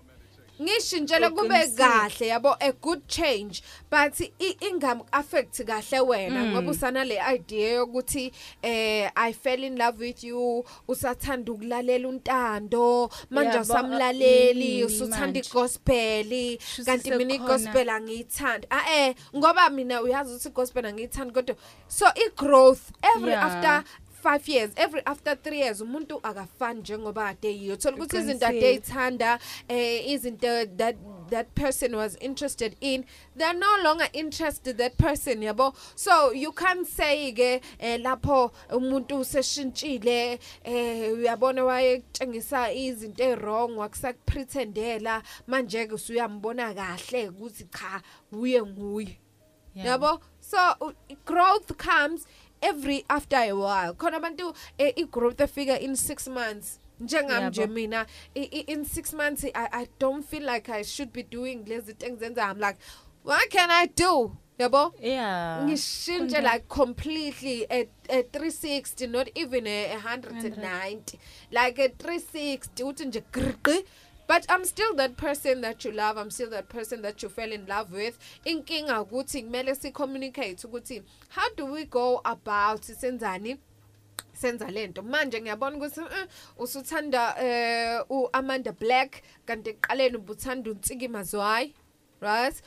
Speaker 4: Ngishintshele kube
Speaker 12: Uqinisile.
Speaker 4: kahle yabo a good change but i- ingam affect kahle wena
Speaker 12: Mm.
Speaker 4: ngoba usana le idea yokuthi eh i fell in love with you usathanda ukulalela untando manje
Speaker 12: Yabo,
Speaker 4: usamlaleli
Speaker 12: yini
Speaker 4: usuthanda
Speaker 12: manje?
Speaker 4: igospel kanti mina
Speaker 12: sekhona.
Speaker 4: igospel angiyithandi ah eh ngoba mina uyazi ukuthi igospel angiyithandi kodwa so i growth every
Speaker 12: Yeah.
Speaker 4: after 5 years every after 3 years umuntu akafani njengoba ade yiyo. Thola ukuthi izinto ade
Speaker 12: Uqinisile.
Speaker 4: eyithanda eh izinto that that person was interested in they're no longer interested that person yabo? So you can't say ke eh, lapho umuntu useshintshile eh uyabona wayetshengisa izinto ezwrong wakusakupretendela manje ke usuyambona kahle ukuthi cha uye nguye.
Speaker 12: Yeah.
Speaker 4: yabo? So u- growth comes every after a while. Khona abantu eh, i-growth efika in 6 months njengami nje mina in 6 months I, i don't feel like i should be doing lezi zinto engizenza i'm like what can i do? Yabo?
Speaker 12: Yeah.
Speaker 4: Ngishintshe like completely at, at 360 not even a, a 190 like a 360 uthi nje grqi but i'm still that person that you love i'm still that person that you fell in love with. Inkinga ukuthi kumele si communicate ukuthi how do we go about senzani senza lento manje ngiyabona ukuthi eh, usuthanda eh uAmanda Black kanti eqaleni ubuthanda uNtsiki Mazwai right?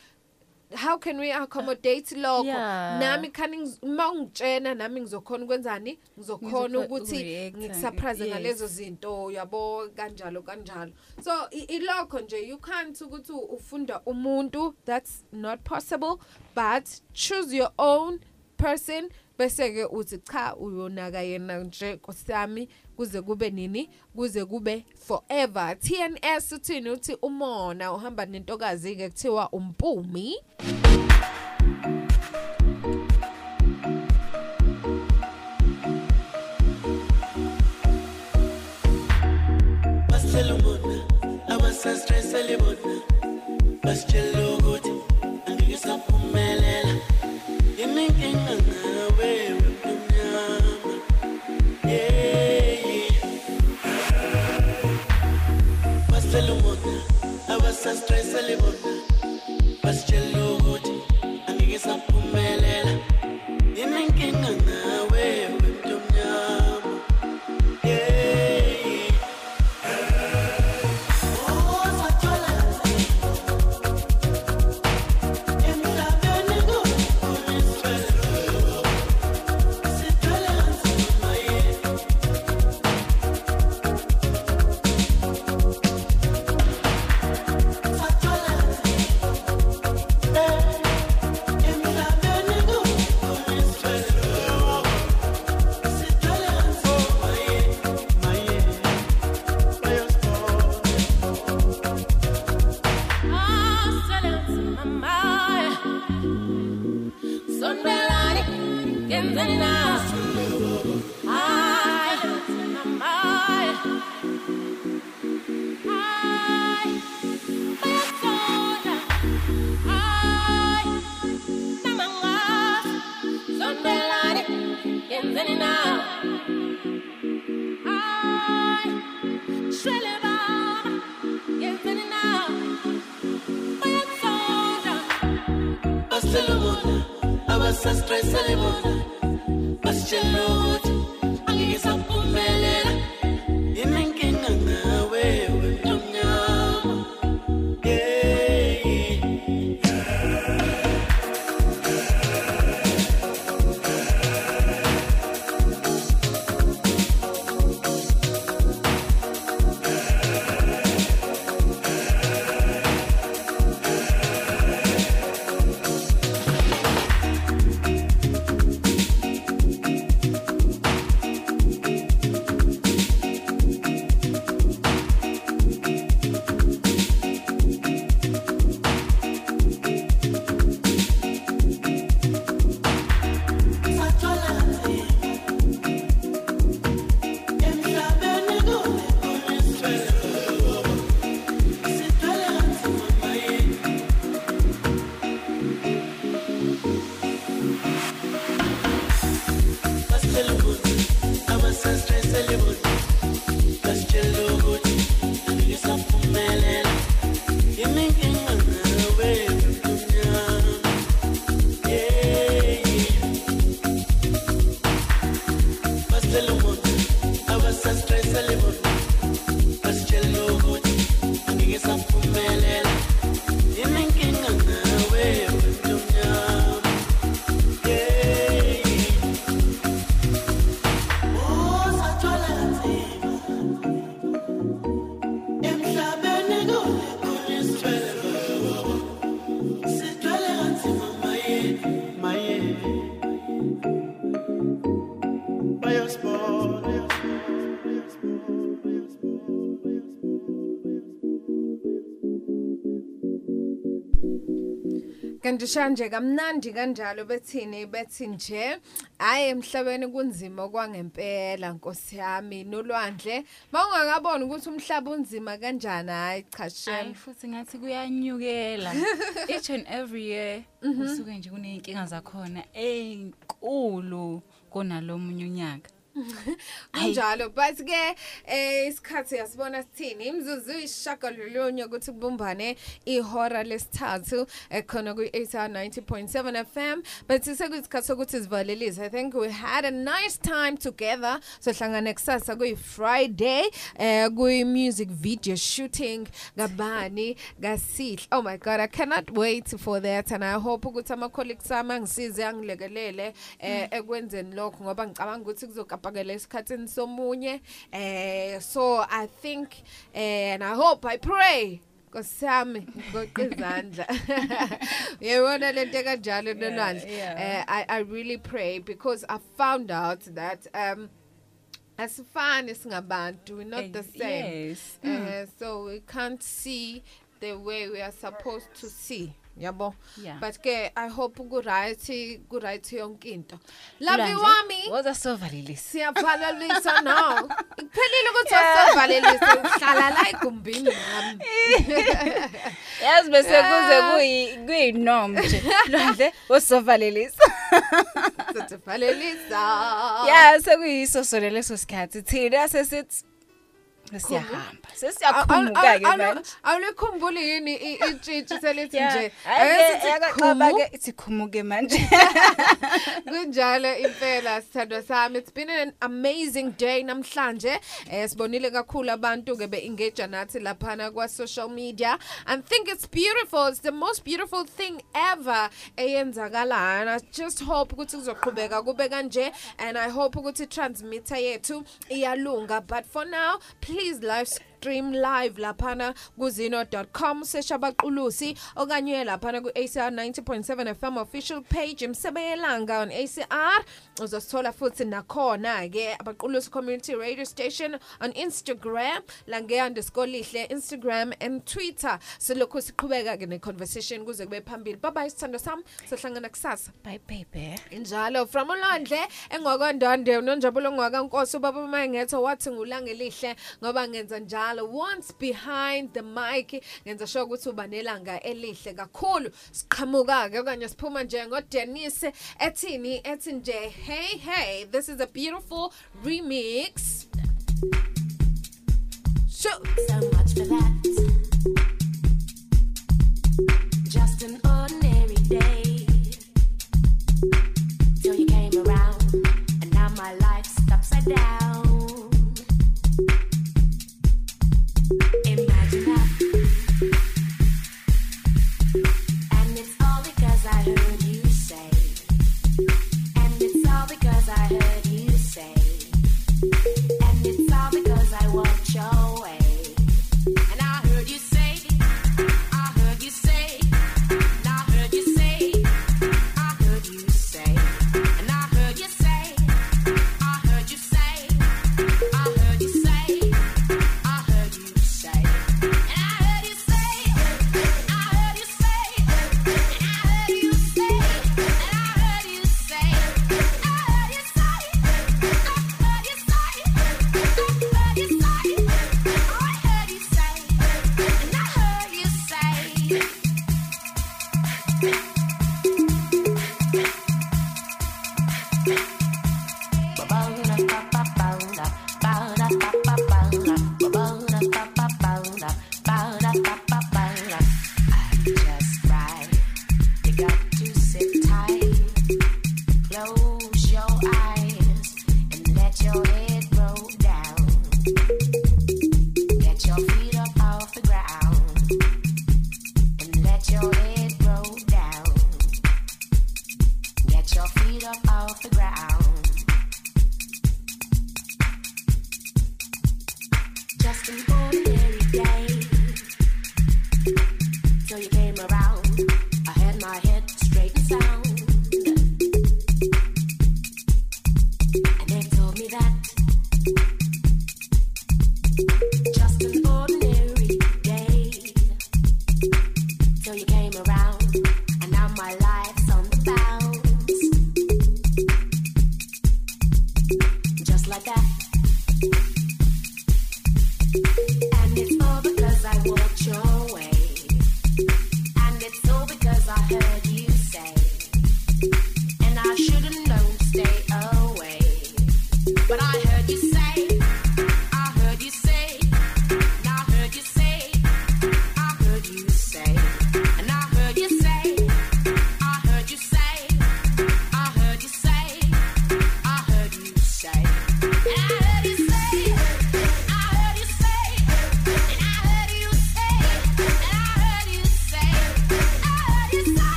Speaker 4: How can we accommodate lokho
Speaker 12: Yeah.
Speaker 4: nami khani ngiz- uma ungitshena nami ngizokhona ukwenzani ngizokhona
Speaker 12: Ngizokho-
Speaker 4: ukuthi
Speaker 12: ukureacta,
Speaker 4: ngikusurprise
Speaker 12: yes.
Speaker 4: ngalezo zinto yabo kanjalo kanjalo so i- ilokho nje you can't ukuthi ufunda umuntu that's not possible but choose your own person bese ke uthi cha uyonaka yena nje nkosami kuze kube nini? Kuze kube forever. TNS uthini? Uthi umona uhamba nentokazi ke kuthiwa umpumi.
Speaker 3: Basitshela ubona abasastressele bona. Basitshela ukuthi angeke saphumelela abasastressele bona basitshela ukuthi
Speaker 4: kanti shanje kamnandi kanjalo bethini bethi nje hayi emhlabeni kunzima kwangempela nkosi yami nolwandle. Mawungakaboni ukuthi umhlaba unzima kanjani hayi cha shem.
Speaker 12: Futhi ngathi kuyanyukela. Each and every year kusuke nje kuneyinkinga zakhona ezinkulu kunalomunye unyaka.
Speaker 4: kunjalo but ke eh isikhathi yasibona sithini? Imzuzu ishagalolunye ukuthi kubumbane ihora lesithathu ekhona ku 90.7 FM but sekuyisikhathi sokuthi sivalelise. I think we had a nice time together. So hlangana kusasa kuyi Friday eh kuyi music video shooting. Ngabani ngasihle oh my god i cannot wait for that. And i hope ukuthi ama colleagues ami angisize angilekelele eh ekwenzeni lokho ngoba ngicabanga ukuthi kuzokapakela esikhatsini somunye eh so i think eh, and i hope i pray Nkosami ngoqa izandla. Yebona lento kanjalo nolwandle. Eh I I really pray because I found out that um asifani singabantu we're not the
Speaker 12: Eh,
Speaker 4: same.
Speaker 12: yes.
Speaker 4: Uh, so we can't see the way we are supposed to see. Yabo.
Speaker 12: Yeah.
Speaker 4: But ke I hope ku right ku right yonke into. Love
Speaker 12: Lwandle,
Speaker 4: wami.
Speaker 12: woza sovalelisa
Speaker 4: Siyavalelisa now. Ikuphelile ukuthi usovalelisa uhlala la egumbini nami.
Speaker 12: yazi bese kuze kuyi kuyinom nje lwandle wosovalelisa
Speaker 4: Sivalelisa.
Speaker 12: ya sekuyisoso leso sikhathi thina sesithi siyahamba. Sesiyaqhumuka ke manje
Speaker 4: Awulikhumbuli yini i- itshitshi selithi
Speaker 12: Yeah.
Speaker 4: nje.
Speaker 12: Hhayi ke,
Speaker 4: Ayesithi
Speaker 12: yakaqaba
Speaker 4: khumu.
Speaker 12: ke ithi khumuke manje.
Speaker 4: Kunjalo impela sithandwa sami. It's been an amazing day namhlanje. Eh sibonile kakhulu abantu ke be engage nathi laphana kwa social media. And think it's beautiful. It's the most beautiful thing ever eyenzakala and I just hope ukuthi kuzoqhubeka kube kanje. And I hope ukuthi transmitter yethu iyalunga. But for now please live stream live laphana kuzino.com sesha abaqulusi okanye laphana ku ACR 90.7 FM official page imsebeyelanga on ACR uzosithola futhi nakhona ke abaqulusi community radio station on Instagram la nge underscore lihle Instagram and Twitter. Silokho siqhubeka ke ne conversation kuze kube phambili. Bye bye sithando sami. Sohlangana kusasa.
Speaker 12: Bye baby.
Speaker 4: Injalo from uLondle engokondonde unonjabulo ngwakankosi ubaba mangetho wathi ngulange lihle ngoba ngenza njalo. Once behind the mic ngenza sure ukuthi uba nelanga elihle kakhulu siqhamuka ke okanye siphuma nje ngoDenise ethini ethi nje hey hey this is a beautiful remix Sure.
Speaker 2: So much for that. Just an ordinary day. Till you came around, and now my life's upside down.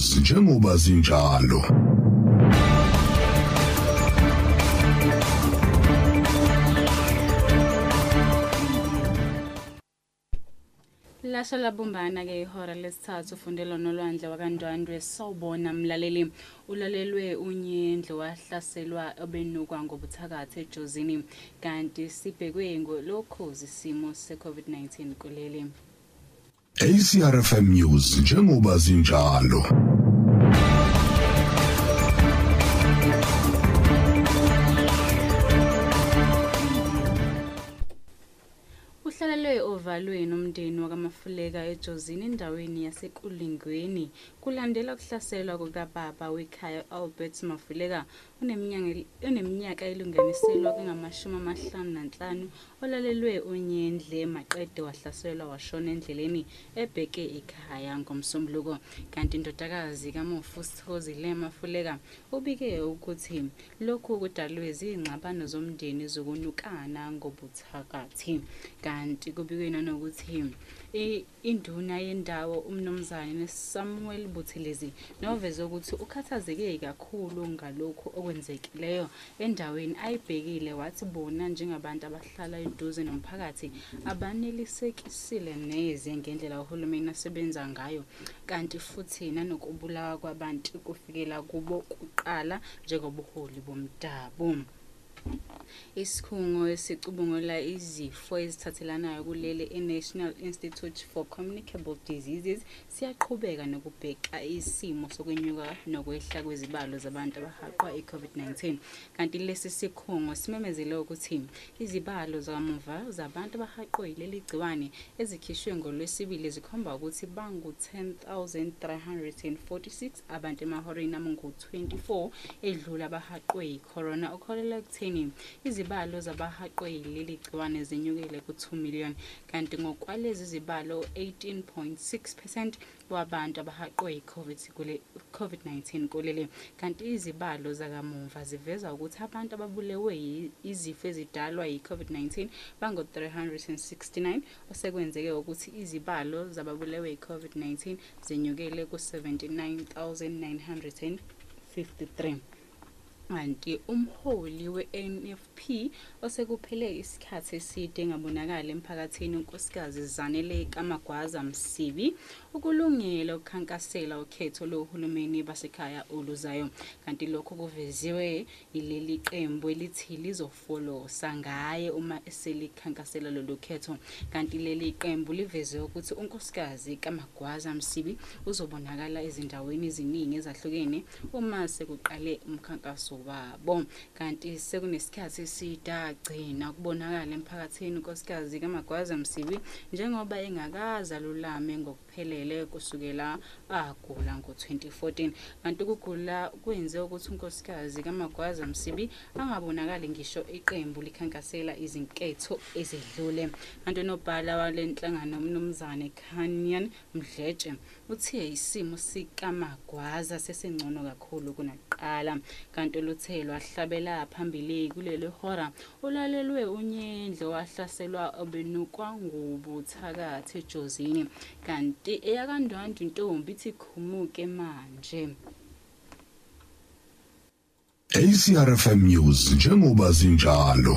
Speaker 14: News njengoba zinjalo.
Speaker 12: Lasha labumbana ke ihora lesithathu ufundelo nolwandle wakandwandwe sawubona mlaleli. Ulalelwe unyendlo wahlaselwa obenukwa ngobuthakathi ejozini kanti sibhekwe ngolokhozi isimo se-covid-19 kuleli.
Speaker 14: ACRFM News njengoba zinjalo.
Speaker 12: Uhlalelwe ovalweni umndeni wakamafuleka ejozini endaweni yasekulingweni. Kulandela ukuhlaselwa kukababa wekhaya albert mafuleka oneminyaka oneminyaka elinganiselwa kwengamashumi amahlanu nanhlanu olalelwe unyendle maqede wahlaselwa washona endleleni ebheke ekhaya ngomsombuluko kanti indodakazi kamufu sithozile mafuleka ubike ukuthi lokhu kudalwe zingxabano zomndeni zokunukana ngobuthakathi kanti kubikwe nanokuthi i- induna yendawo umnumzane Samuel Buthelezi noveze ukuthi ukhathazeke kakhulu ngalokhu okwenzekileyo endaweni ayibhekile. Wathi bona njengabantu abahlala eduze nomphakathi abanelisekisile neze ngendlela uhulumeni asebenza ngayo kanti futhi nanokubulawa kwabantu kufikela kubo kuqala njengobuholi bomdabu. Isikhungo esicubungula izifo ezithathelanayo kuleli i-national institute for communicable diseases siyaqhubeka nokubheka isimo sokwenyuka nokwehla kwezibalo zabantu abahaqwa i-covid-19. Kanti lesi sikhungo simemezele ukuthi izibalo zakamuva zabantu abahaqwe yileli gciwane ezikhishwe ngolwesibili zikhomba ukuthi bangu-10 346 abantu emahoreni abangu-24 edlula abahaqwe yi-corona. Okholela ekutheni izibalo zabahaqwe yileli gciwane zinyukele ku-2 million kanti ngokwalezi zibalo 18.6 percent wabantu abahaqwe yi-covid-19 kuleli. Kanti izibalo zakamuva ziveza ukuthi abantu ababulewe yi- izifo ezidalwa yi-covid-19 bangu-369 osekwenzeke ukuthi izibalo zababulewe yi-covid-19 zinyukele ku-79953 kanti umholi we-NFP osekuphele isikhathi eside engabonakali emphakathini unkosikazi Zanele Kamagwaza Msibi ukulungela ukukhankasela ukhetho lohulumeni basekhaya oluzayo. Kanti lokho kuveziwe yileli qembu elithi lizofolosa ngaye uma eselikhankasela lolu khetho. Kanti leli qembu liveze ukuthi unkosikazi Kamagwaza Msibi uzobonakala ezindaweni eziningi ezahlukene uma sekuqale umkhankaso wabo. Kanti sekunesikhathi sidagcina ukubonakala emphakathini unkosikazi Kamagwaza Msibi njengoba engakaza lulame ngokuphelele kusukela agula ngo-2014 kanti ukugula kwenze ukuthi unkosikazi Kamagwaza Msibi angabonakali ngisho iqembu likhankasela izinketho ezidlule. Kanti unobhala walenhlangano umnumzane Kanyan Mdletshe uthe isimo sikamagwaza sesengcono kakhulu kunakuqala. Kanti oluthelo wahlabela phambili kuleli hora ulalelwe unyendlo wahlaselwa obenukwa ngubuthakathi ejozini. Kanti eyakandwandwe intombi ithi khumuke manje.
Speaker 14: ACRFM News njengoba zinjalo.